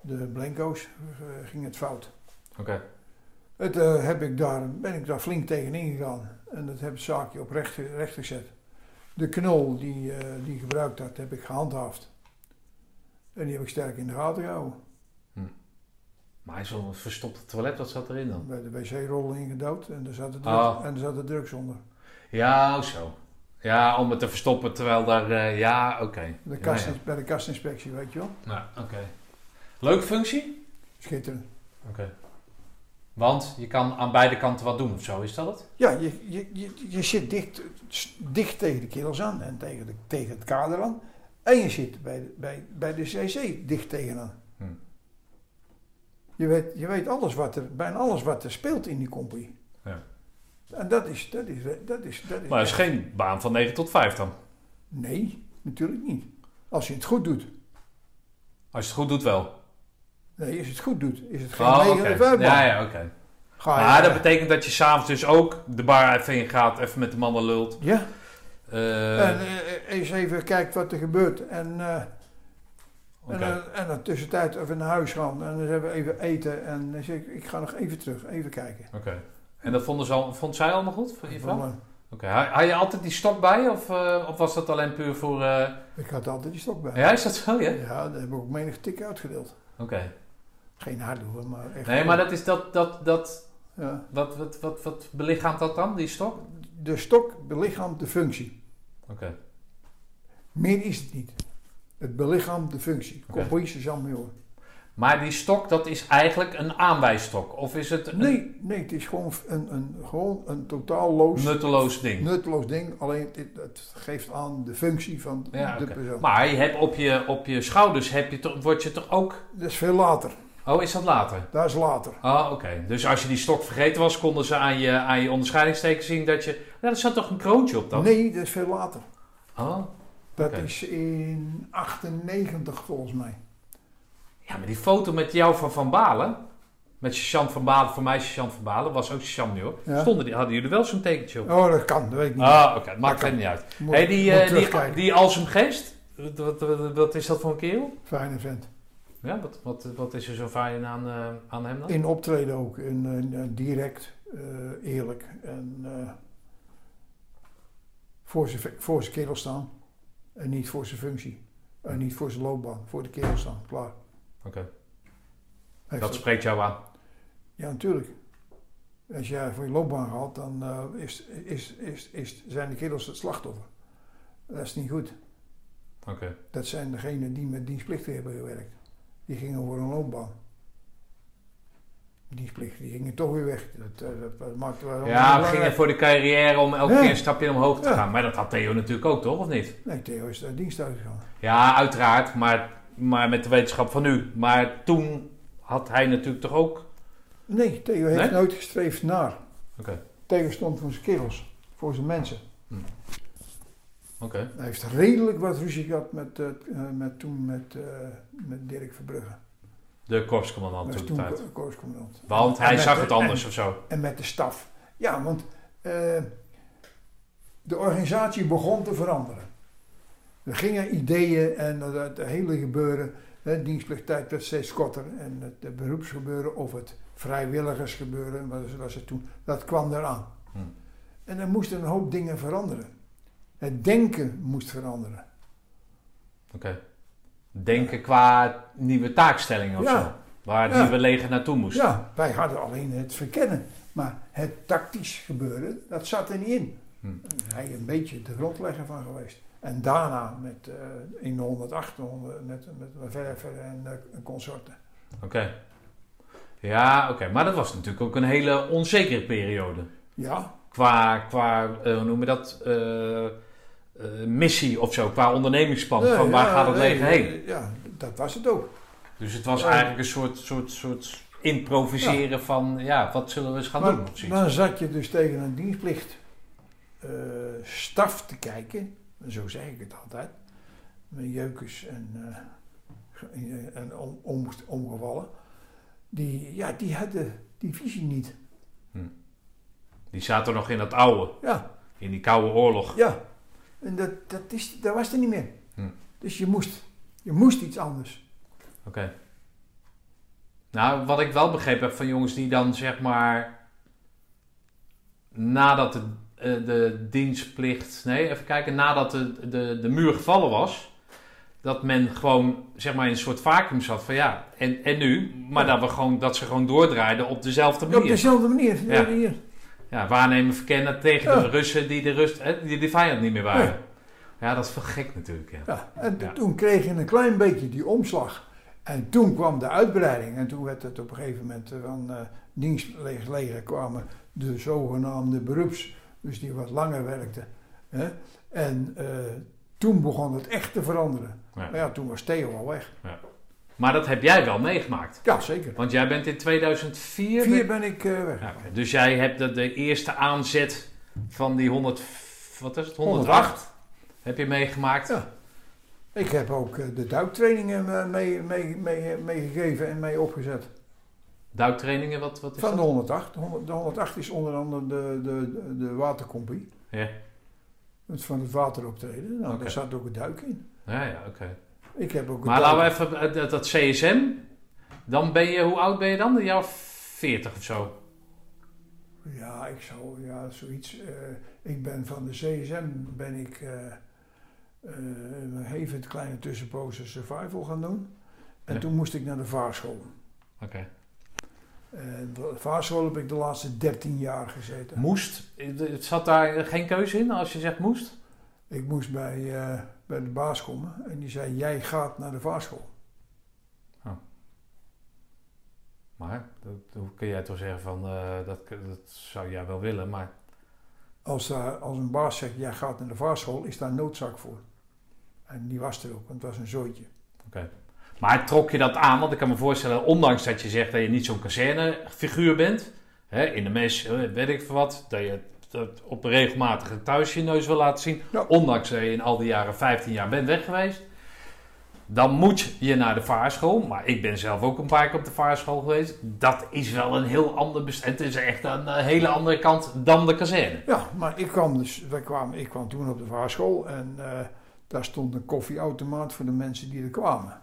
de blanco's eh, ging het fout. Oké. Het, heb ik daar, ben ik daar flink tegenin gegaan. En dat heb het zaakje op recht, recht gezet. De knol die, die gebruikt had, heb ik gehandhaafd. En die heb ik sterk in de gaten gehouden. Maar zo'n verstopte toilet, wat zat erin dan? Bij de wc-rol ingedouwd en er zat de, Oh. drugs, en er zat de drugs onder. Ja, oh, zo. Ja, om het te verstoppen terwijl daar, eh, ja, oké. De Ja, kast, ja. Bij de kastinspectie, weet je wel. Nou, oké. Leuke functie? Schitterend. Oké. Want je kan aan beide kanten wat doen of zo, is dat het? Ja, je, je, je, je zit dicht, dicht tegen de kerels aan en tegen, de, tegen het kader aan. En je zit bij de, bij, bij de CC dicht tegenaan. Hm. Je, weet, je weet alles wat er, bijna alles wat er speelt in die compagnie. Ja. En dat is, dat is, dat is, dat is, Maar het is geen baan van 9 tot 5 dan. Nee, natuurlijk niet. Als je het goed doet. Als je het goed doet wel. Nee, als je het goed doet, is het geen Oh, negen oké. of vijf Ja, ja, oké. Maar dat betekent dat je s'avonds dus ook de bar even in gaat, even met de mannen lult. Ja, En eh, eens even kijkt wat er gebeurt. En, eh, oké. en, en dan tussentijd even naar huis gaan. En dan hebben we even eten. En dan zeg ik, ik ga nog even terug, even kijken. Oké. En dat vonden ze al, vond zij allemaal goed, voor je vrouw? Oké. Had, had je altijd die stok bij? Of, eh, of was dat alleen puur voor... eh, eh, ik had altijd die stok bij. Ja, is dat zo, ja? Ja, daar heb ik ook menig tik uitgedeeld. Oké. Geen hardhoer, maar echt. Nee, maar dat is dat... dat, dat Ja. wat, wat, wat, wat belichaamt dat dan, die stok? De stok belichaamt de functie. Oké. Meer is het niet. Het belichaamt de functie. Oké. Compagnie Jean Maar die stok, dat is eigenlijk een aanwijsstok? Of is het een Nee, nee, het is gewoon een, een, gewoon een totaal loos, nutteloos ding? nutteloos ding. Alleen het, het geeft aan de functie van Ja, de oké. persoon. Maar je hebt op, je, op je schouders heb je toch, word je toch ook... Dat is veel later. Oh, is dat later? Dat is later. Oh, oké. Dus als je die stok vergeten was, konden ze aan je, aan je onderscheidingsteken zien dat je... Ja, er zat toch een kroontje op dan? Nee, dat is veel later. Oh. Dat is in 98 volgens mij. Ja, maar die foto met jou van Van Balen... Met Sergeant van Balen, voor mij Sergeant van Balen, was ook Sergeant nu hoor. Ja. Stonden die, hadden jullie wel zo'n tekentje op? Oh, dat kan, dat weet ik niet. Ah, oké. maakt Dat kan. verder niet uit. Moet- hey, die, eh, die, die Alsem Geest, wat, wat, wat, wat is dat voor een kerel? Fijne vent. Ja, wat, wat, wat is er zo fijn aan, eh, aan hem dan? In optreden ook. In, eh, direct, eerlijk. En voor zijn voor zijn kerel staan. En niet voor zijn functie. En niet voor zijn loopbaan. Voor de kerel staan. Klaar. Oké, dat spreekt jou aan. Ja, natuurlijk. Als jij voor je loopbaan gaat, dan eh, is, is, is, is, zijn de kerels het slachtoffer. Dat is niet goed. Oké. Dat zijn degenen die met dienstplichtig hebben gewerkt. Die gingen voor een loopbaan. Dienstplichtig, die gingen toch weer weg. Dat, eh, dat, dat maakte wel Ja, we gingen voor de carrière om elke Ja. keer een stapje omhoog te Ja. gaan. Maar dat had Theo natuurlijk ook, toch? Of niet? Nee, Theo is uit dienst uitgegaan. Ja, uiteraard. Maar, maar met de wetenschap van nu. Maar toen had hij natuurlijk toch ook... Nee, Theo heeft Nee? nooit gestreefd naar. Oké. Theo stond voor zijn kerels, voor zijn mensen. Oké. Hij heeft redelijk wat ruzie gehad met, eh, met toen met, eh, met Dirk Verbrugge. De korpscommandant toen de tijd. Want En hij zag de- het anders en- of zo. En met de staf. Ja, want eh, de organisatie begon te veranderen. Er gingen ideeën en het, hele gebeuren, hè, dienstplichttijd werd steeds korter en het, het beroepsgebeuren of het vrijwilligersgebeuren, wat was het toen, dat kwam eraan. Hm. En er moesten een hoop dingen veranderen. Het denken moest veranderen. Oké. Denken qua nieuwe taakstellingen of Ja. zo. Waar het Ja. nieuwe leger naartoe moest. Ja, wij hadden alleen het verkennen. Maar het tactisch gebeuren, dat zat er niet in. Hm. Hij een beetje de grondlegger van geweest. En daarna met, eh, in de 108 met, met, met Verver en eh, consorten. Oké. Ja, oké. Maar dat was natuurlijk ook een hele onzekere periode. Ja, Qua, qua eh, hoe noem je dat? Eh, missie of zo. Qua ondernemingsplan. Nee, van waar ja, gaat het nee, leger heen? Ja, dat was het ook. Dus het was Ja. eigenlijk een soort, soort, soort improviseren van... Ja, wat zullen we eens gaan Maar doen? Precies. dan zat je dus tegen een dienstplicht eh, staf te kijken. Zo zeg ik het altijd. Met jeukers en, ge- en om, om, omgevallen. Die, ja, die hadden die visie niet. Die zaten nog in dat oude. Ja, In die koude oorlog. ja. En dat, dat, is, dat was er niet meer. Hm. Dus je moest, je moest iets anders. Oké. Nou, wat ik wel begrepen heb van jongens die dan zeg maar. nadat de, eh, de dienstplicht. nee, even kijken. nadat de, de, de muur gevallen was. dat men gewoon zeg maar in een soort vacuüm zat van ja. en, en nu? Maar Ja. dat, we gewoon, dat ze gewoon doordraaiden op dezelfde Op manier. dezelfde manier. Ja. Ja, waarnemen, verkennen tegen Ja. de Russen die de, Rust, die de vijand niet meer waren. Nee. Ja, dat is wel gek natuurlijk. Ja. Ja, en Ja. toen kreeg je een klein beetje die omslag. En toen kwam de uitbreiding. En toen werd het op een gegeven moment eh, van eh dienstleger kwamen de zogenaamde beroeps. Dus die wat langer werkten. Hè? En eh, toen begon het echt te veranderen. Ja. Maar ja, toen was Theo al weg. Maar dat heb jij wel meegemaakt. Ja, zeker. Want jij bent in 2004... Vier ben ik eh, weg. Ja. Dus jij hebt de, de eerste aanzet van die 100, wat is het, 108, 108. heb je meegemaakt. Ja. Ik heb ook eh, de duiktrainingen eh, mee, mee, mee, meegegeven en mee opgezet. Duiktrainingen, wat, wat is Van de dat? 108. De 100 de 108 is onder andere de, de, de, watercompie. Ja. Het van het water optreden. Nou, daar zat ook een duik in. Ja, ja, oké. Ik heb ook Maar laten we even, eh, dat, CSM, dan ben je, hoe oud ben je dan? Een jaar of 40 of zo? Ja, ik zou, ja, zoiets. eh, ik ben van de CSM, ben ik eh, een even kleine tussenpozen survival gaan doen. En Ja. toen moest ik naar de vaarschool. Oké. De vaarschool heb ik de laatste 13 jaar gezeten. Moest, het zat daar geen keuze in als je zegt moest? Ik moest bij, eh, bij de baas komen en die zei: Jij gaat naar de vaarschool. Maar, dat, hoe kun jij toch zeggen van, eh, dat, dat zou jij wel willen, maar... Als, daar, als een baas zegt: Jij gaat naar de vaarschool, is daar noodzaak voor. En die was er ook, want het was een zooitje. Maar trok je dat aan? Want ik kan me voorstellen, ondanks dat je zegt dat je niet zo'n kazernefiguur bent, hè, in de mes, eh, weet ik veel wat, dat je op een regelmatige thuis je neus wil laten zien, Ja. ondanks dat je in al die jaren 15 jaar bent weg geweest, dan moet je naar de vaarschool. Maar ik ben zelf ook een paar keer op de vaarschool geweest. Dat is wel een heel ander bestaan. Het is echt een eh, hele andere kant dan de kazerne. Ja, maar ik kwam dus, wij kwamen, ik kwam toen op de vaarschool en eh, daar stond een koffieautomaat voor de mensen die er kwamen.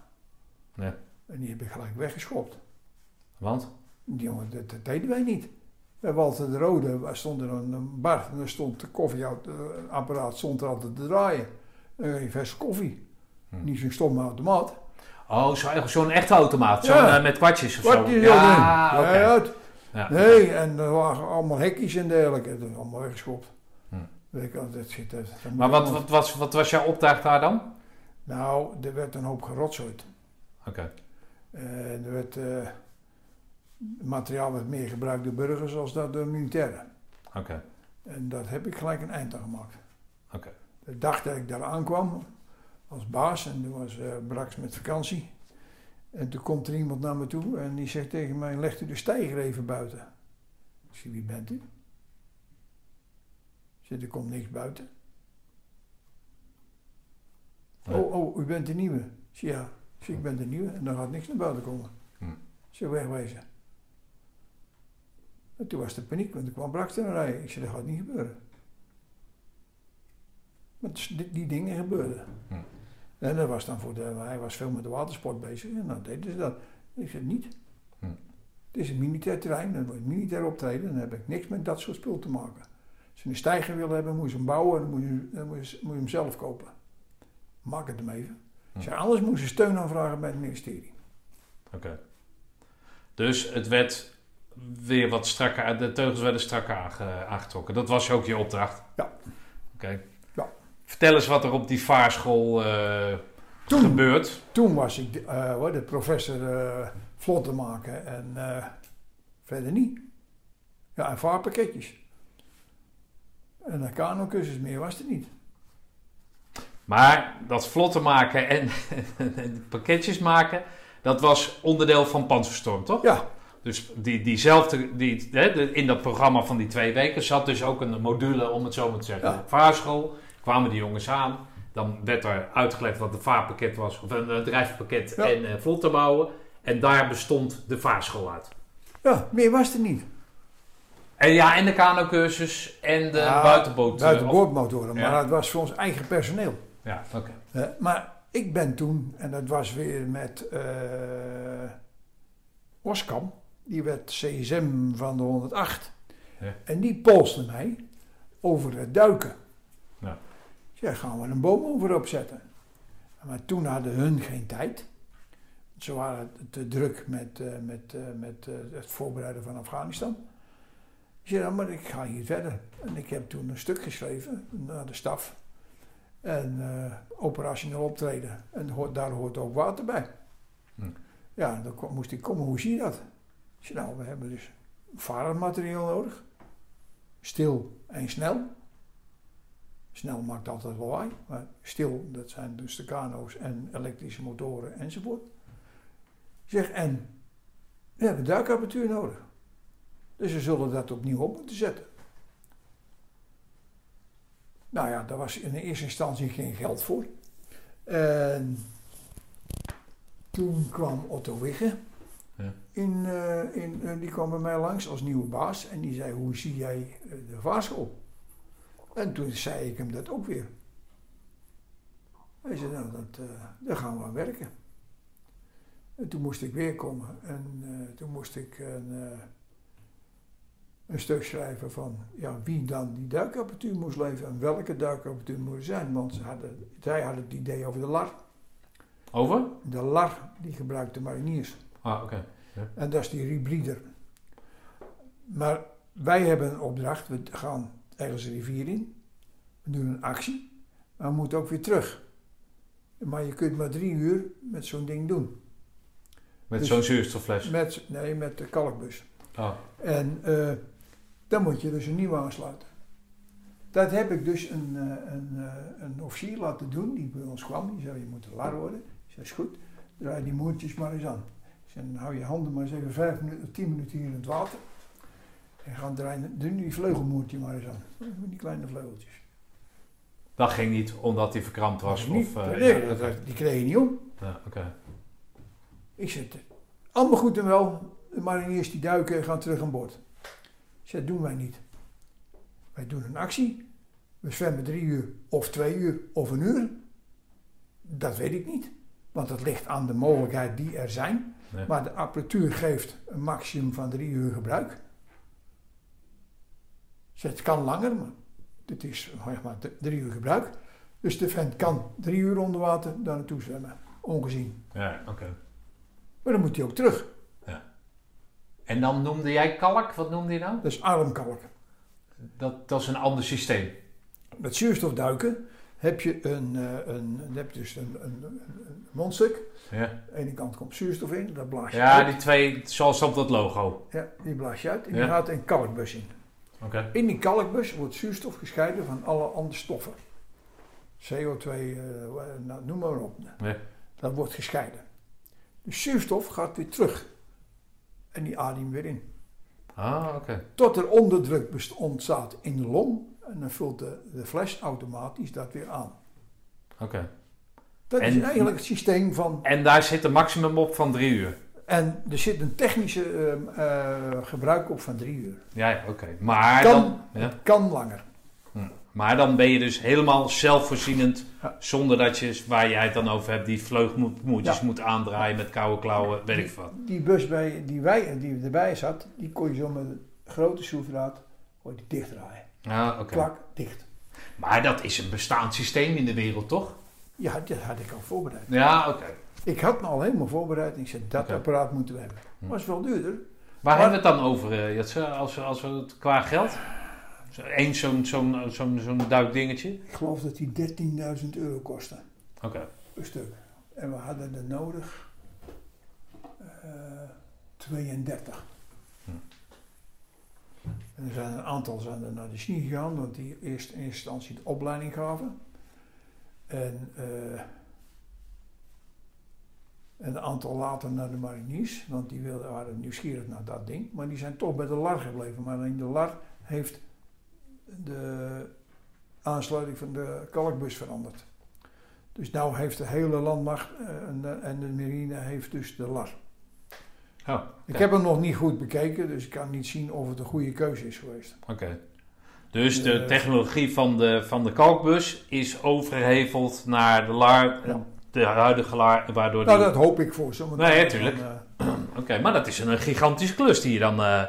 Ja. En die heb ik gelijk weggeschopt. Want? Die jongen, dat, dat deden wij niet. Bij Walter de Rode stond er een, bar en er stond de koffieapparaat stond er altijd te draaien. Een verse koffie. Hm. Niet zo'n stomme automaat. Oh, zo- zo'n echte automaat. Zo'n Ja. eh, met kwartjes of zo. Ja, ja. Nee, en er lagen allemaal hekjes en dergelijke. Dat is allemaal weggeschopt. Hm. Weet ik, al, dat zit, dat, dat Maar wat, was, wat was jouw opdracht daar dan? Nou, er werd een hoop gerotzooid. Oké. Eh, er werd, materiaal werd meer gebruikt door burgers als dat door militairen. Oké. En dat heb ik gelijk een eind aan gemaakt. Oké. De dag dat ik daar aankwam als baas en toen was Brax met vakantie. En toen komt er iemand naar me toe en die zegt tegen mij: Legt u de steiger even buiten. Ik zeg: Wie bent u? Zeg: Er komt niks buiten. Nee. Oh, oh, u bent de nieuwe. Ik zeg: Ja. Ik zeg: Ik ben de nieuwe en dan gaat niks naar buiten komen. Hm. Zeg: Wegwezen. En toen was de paniek, want er kwam Brax er rijden. Ik zeg: Dat gaat niet gebeuren. Dus die, die dingen gebeurden. Hm. En dat was dan voor de, hij was veel met de watersport bezig en dan deden ze dat. Ik zeg niet. Hm. Het is een militair terrein, dan wordt militair optreden, dan heb ik niks met dat soort spul te maken. Als je een stijger wil hebben, moet je hem bouwen, dan moet je, dan moet je, moet je hem zelf kopen. Maak het hem even. Hm. Zeg, anders moet je steun aanvragen bij het ministerie. Oké. Dus het werd weer wat strakker, de teugels werden strakker aange- aangetrokken. Dat was ook je opdracht? Ja. Oké. Ja. Vertel eens wat er op die vaarschool eh, Toen, gebeurt. toen was ik de, eh, de professor eh, vlot te maken en verder niet. Ja, en vaarpakketjes. En een kano-cursus meer was er niet. Maar dat vlotten maken *laughs* en, en pakketjes maken, dat was onderdeel van Panzerstorm, toch? Ja, Dus die, diezelfde, die, hè, de- in dat programma van die twee weken zat dus ook een module, om het zo maar te zeggen. Ja. Vaarschool, kwamen die jongens aan. Dan werd er uitgelegd wat een vaarpakket was, of een, eh, drijfpakket Ja. en eh vlotten bouwen. En daar bestond de vaarschool uit. ja, meer was er niet. En ja, en de kanocursus en de Ja, buitenboot. eh, Buitenboordmotoren, maar dat was voor ons eigen personeel. Ja, oké. Maar ik ben toen, en dat was weer met eh Oskam, die werd CSM van de 108. Ja. En die polste mij over het duiken. Ja. Ik zei, gaan we een boom over opzetten. Maar toen hadden hun geen tijd. Ze waren te druk met, eh, met, eh, met eh, het voorbereiden van Afghanistan. Ik zei, nou, maar ik ga hier verder. En ik heb toen een stuk geschreven naar de staf. En eh, operationeel optreden. En daar hoort ook water bij. Hm. Ja, dan moest ik komen, hoe zie je dat? Nou, we hebben dus varenmateriaal nodig. Stil en snel. Snel maakt altijd lawaai, maar stil, dat zijn dus de kano's en elektrische motoren enzovoort. Zeg, en we hebben duikapparatuur nodig. Dus we zullen dat opnieuw op moeten zetten. Nou ja, daar was in de eerste instantie geen geld voor. En toen kwam Otto Wigge. Ja. In, eh, in, eh, die kwam bij mij langs als nieuwe baas. En die zei, hoe zie jij eh, de vaarschool? En toen zei ik hem dat ook weer. Hij zei, nou, dat, daar gaan we aan werken. En toen moest ik weer komen. En toen moest ik een, een stuk schrijven van ja, wie dan die duikapparatuur moest leveren en welke duikapparatuur moest zijn. Want ze hadden, zij hadden het idee over de LAR. Over? De LAR, die gebruikte mariniers. Ah, oké. En dat is die rebreather. Maar wij hebben een opdracht, we gaan ergens een rivier in. We doen een actie, maar we moeten ook weer terug. Maar je kunt maar drie uur met zo'n ding doen. Met Dus- zo'n zuurstoffles. Met, nee, met de kalkbus. Oh. En eh, dan moet je dus een nieuwe aansluiten. Dat heb ik dus een, eh, een, eh, een officier laten doen die bij ons kwam. Die zei, je moet lar worden. Ik zei, is goed, draai die moertjes maar eens aan. Zei, dan hou je handen maar eens even vijf minuten, tien minuten hier in het water. En gaan draaien, doe nu die vleugelmoertje maar eens aan. Die kleine vleugeltjes. Dat ging niet omdat hij verkrampt was? Of, eh, nee, ja, dat- dat- die kreeg je niet om. ja, oké. Ik zeg, allemaal goed en wel, de mariniers die duiken en gaan terug aan boord. Ik dat doen wij niet. Wij doen een actie. We zwemmen drie uur of twee uur of een uur. Dat weet ik niet. Want dat ligt aan de mogelijkheid die er zijn. Nee. Maar de apparatuur geeft een maximum van drie uur gebruik. Ik zeg, het kan langer, maar het is zeg maar, drie uur gebruik. Dus de vent kan drie uur onder water daar naartoe zwemmen. Ongezien. Ja, oké. Maar dan moet hij ook terug. En dan noemde jij kalk? Wat noemde je nou? Dat is armkalk. Dat, dat is een ander systeem. Met zuurstofduiken heb je een, eh, een, heb je dus een, een, mondstuk. Ja, Aan de ene kant komt zuurstof in, dat blaas je ja uit. die twee, zoals op dat logo. Ja, die blaas je uit en Ja. die gaat een kalkbus in. Oké. In die kalkbus wordt zuurstof gescheiden van alle andere stoffen. CO2, eh, nou, noem maar op. Ja. Dat wordt gescheiden. De zuurstof gaat weer terug. En die adem weer in. Ah, oké. Tot er onderdruk ontstaat in de long. En dan vult de, de fles automatisch dat weer aan. Oké. Dat is En- eigenlijk het systeem van. En daar zit een maximum op van drie uur. En er zit een technische ehm, eh, gebruik op van drie uur. Ja, ja, oké. Maar, Kan. dan, ja. Kan langer. Hm. maar dan ben je dus helemaal zelfvoorzienend. Ja. Zonder dat je, waar jij het dan over hebt, die vleugmoertjes Ja. moet aandraaien met koude klauwen, weet ik wat. Die bus bij, die, wij, die erbij zat, die kon je zo met een grote schroefdraad dichtdraaien. Ah, oké. Klak, dicht. Maar dat is een bestaand systeem in de wereld, toch? Ja, dat had ik al voorbereid. Ja, oké. Ik had me al helemaal voorbereid en ik zei, dat apparaat moeten we hebben. Hm. Maar het is wel duurder. Waar Maar- hebben we het dan over, eh, Jetse, als, we- als we het qua geld? Eén zo'n zo'n zo'n zo'n duikdingetje? Ik geloof dat die 13.000 euro kostte. Oké. per stuk. En we hadden er nodig eh 32. En er zijn een aantal zijn er naar de Chine gegaan, want die eerst in eerste instantie de opleiding gaven. En, eh, en een aantal later naar de mariniers, want die wilden, waren nieuwsgierig naar dat ding. Maar die zijn toch bij de LAR gebleven. Maar alleen de LAR heeft de aansluiting van de kalkbus veranderd. Dus nou heeft de hele landmacht eh, en, de, en de marine heeft dus de LAR. Oh, Ik Ja. heb hem nog niet goed bekeken, dus ik kan niet zien of het een goede keuze is geweest. oké. Dus de Eh, technologie van de, van de kalkbus is overgeheveld naar de Ja. de huidige LAR, waardoor Nou, die... dat hoop ik voor ze. want Nee, dan- tuurlijk. dan, eh, *clears throat* Oké, maar dat is een gigantische klus die je dan, eh,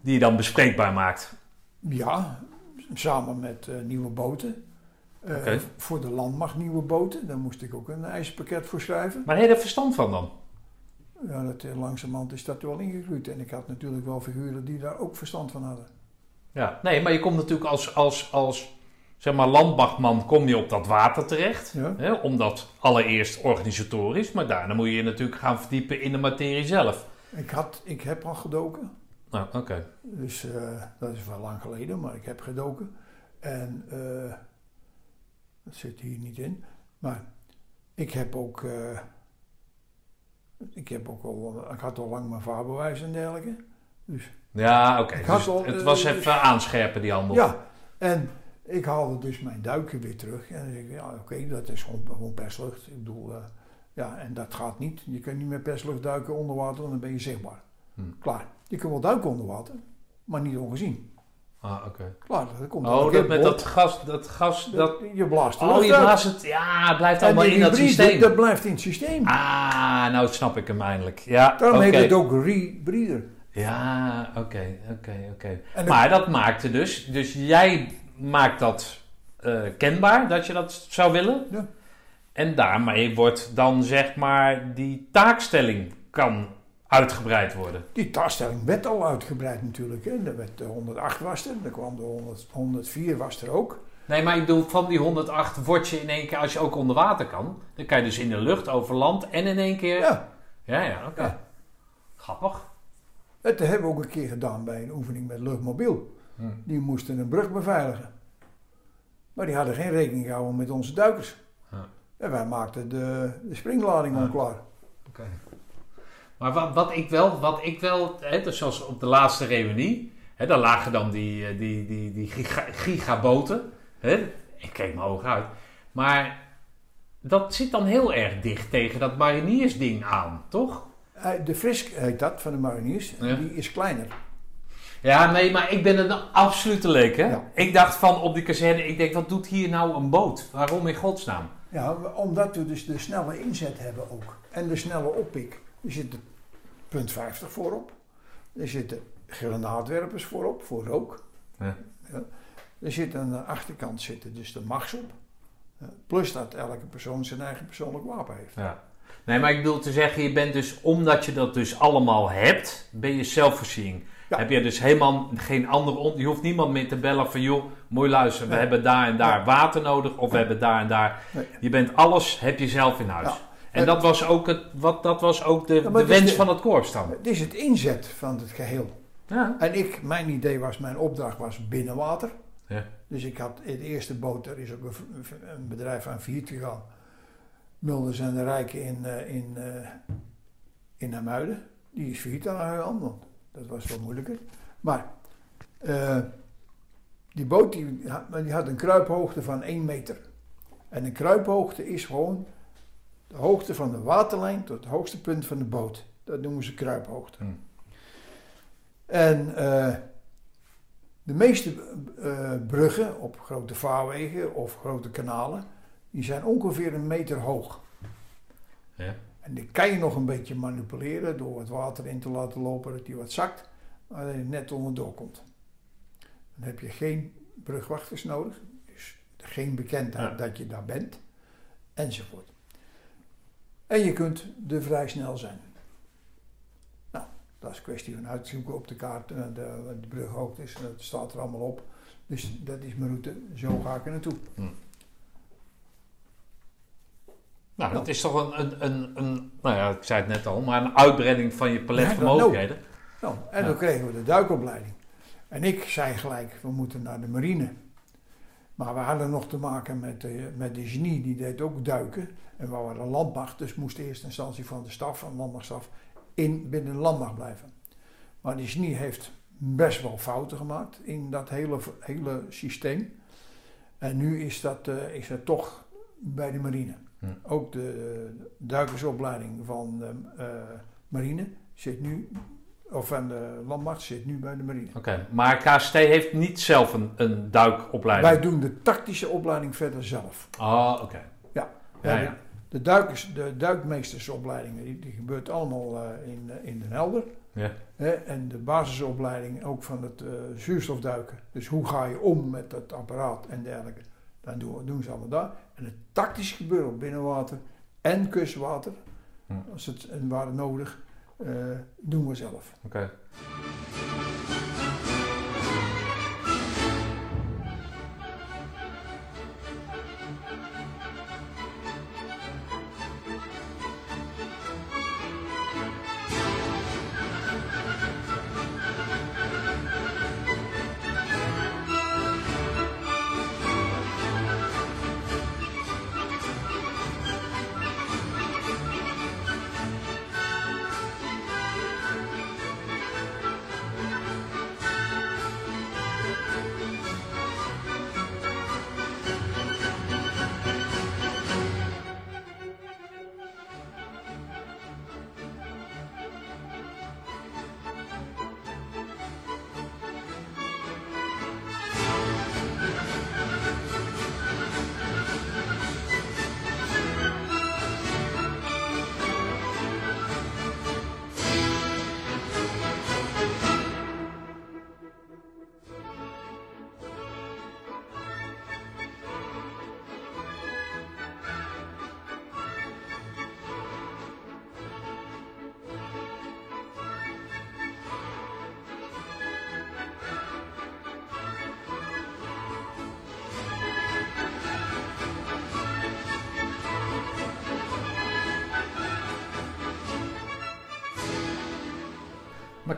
die je dan bespreekbaar maakt. ja, samen met nieuwe boten. Eh, Oké. Voor de landmacht nieuwe boten, daar moest ik ook een eisenpakket voor schrijven. Maar heb je er verstand van dan? Ja, dat, eh, langzamerhand is dat wel ingegroeid. En ik had natuurlijk wel figuren die daar ook verstand van hadden. Ja, nee, maar je komt natuurlijk als, als, als zeg maar, landmachtman kom je op dat water terecht. Ja? Hè, omdat allereerst organisatorisch, maar daarna moet je je natuurlijk gaan verdiepen in de materie zelf. Ik, had, ik heb al gedoken. Nou, oké. Dus eh, dat is wel lang geleden, maar ik heb gedoken. En eh, dat zit hier niet in. Maar ik heb ook. Ik heb ook al. Ik had al lang mijn vaarbewijs en dergelijke. Dus Ja, oké. Dus het eh, was dus- even aanscherpen, die handel. ja, en ik haalde dus mijn duiken weer terug. En dan ik, ja, oké, dat is gewoon, gewoon perslucht. Ik bedoel, eh, ja, en dat gaat niet. Je kunt niet met perslucht duiken onder water, want dan ben je zichtbaar. Hm. Klaar. Je kunt wel duiken onder water, maar niet ongezien. Ah, oké. Klaar, dat komt Oh, dat met dat gas, dat gas, dat... je blaast Oh, je blaast het... Ja, het blijft allemaal in dat systeem. Dat blijft in het systeem. Ah, nou snap ik hem eindelijk. Ja, Daarom oké. heet het ook rebreather. Ja, oké, oké, oké. Maar dat maakte dus... Dus jij maakt dat eh, kenbaar, dat je dat zou willen. Ja. En daarmee wordt dan zeg maar die taakstelling kan uitgebreid worden. Die taakstelling werd al uitgebreid natuurlijk. Hè. Er werd de 108 was er, er kwam de 100, 104 was er ook. Nee, maar ik bedoel, van die 108 word je in één keer, als je ook onder water kan, dan kan je dus in de lucht, over land en in één keer... Ja, ja, ja, oké. Ja. Grappig. dat hebben we ook een keer gedaan bij een oefening met luchtmobiel. Hm. Die moesten een brug beveiligen. Maar die hadden geen rekening gehouden met onze duikers. En wij maakten de, de springlading onklaar. Oké. Maar wat, wat ik wel, wat ik wel hè, dus zoals op de laatste reunie, hè, daar lagen dan die, eh, die, die, die giga, gigaboten. Hè? Ik keek mijn ogen uit. Maar dat zit dan heel erg dicht tegen dat mariniersding aan, toch? Eh, De Frisk heet dat van de mariniers. Ja. Die is kleiner. Ja, nee, maar ik ben een absolute leek, hè? Ja. Ik dacht van op die kazerne, ik denk, wat doet hier nou een boot? Waarom in godsnaam? Ja, omdat we dus de snelle inzet hebben ook. En de snelle oppik. Er zitten punt 50 voorop. Er zitten granaatwerpers voorop, voor rook. Ja. Ja. Er zit aan de achterkant zitten dus de machts op. Plus dat elke persoon zijn eigen persoonlijk wapen heeft. Ja. Nee, maar ik bedoel te zeggen, je bent dus, omdat je dat dus allemaal hebt, ben je zelfvoorziening. Ja. Heb je dus helemaal geen andere, on- je hoeft niemand meer te bellen van, joh, mooi luisteren, we hebben daar en daar water nodig, of we hebben daar en daar. Nee. Je bent alles, heb je zelf in huis. Ja. En dat was ook, het, wat, dat was ook de, Ja, wens de- van het korps dan. Het is het inzet van het geheel. Ja. En ik, mijn idee was, mijn opdracht was binnenwater. Ja. Dus ik had in de eerste boot, er is ook een, een bedrijf aan vier gegaan. Mulders en de Rijken in, eh, in, eh in Namuiden. Die is failliet aan want dat was wat moeilijker. Maar eh, die boot die, had- die had een kruiphoogte van 1 meter. En een kruiphoogte is gewoon de hoogte van de waterlijn tot het hoogste punt van de boot. Dat noemen ze kruiphoogte. Hmm. En eh, de meeste eh, bruggen op grote vaarwegen of grote kanalen, die zijn ongeveer een meter hoog. Ja. En die kan je nog een beetje manipuleren door het water in te laten lopen, dat die wat zakt, maar dat je net onderdoor komt. Dan heb je geen brugwachters nodig, dus geen bekendheid Ja. dat je daar bent, enzovoort. En je kunt er vrij snel zijn. Nou, dat is een kwestie van uitzoeken op de kaart, eh, de, de brughoogte is, dat staat er allemaal op. Dus dat is mijn route, zo ga ik er naartoe. Nou, dat Nou. is toch een, een, een, een, nou ja, ik zei het net al, maar een uitbreiding van je palet Ja, van mogelijkheden. Nou, en Ja. dan kregen we de duikopleiding. En ik zei gelijk, we moeten naar de marine. Maar we hadden nog te maken met de, met de genie, die deed ook duiken. En we waren landmacht, dus moest in eerste instantie van de staf, van de landmachtstaf, in, binnen de landmacht blijven. Maar die genie heeft best wel fouten gemaakt in dat hele, hele systeem. En nu is dat, eh, is dat toch bij de marine. Hm. Ook de duikersopleiding van de eh, marine zit nu, of van de landmacht zit nu bij de marine. Oké, maar KST heeft niet zelf een, een duikopleiding? Wij doen de tactische opleiding verder zelf. Oh, oké. Ja. Ja, ja. De, duikers, de duikmeestersopleidingen, die, die gebeurt allemaal eh, in, eh, in Den Helder. Ja. Hè, en de basisopleiding ook van het eh, zuurstofduiken. Dus hoe ga je om met dat apparaat en dergelijke. Dan doen, doen ze allemaal daar. En het tactische gebeuren op binnenwater en kustwater, Hm. als het en waar nodig, doen we zelf. Oké.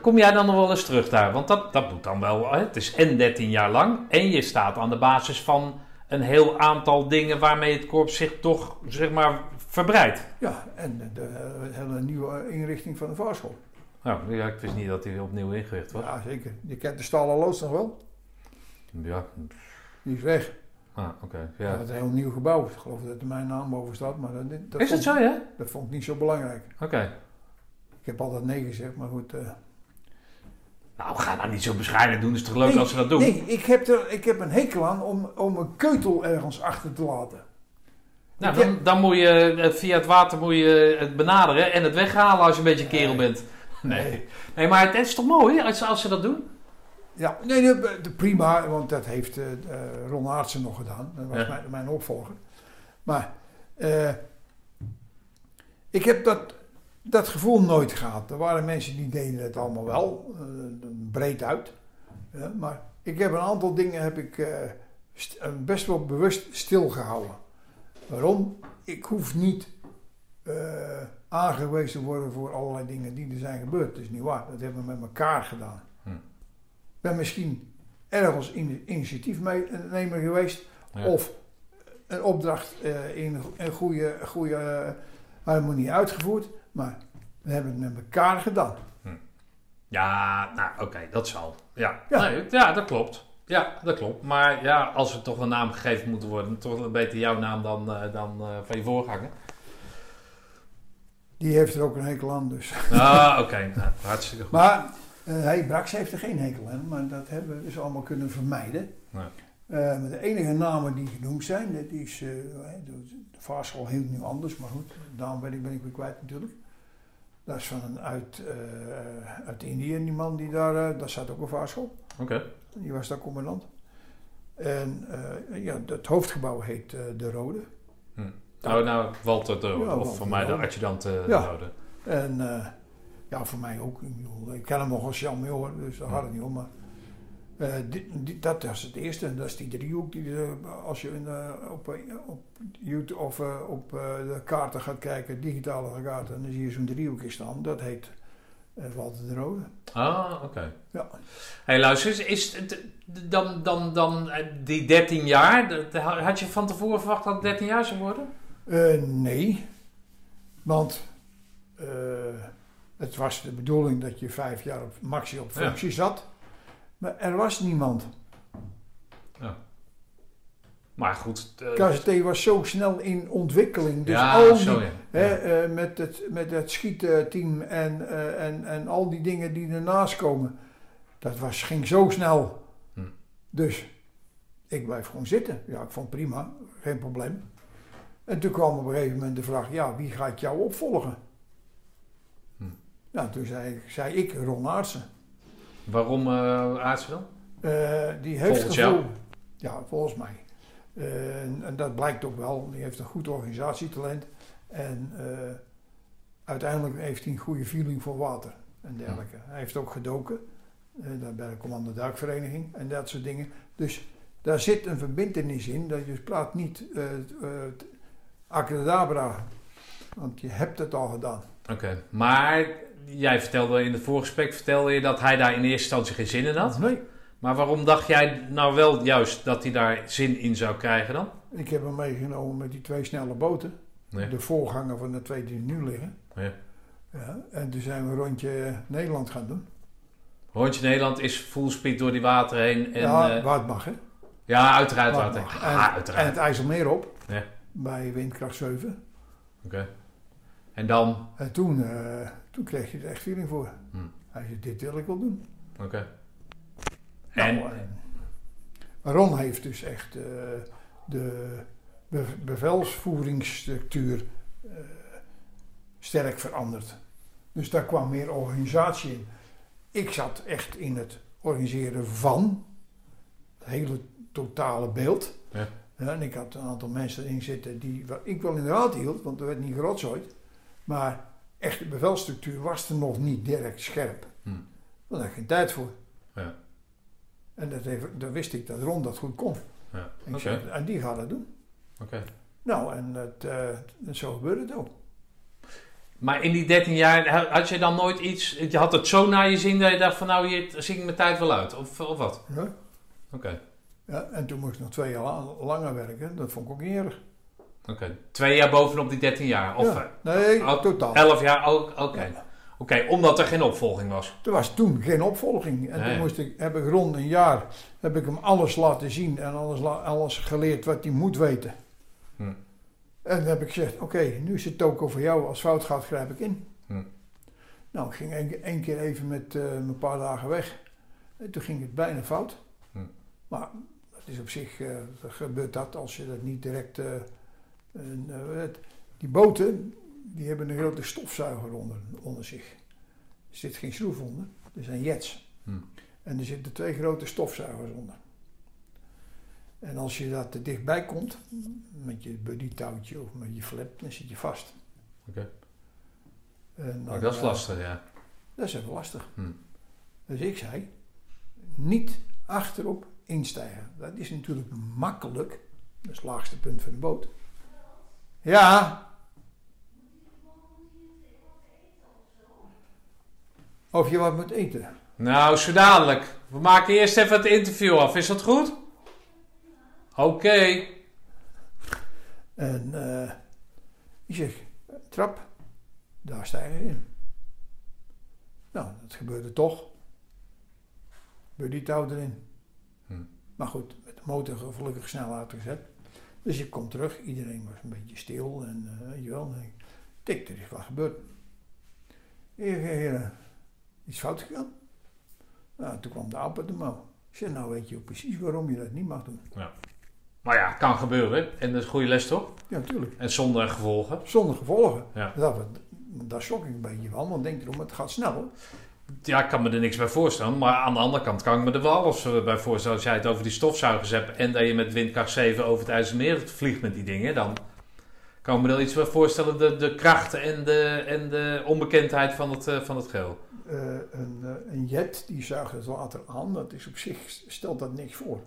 Kom jij dan nog wel eens terug daar? Want dat, dat moet dan wel. Hè? Het is en 13 jaar lang. En je staat aan de basis van een heel aantal dingen waarmee het korps zich toch zeg maar verbreidt. Ja, en de, hele nieuwe inrichting van de vaarschool. Nou, ja, ik wist niet dat hij opnieuw ingericht was. Ja, zeker. Je kent de Stalen Loods nog wel? Ja, Die is weg. ah, oké. Ja. ja. Dat is een heel nieuw gebouw. Ik geloof dat er mijn naam boven staat, maar dat, dat, Is vond, het zo, ja? dat vond ik niet zo belangrijk. Oké. Ik heb altijd nee gezegd, maar goed. eh. Nou, ga nou niet zo bescheiden doen. Het is toch leuk nee, als ze dat doen? Nee, ik heb, er, ik heb een hekel aan om, om een keutel ergens achter te laten. Nou, dan, dan moet je eh, via het water moet je het benaderen en het weghalen als je een beetje een kerel bent. Nee. Nee, maar het is toch mooi als, als ze dat doen? Ja, nee, de, de- prima, want dat heeft eh, Ron Aartsen nog gedaan. Dat was Ja. mijn, mijn opvolger. Maar ik heb dat, dat gevoel nooit gehad. Er waren mensen die deden het allemaal wel, eh, breed uit. Maar ik heb een aantal dingen heb ik, eh, eh, best wel bewust stilgehouden. Waarom? Ik hoef niet aangewezen te worden voor allerlei dingen die er zijn gebeurd. Dat is niet waar. Dat hebben we met elkaar gedaan. Hm. Ik ben misschien ergens in, initiatiefnemer geweest. Ja. Of een opdracht in een goede, goede harmonie uitgevoerd. Maar we hebben het met elkaar gedaan. Ja, nou oké, dat zal. Ja. Ja. Nee, ja, dat klopt. Ja, dat klopt. Maar ja, als er toch een naam gegeven moet worden, toch beter jouw naam dan, eh, dan eh, van je voorganger. Die heeft er ook een hekel aan dus. *laughs* Ah, oké. Nou, hartstikke goed. Maar eh hey, Brax heeft er geen hekel aan. Maar dat hebben we dus allemaal kunnen vermijden. Nee. Eh, de enige namen die genoemd zijn, dat is, eh, de, de vaarschool heet nu anders, maar goed, daarom ben ik, ben ik weer kwijt natuurlijk. Dat is van een uit, eh, uit Indië, die man die daar, eh, daar zat ook een vaarschool. Oké. Die was daar commandant. En eh, ja, het hoofdgebouw heet De Rode. Nou, nou, Walter de, Ja, of Walter voor mij de de Rode. adjudant eh, Ja. de Rode. En ja, voor mij ook. Ik, ken hem nog als Jan Muller, dus daar Ja. gaat het niet om. Maar, eh, die- die- dat is het eerste. En dat is die driehoek. Die, eh, als je eh, op, op YouTube of op de kaarten gaat kijken, digitale kaarten, dan zie je zo'n driehoekje staan. Dat heet Walter de Rode. Ah, oké. Ja. hey, luister, eens, is het, dan, dan, dan die 13 jaar, dat- had je van tevoren verwacht dat het 13 jaar zou worden? Nee, want het was de bedoeling dat je vijf jaar op maxi op Ja. functie zat. Maar er was niemand. Maar goed. eh, KZT was zo snel in ontwikkeling. Dus ja, al die, zo ja. hè, Ja. eh, met, het, met het schietteam en, eh, en, en al die dingen die ernaast komen. Dat was, ging zo snel. Hm. Dus ik blijf gewoon zitten. Ja, ik vond prima. Geen probleem. En toen kwam op een gegeven moment de vraag, ja, wie gaat jou opvolgen? Hm. Nou, toen zei, ik- zei ik Ron Aartsen. Waarom uh, Aartsen dan? Eh, die heeft Volgens gevoel. jou? Ja, volgens mij. Eh, en, en dat blijkt ook wel. Die heeft een goed organisatietalent. En eh, uiteindelijk heeft hij een goede feeling voor water en dergelijke. Hij heeft ook gedoken. eh, daar bij de Commando Duikvereniging en dat soort dingen. Dus daar zit een verbindenis in. Dat je praat niet acadabra. Want je hebt het al gedaan. Oké, maar jij vertelde in het voorgesprek vertelde je dat hij daar in eerste instantie geen zin in had. Nee. Maar waarom dacht jij nou wel juist dat hij daar zin in zou krijgen dan? Ik heb hem meegenomen met die twee snelle boten. De voorganger van de twee die nu liggen. Ja. Ja, en toen zijn we een rondje Nederland gaan doen. Rondje Nederland is full speed door die water heen. En, ja, eh, waar het mag, hè? ja, uiteraard. Waar het mag. ah, En, het IJsselmeer op. Ja. Bij windkracht 7. Oké. En dan? En toen, uh, toen kreeg je er echt feeling voor. Hm. Hij zei, dit wil ik wel doen. Oké. Nou, En? en Ron heeft dus echt uh, de be bevelsvoeringsstructuur uh, sterk veranderd. Dus daar kwam meer organisatie in. Ik zat echt in het organiseren van het hele totale beeld. Ja. Ja, en ik had een aantal mensen erin zitten die ik wel in de raad hield, want er werd niet gerotzooid. Maar echt de bevelstructuur was er nog niet direct scherp. Hm. Daar had ik geen tijd voor. Ja. En dat dan wist ik dat Ron dat goed kon. Ja. En, zei, die gaat dat doen. Oké. Nou, en het, uh, zo gebeurde het ook. Maar in die 13 jaar ha- had je dan nooit iets... Je had het zo naar je zin dat je dacht van nou, hier zing ik mijn tijd wel uit. Of, of wat? Ja. Oké. Ja, en toen moest ik nog twee jaar la- langer werken. Dat vond ik ook niet erg. Oké. Twee jaar bovenop die 13 jaar? Of Ja. Nee, Oh, totaal. eh, 11 jaar? ook? Oké. Ja. Oké, omdat er geen opvolging was. Er was toen geen opvolging. En Nee. toen moest ik, heb ik rond een jaar heb ik hem alles laten zien en alles, alles geleerd wat hij moet weten. Hm. En dan heb ik gezegd, oké, nu is het ook over jou. Als fout gaat, grijp ik in. Hm. Nou, ik ging één, keer even met eh, een paar dagen weg. En toen ging het bijna fout. Hm. Maar dat is op zich, eh, gebeurt dat als je dat niet direct... eh, een, eh, het- die boten, die hebben een grote stofzuiger onder, onder zich. Er zit geen schroef onder, er zijn jets. Hm. En er zitten twee grote stofzuigers onder. En als je daar te dichtbij komt, met je buddy-touwtje of met je flap, dan zit je vast. Oké. En dan, dat is eh, lastig, ja. Dat is even lastig. Hm. Dus ik zei, niet achterop instijgen. Dat is natuurlijk makkelijk. Dat is het laagste punt van de boot. Ja. Of je wat moet eten. Nou, zo dadelijk. We maken eerst even het interview af. Is dat goed? Oké. En eh ik zeg, trap, daar stijg je in. Nou, dat gebeurde toch. Buddy touw erin. Hm. Maar goed, met de motor gelukkig snel uitgezet. Dus ik kom terug, iedereen was een beetje stil en eh, weet je wel. Ik, er is wat gebeurd. Heer, heer, iets fout gegaan? Nou, toen kwam de aap uit de mouw. Ik zei, nou weet je ook precies waarom je dat niet mag doen. Maar ja, kan gebeuren. En dat is een goede les toch? Ja, natuurlijk. En zonder gevolgen. Zonder gevolgen. Ja. Dat, schrok ik een beetje van, want denk erom, het gaat sneller. Ja, ik kan me er niks bij voorstellen. Maar aan de andere kant kan ik me er wel alles eh, bij voorstellen. Als jij het over die stofzuigers hebt en dat je met windkracht 7 over het IJsselmeer vliegt met die dingen, dan kan ik me er iets bij voorstellen. De, de kracht en de, en de onbekendheid van het, eh, van het geel. Eh, een, een jet die zuigt het water aan, dat is op zich, stelt dat niks voor.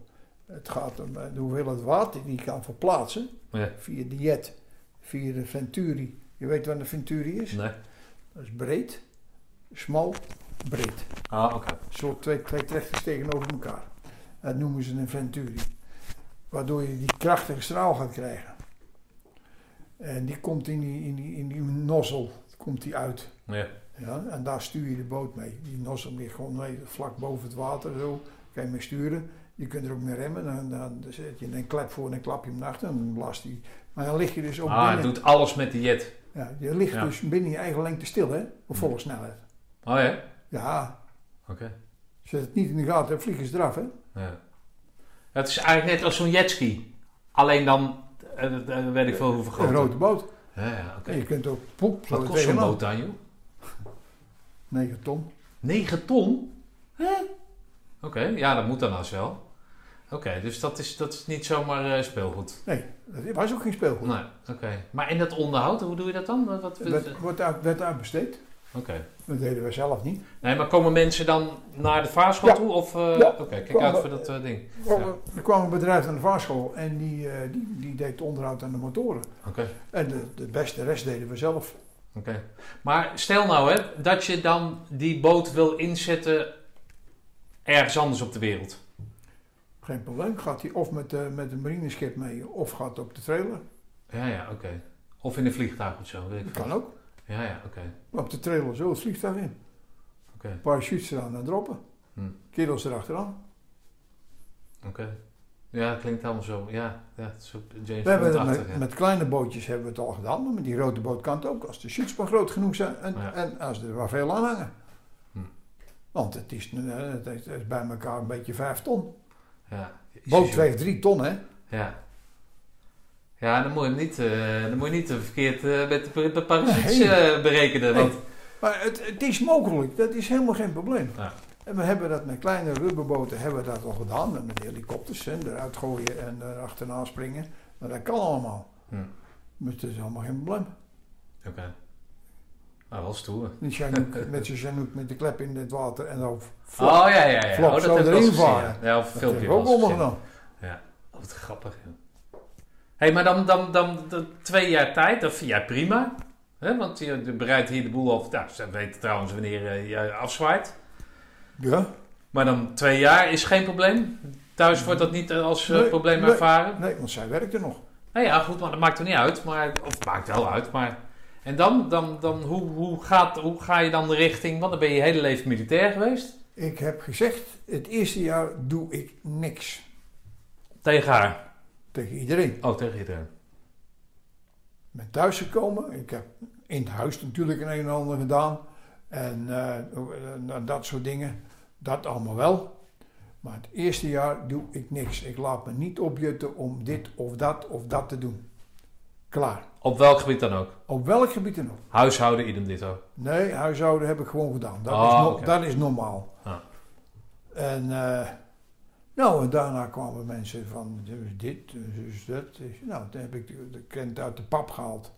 Het gaat om de hoeveelheid water die je kan verplaatsen Ja. via de jet, via de venturi. Je weet wat een venturi is? Nee. Dat is breed, smal, breed. Ah, oké. Een soort twee, twee trechters tegenover elkaar. Dat noemen ze een venturi. Waardoor je die krachtige straal gaat krijgen. En die komt in die, in die, in die nozzel komt die uit. Ja. Ja, en daar stuur je de boot mee. Die nozzel ligt gewoon mee, vlak boven het water zo. Kan je mee sturen. Je kunt er ook mee remmen. Dan, dan zet je een klep voor en dan klap je hem naar achter. En dan blast hij. Maar dan lig je dus ook Ah, het binnen. doet alles met die jet. Ja, je ligt Ja. dus binnen je eigen lengte stil, hè? Op volle snelheid. Oh ja? Ja, Oké. als je het niet in de gaten hebt, vliegen ze eraf, hè? Ja. Het is eigenlijk net als zo'n jetski. Alleen dan, eh, weet ik veel hoeveel Een groter. rode boot. Ja, ja, oké. En je kunt ook poep, Wat kost zo'n boot dan, joh? 9 ton. 9 ton? Oké, ja, dat moet dan als wel. Oké, dus dat is, dat is niet zomaar eh, speelgoed. Nee, dat was ook geen speelgoed. Nee, oké. Maar in dat onderhoud, hoe doe je dat dan? Wat, wat, werd, wordt uit, werd uitbesteed. Oké. Dat deden we zelf niet. Nee, maar komen mensen dan naar de vaarschool Ja. toe? Of, eh, Ja. Oké, kijk uit voor dat eh, ding. Ja. Er kwam een bedrijf aan de vaarschool en die, eh, die, die deed onderhoud aan de motoren. Oké, En de, de beste rest deden we zelf. oké. Maar stel nou hè, dat je dan die boot wil inzetten ergens anders op de wereld. Geen probleem. Gaat hij of met, met een marineschip mee of gaat op de trailer. Ja, ja, oké. Of in een vliegtuig of zo, weet ik Dat kan ook. Ja, ja, oké. Maar op de trailer zo het vliegtuig in. Oké, Parachutes eraan en droppen. Hm. Kerels erachteraan. oké. Ja, dat klinkt allemaal zo. Ja, ja het is ook James We hebben met, ja. met kleine bootjes hebben we het al gedaan, maar met die grote boot kan het ook. Als de chutes maar groot genoeg zijn en, Ja. en als er maar veel aan hangen. Hm. Want het is, eh, het is- het is bij elkaar een beetje 5 ton. Ja. Boot weegt 3 ton, hè? Ja. Ja, dan moet je niet, eh, dan moet je niet verkeerd eh, met de, de Nee. eh, berekenen. Nee. Want, Maar het, het is mogelijk, dat is helemaal geen probleem. Ja. En we hebben dat met kleine rubberboten hebben we dat al gedaan. En met helikopters, hè, eruit gooien en er achterna springen. Maar dat kan allemaal. Hm. Maar het is allemaal geen probleem. Oké. Nou, wel stoer. Chinook, *laughs* met zijn Chinook met de klep in het water en dan Oh ja, ja, ja. Flop, oh, dat zo erin varen. Ja, of dat filmpje ook allemaal gedaan. Ja, wat grappig. joh. Hé, hey, maar dan, dan, dan, dan twee jaar tijd, dat vind jij prima. Hè? Want je bereidt hier de boel af. Nou, ze weten trouwens wanneer eh, je afzwaait. Ja? Maar dan twee jaar is geen probleem. Thuis wordt dat niet als eh, probleem nee. ervaren. Nee, want zij werkte nog. Nou ja, goed, maar dat maakt er niet uit. Maar, of het maakt wel uit, maar... En dan, dan, dan hoe, hoe, gaat, hoe ga je dan de richting... Want dan ben je je hele leven militair geweest. Ik heb gezegd, het eerste jaar doe ik niks. Tegen haar. Tegen iedereen. Oh, tegen iedereen. Ik ben thuisgekomen. Ik heb in het huis natuurlijk een en ander gedaan. En eh, eh, dat soort dingen. Dat allemaal wel. Maar het eerste jaar doe ik niks. Ik laat me niet opjutten om dit of dat of dat te doen. Klaar. Op welk gebied dan ook. Op welk gebied dan ook. Huishouden, idem ditto. Nee, huishouden heb ik gewoon gedaan. Dat, Ah, is, no- oké. dat is normaal. Ah. En eh, nou, en daarna kwamen mensen van dit, dus dat. Nou, toen heb ik de, de krent uit de pap gehaald.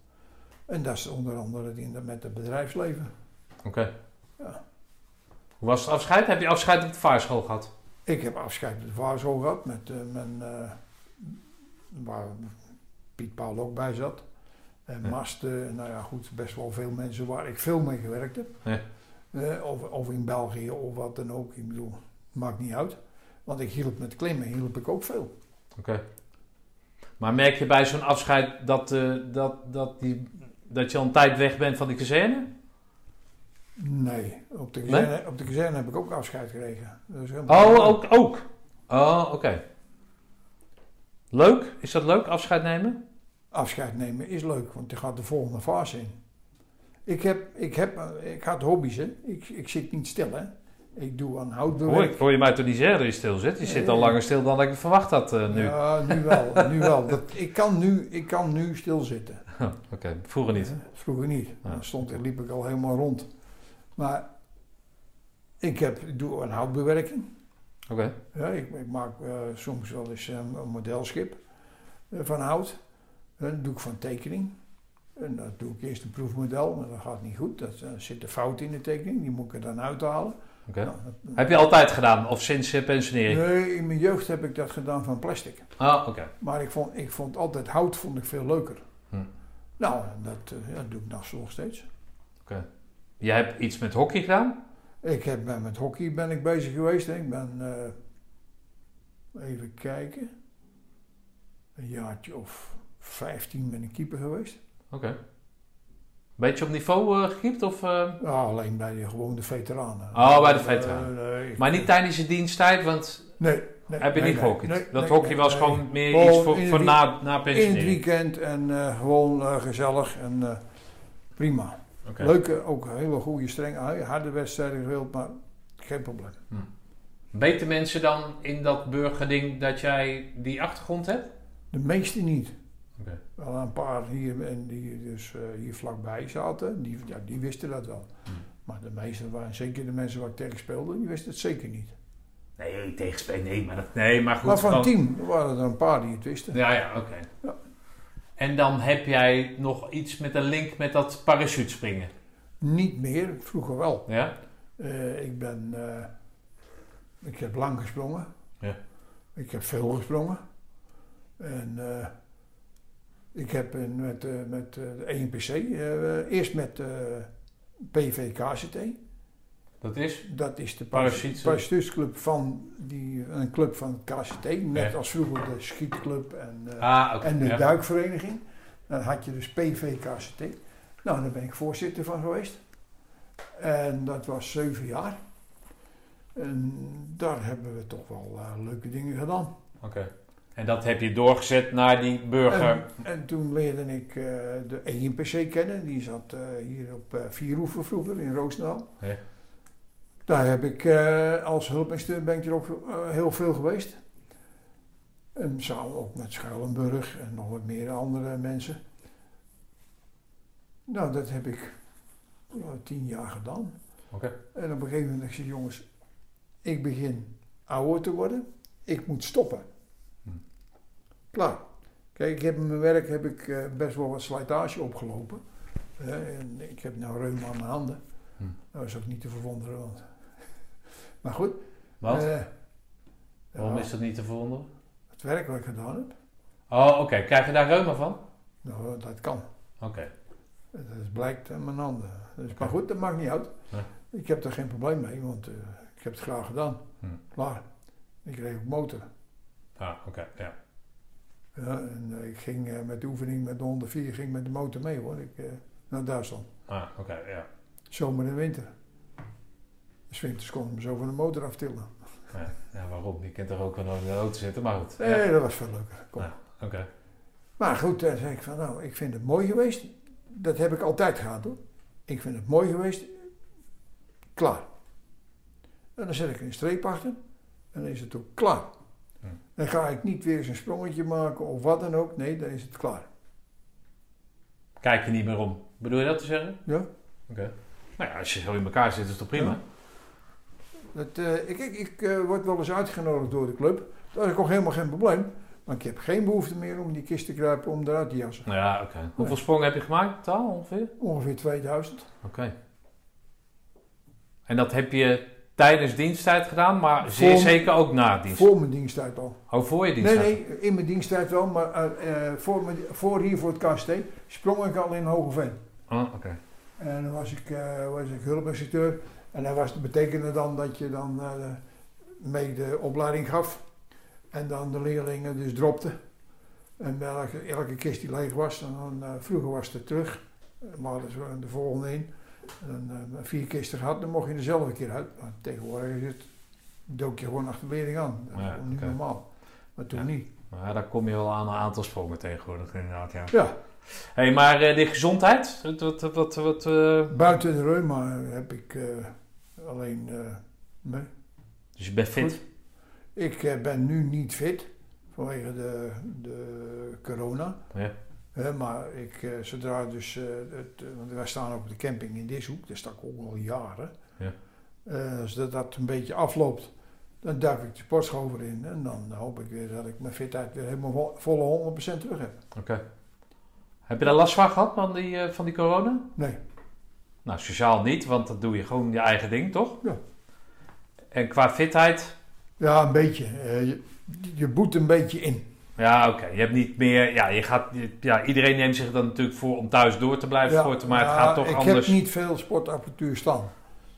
En dat is onder andere het in de, met het bedrijfsleven. Oké. Ja. Hoe was het afscheid? Heb je afscheid op de vaarschool gehad? Ik heb afscheid met de vaarschool gehad met eh, mijn, eh, waar Piet Paul ook bij zat. En Ja. Masten, nou ja goed, best wel veel mensen waar ik veel mee gewerkt heb. Ja. Eh, of, of in België of wat dan ook. Ik bedoel, maakt niet uit. Want ik hielp met klimmen, hielp ik ook veel. Oké. Maar merk je bij zo'n afscheid dat, eh, dat, dat, die, dat je al een tijd weg bent van die kazerne? Nee, op de Nee? kazerne, op de kazerne heb ik ook afscheid gekregen. Oh, ook. ook. Oh, oké. Leuk? Is dat leuk, afscheid nemen? Afscheid nemen is leuk, want je gaat de volgende fase in. Ik, heb, ik, heb, eh, ik had hobby's, hè. Ik, ik zit niet stil, hè. Ik doe aan Hoor, houtbewerking. ik hoor je mij toch niet zeggen dat je stil zit? Je zit al langer stil dan ik verwacht had eh, nu. Ja, nu wel. Nu wel. Dat, ik, kan nu, ik kan nu stilzitten. *laughs* Oké, vroeger niet. Vroeger niet. Dan stond, liep ik al helemaal rond. Maar ik, heb, ik doe aan houtbewerking. Oké. Ja, ik, ik maak eh, soms wel eens eh, een modelschip eh, van hout. Eh, dat doe ik van tekening. En dat doe ik eerst een proefmodel, maar dat gaat niet goed. Dat, zit een fout in de tekening, die moet ik er dan uithalen. Oké. Nou, Heb je altijd gedaan? Of sinds je pensionering? nee, in mijn jeugd heb ik dat gedaan van plastic. Ah, oké. Maar ik vond, ik vond altijd hout vond ik veel leuker. Hm. Nou, dat, eh, ja, dat doe ik nog nog steeds. Je hebt iets met hockey gedaan? Ik heb, ben met hockey ben ik bezig geweest. Ik ben, eh, even kijken, een jaartje of 15 ben ik keeper geweest. Oké. Beetje op niveau eh gekiept? Of, eh, Ja, alleen bij de gewone veteranen. Oh, bij de veteranen. Maar niet tijdens je diensttijd, want Nee. nee heb je nee, niet nee, dat hockey was gewoon meer Gewoon iets voor, na, na In het weekend en eh, gewoon gezellig en prima. Oké. Leuke, ook hele goede, streng, harde wedstrijden gespeeld, maar geen probleem. Weten mensen dan in dat burgerding dat jij die achtergrond hebt? De meeste niet. Wel een paar hier en die dus eh, hier vlakbij zaten, die, ja, die wisten dat wel. Hmm. Maar de meeste waren, zeker de mensen waar ik tegen speelde, die wisten het zeker niet. Nee, tegenspelen, nee, maar, dat, nee, maar goed. maar van dan- team waren er een paar die het wisten. Ja, ja, oké. Ja. En dan heb jij nog iets met een link met dat parachutespringen. Niet meer, vroeger wel. Ja? Eh, ik ben, eh, ik heb lang gesprongen. Ja. Ik heb veel gesprongen. En eh, ik heb in- met, eh, met eh, de ENPC, eh, eerst met eh PVKCT. Dat is? Dat is de Parachute- parachuteclub van die, een club van het KCT. Net Ja. als vroeger de schietclub en, eh, Ah, en de ja. duikvereniging. Dan had je dus PVKCT. Nou, daar ben ik voorzitter van geweest. En dat was zeven jaar. En daar hebben we toch wel eh, leuke dingen gedaan. Oké. En dat heb je doorgezet naar die burger. En, en toen leerde ik eh, de ENPC kennen. Die zat eh, hier op uh, Vierhoeven vroeger in Roosendaal. Daar heb ik als hulpinstructeur ben ik er ook heel veel geweest. En samen ook met Schuilenburg en nog wat meer andere mensen. Nou, dat heb ik tien jaar gedaan. Oké. En op een gegeven moment zei ik, jongens, ik begin ouder te worden. Ik moet stoppen. Hm. Klaar. Kijk, ik heb in mijn werk heb ik eh, best wel wat slijtage opgelopen. Eh, en ik heb nou reuma aan mijn handen. Hm. Dat is ook niet te verwonderen. Want *laughs* maar goed. Wat? eh, Waarom is dat niet te verwonderen? Het werk wat ik gedaan heb. Oh, oké. Krijg je daar reuma van? Nou, dat kan. Oké. Dat blijkt aan mijn handen. Dus, maar goed, dat maakt niet uit. Nee. Ik heb er geen probleem mee, want eh, ik heb het graag gedaan. Hm. Klaar. Ik kreeg ook motor. Ah, oké, ja. Ja, en eh, ik ging eh, met de oefening met de 104 ging met de motor mee hoor. Ik, eh, naar Duitsland. Ah, oké, ja. Zomer en winter. Dus winters kon ik me zo van de motor aftillen. ja. Ja, waarom? Je kunt er ook wel in de auto zitten, maar goed. Nee, Ja. dat was veel leuker. Kom. Ja. Oké. Maar goed, toen zei ik van nou, ik vind het mooi geweest. Dat heb ik altijd gehad hoor. Ik vind het mooi geweest. Klaar. En dan zet ik een streep achter. En dan is het ook klaar. Dan ga ik niet weer eens een sprongetje maken of wat dan ook. Nee, dan is het klaar. Kijk je niet meer om. Bedoel je dat te zeggen? Ja? Oké. Nou ja, als je zo in elkaar zit, is het toch prima? Ja. Dat, eh, ik ik, ik eh, word wel eens uitgenodigd door de club. Dat is ook helemaal geen probleem. Maar ik heb geen behoefte meer om die kist te kruipen om eruit te jassen. Ja, oké. Hoeveel sprongen heb je gemaakt totaal ongeveer? Ongeveer 2000. Oké. En dat heb je tijdens diensttijd gedaan, maar zeer zeker ook na dienst. Voor mijn diensttijd al. Oh, voor je Nee, diensttijd? nee, in mijn diensttijd wel, maar eh, eh, voor, mijn, voor hier voor het KST sprong ik al in Hogeveen. Oh, oké. En dan was ik, eh was ik hulpinstructeur. En dat was, betekende dan dat je dan eh, mee de opleiding gaf. En dan de leerlingen dus dropte. En elke, elke kist die leeg was, en dan, vroeger was het terug. Maar ze de volgende in. En eh, vier kisten gehad, dan mocht je er zelf een keer uit. Maar tegenwoordig is het, dook je gewoon achter de leerling aan. Dat is Ja, niet normaal. Maar toen Ja. niet. Maar daar kom je wel aan een aantal sprongen tegenwoordig inderdaad, ja. Ja, hey, maar eh die gezondheid? Wat, wat, wat, wat, eh, buiten de reuma heb ik alleen... nee. Dus je bent fit? Goed. Ik ben nu niet fit vanwege de, de corona. Ja. Maar ik, eh, zodra dus, eh, het, eh, want wij staan op de camping in Dishoek, daar sta ik ook al jaren. Ja. Als dat, een beetje afloopt, dan duik ik de sportschool weer in. En dan hoop ik weer dat ik mijn fitheid weer helemaal vo- volle 100% terug heb. Oké. Heb je daar last van gehad, van die, van die corona? Nee, Nou, sociaal niet, want dat doe je gewoon je eigen ding, toch? Ja. En qua fitheid? ja, een beetje. Je, je boet een beetje in. Ja, oké. Je hebt niet meer... Ja, je gaat, ja, iedereen neemt zich dan natuurlijk voor om thuis door te blijven Ja, sporten, maar het gaat toch ik anders. heb niet veel sportapparatuur staan.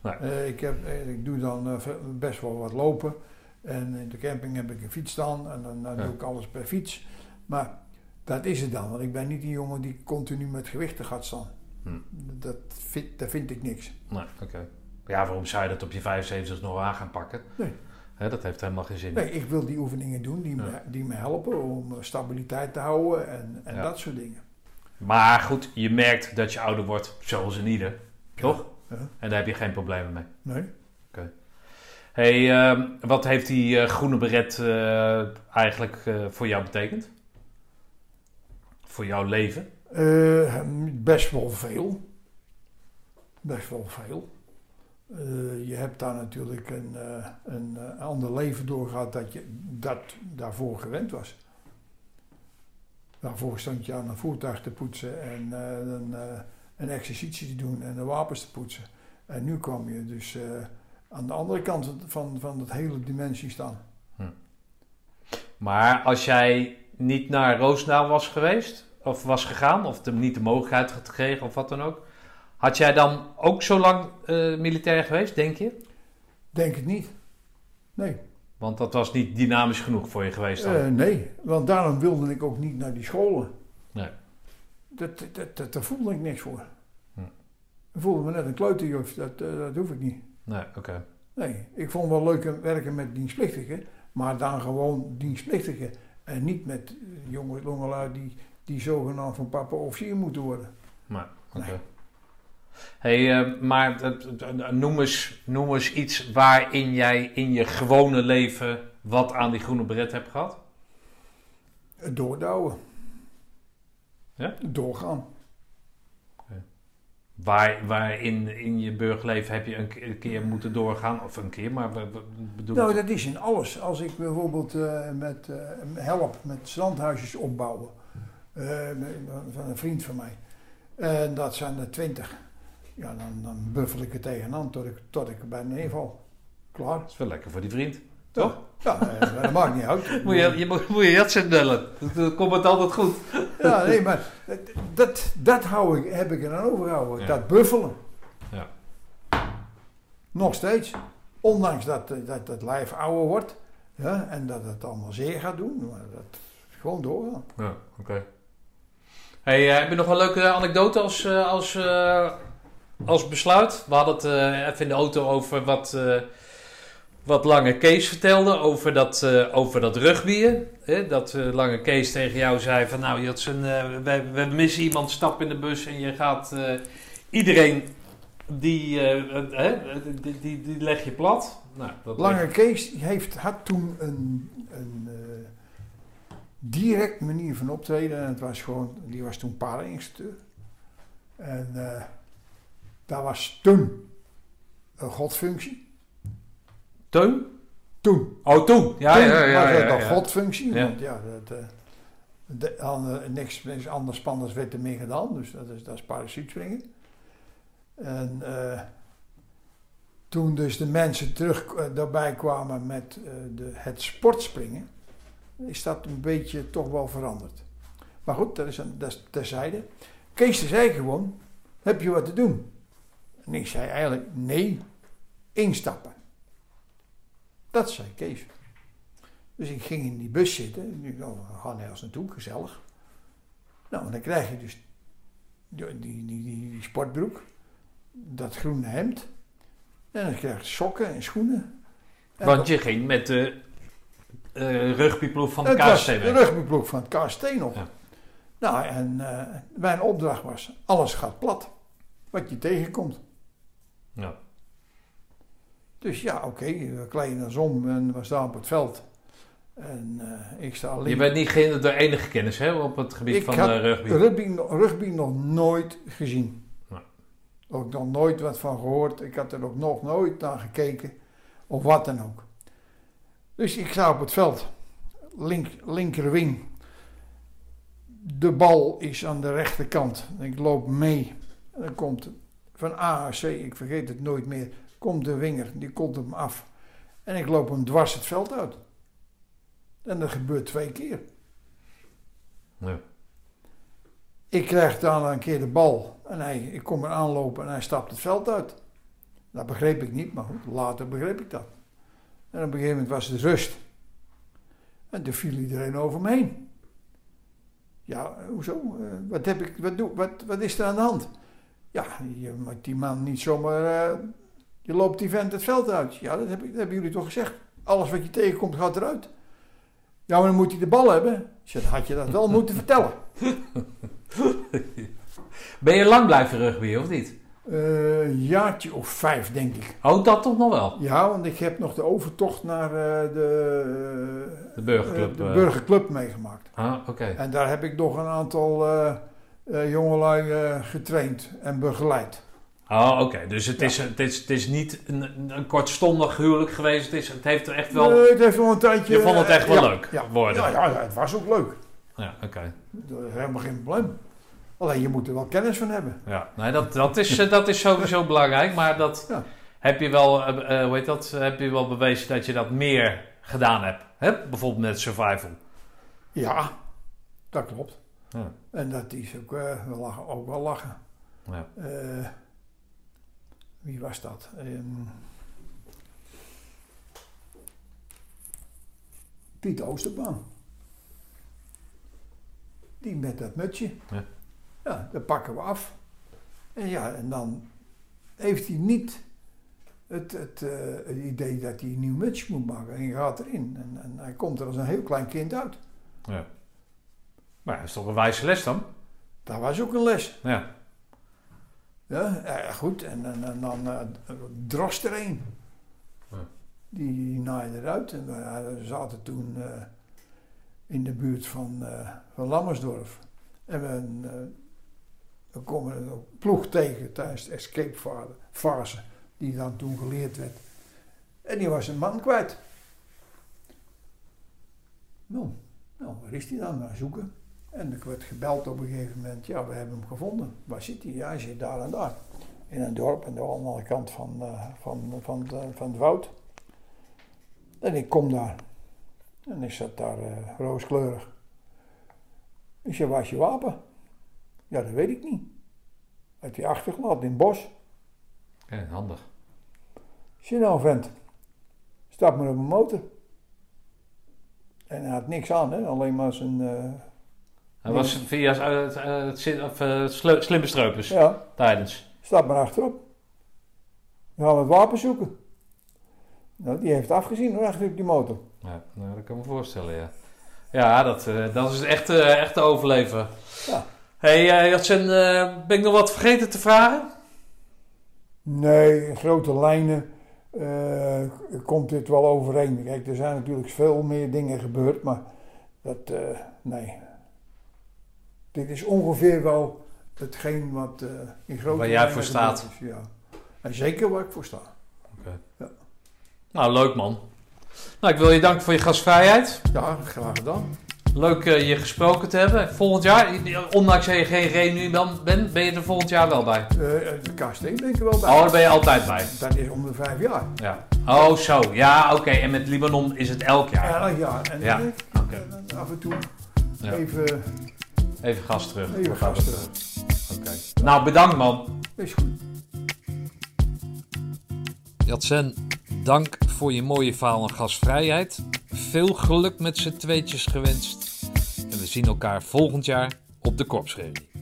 Nee. Eh, ik, heb, eh, ik doe dan eh, best wel wat lopen. En in de camping heb ik een fiets staan. En dan, dan Ja. doe ik alles per fiets. Maar dat is het dan. Want ik ben niet die jongen die continu met gewichten gaat staan. Hm. Dat, vind, dat vind ik niks. Nee, oké. Ja, waarom zou je dat op je 75 nog aan gaan pakken? Nee. Dat heeft helemaal geen zin. Nee, ik wil die oefeningen doen die, me, die me helpen om eh, stabiliteit te houden en, en Ja. dat soort dingen. Maar goed, je merkt dat je ouder wordt, zoals een ieder. Toch? Ja. En daar heb je geen problemen mee. Nee. hey, ehm, wat heeft die eh, groene beret eh, eigenlijk voor jou betekend? Voor jouw leven? Best wel veel. Best wel veel. Eh, je hebt daar natuurlijk een, eh, een eh, ander leven doorgehad dat je dat daarvoor gewend was. Daarvoor stond je aan een voertuig te poetsen en een, een exercitie te doen en de wapens te poetsen. En nu kwam je dus aan de andere kant van, van het hele dimensie staan. Maar als jij niet naar Roosendaal was geweest, of was gegaan, of de, niet de mogelijkheid had gekregen, of wat dan ook, had jij dan ook zo lang eh, militair geweest, denk je? Denk het niet. Nee. Want dat was niet dynamisch genoeg voor je geweest dan. Eh, nee, want daarom wilde ik ook niet naar die scholen. Nee. Dat, dat, dat, daar voelde ik niks voor. Hm. Ik voelde me net een kleuterjuf, dat, eh, dat hoef ik niet. Nee, oké. Nee, ik vond wel leuk werken met dienstplichtigen, maar dan gewoon dienstplichtigen. En niet met jonge jongelui die, die zogenaamd van papa officier moeten worden. Maar, oké. Nee. Hey, eh, maar eh, eh, noem, eens, noem eens iets waarin jij in je gewone leven wat aan die groene beret hebt gehad. Het doordouwen. Ja? Doorgaan. Waar, waarin in je burgerleven heb je een, ke- een keer moeten doorgaan, of een keer, maar we, we- bedoel Nou, dat is in alles. Als ik bijvoorbeeld met, help met strandhuisjes opbouwen van een vriend van mij. En dat zijn er twintig. Ja, dan, dan buffel ik er tegenaan tot ik, tot ik bij neerval. Klaar. Dat is wel lekker voor die vriend. Toch? Ja, dat maakt niet uit. *laughs* Moet je, je, moet, moet je jatsen dellen. Dan komt het altijd goed. Ja, nee, maar dat, dat hou ik, heb ik er aan overgehouden. Ja. Dat buffelen. Ja. Nog steeds. Ondanks dat, dat het lijf ouder wordt. Ja, en dat het allemaal zeer gaat doen. Maar dat gewoon doorgaan. Ja, oké. Hey, eh, heb je nog een leuke anekdote als, eh, als, eh, als besluit? We hadden het eh, even in de auto over wat, eh, wat Lange Kees vertelde over dat, eh over dat rugbyen. Hè? Dat Lange Kees tegen jou zei van nou, je had zijn, we, we missen iemand, stap in de bus en je gaat iedereen die, die, die, die leg je plat. Nou, dat Lange Kees heeft, had toen een, een direct manier van optreden. En het was gewoon, die was toen paardeninstructeur. En daar was toen een godfunctie. Teun? Toen. Oh, toen. Ja, toen ja, ja. was ja, het een ja. godfunctie. Ja. Want ja, dat, eh, de, ander- niks, niks anders spannends werd er meer gedaan. Dus dat is, dat is parachutespringen. En eh, toen dus de mensen terug eh, daarbij kwamen met eh, de, het sportspringen, is dat een beetje toch wel veranderd. Maar goed, dat is, een, dat is terzijde. Kees zei gewoon, heb je wat te doen? En ik zei eigenlijk, nee, instappen. Dat zei Kees. Dus ik ging in die bus zitten. Nu oh, we gaan ergens naartoe, gezellig. Nou, dan krijg je dus die, die, die, sportbroek, dat groene hemd. En dan krijg je sokken en schoenen. En Want je ging met de eh rugbyploeg van de KST de rugbyploeg van het KST nog. Ja. Nou, en eh, mijn opdracht was, alles gaat plat. Wat je tegenkomt. Ja. Dus ja, oké, kleden ons om en we staan op het veld. En eh, ik sta Je links. bent niet geen- de enige kennis hè, op het gebied Ik van had eh, rugby. Rugby, rugby nog nooit gezien. Nee. Ook nog nooit wat van gehoord. Ik had er ook nog nooit naar gekeken. Of wat dan ook. Dus ik sta op het veld. Link, linkerwing. De bal is aan de rechterkant. Ik loop mee. En dan komt van AAC, ik vergeet het nooit meer, komt de winger. Die komt hem af. En ik loop hem dwars het veld uit. En dat gebeurt twee keer. Ja. Ik krijg daarna een keer de bal en hij, ik kom er aanlopen en hij stapt het veld uit. Dat begreep ik niet, maar goed, later begreep ik dat. En op een gegeven moment was het rust. En toen viel iedereen over me heen. Ja, hoezo? Eh, wat, heb ik, wat, doe, wat, wat is er aan de hand? Ja, je moet die man niet zomaar... eh, je loopt die vent het veld uit. Ja, dat, heb dat hebben jullie toch gezegd? Alles wat je tegenkomt gaat eruit. Ja, maar dan moet hij de bal hebben. Zei, had je dat wel *laughs* moeten vertellen. *laughs* Ben je lang blijven rugby of niet? Eh, een jaartje of vijf, denk ik. Oh, dat toch nog wel? Ja, want ik heb nog de overtocht naar eh, de, De eh, burgerclub. de eh. burgerclub meegemaakt. Ah, oké. En daar heb ik nog een aantal eh eh, jongelui eh, getraind en begeleid. Oh, oké. Dus het, is, het, is, het is niet een, een kortstondig huwelijk geweest. Het, is, het heeft er echt wel... Nee, het heeft wel een tijdje... Je vond het echt wel ja, leuk ja, worden? Ja, ja, het was ook leuk. Ja, oké. Helemaal geen probleem. Alleen je moet er wel kennis van hebben. Ja, nee, dat, dat, is, eh, dat is sowieso *laughs* belangrijk. Maar dat Ja. heb je wel, eh, eh, hoe heet dat? Heb je wel bewezen dat je dat meer gedaan hebt. Hè? Bijvoorbeeld met survival. Ja, dat klopt. Ja. En dat is ook, eh, wel lachen, ook wel lachen. Ja. Eh, wie was dat? Ehm, Piet Oosterbaan. Die met dat mutsje. Ja. Ja, dat pakken we af. En ja, en dan heeft hij niet het, het, eh, het idee dat hij een nieuw mutsje moet maken. En je gaat erin. En, en hij komt er als een heel klein kind uit. ja. Maar dat is toch een wijze les dan? Dat was ook een les. Ja. Ja, eh, goed. En, en, en dan eh Drost er een. Ja. Die, die naaide eruit. En we we zaten toen eh, in de buurt van, eh, van Lammersdorf. En we, eh, we komen een ploeg tegen tijdens de escape fase-. Die dan toen geleerd werd. En die was een man kwijt. Nou, nou waar is die dan? Maar zoeken. En ik werd gebeld op een gegeven moment. Ja, we hebben hem gevonden. Waar zit hij? Ja, hij zit daar en daar. In een dorp aan de andere kant van, eh, van, van, de- van het woud. En ik kom daar. En ik zat daar eh, rooskleurig. Ik zei, waar is je wapen? Ja, dat weet ik niet. Uit die achtergelaten in het bos. Oké, handig. Zie je nou, vent. Stap maar op een motor. En hij had niks aan, hè? alleen maar zijn. Eh, Hij was via eh, het, eh, het of, eh, sle- slimme streupers ja, tijdens. stap maar achterop. We gaan het wapen zoeken. Nou, die heeft afgezien hoor, achter op die motor. Ja, nou, dat kan ik me voorstellen, ja. Ja, dat, eh, dat is echt, eh, echt te overleven. Ja. hey, eh, Jatsen, eh, ben ik nog wat vergeten te vragen? Nee, in grote lijnen eh, komt dit wel overeen. Kijk, er zijn natuurlijk veel meer dingen gebeurd, maar dat, eh, nee. Dit is ongeveer wel hetgeen wat eh, in grote Waar jij voor staat. is, ja. En zeker waar ik voor sta. Nou, leuk man. Nou, ik wil je danken voor je gastvrijheid. Ja, graag gedaan. Leuk eh, je gesproken te hebben. Volgend jaar, ondanks dat je geen reunie bent, ben je er volgend jaar wel bij. Eh, de KST ben ik er wel bij. Oh, daar ben je altijd bij. Dat is om de vijf jaar. Ja. Oh, zo. Ja, oké. En met Libanon is het elk jaar. Elk jaar. En Ja, oké. af en toe Ja. even, Even gas terug. even gas terug. Oké. Nou, bedankt man. Is goed. Jatsen, dank voor je mooie verhaal en gastvrijheid. Veel geluk met z'n tweetjes gewenst. En we zien elkaar volgend jaar op de korpsreunie.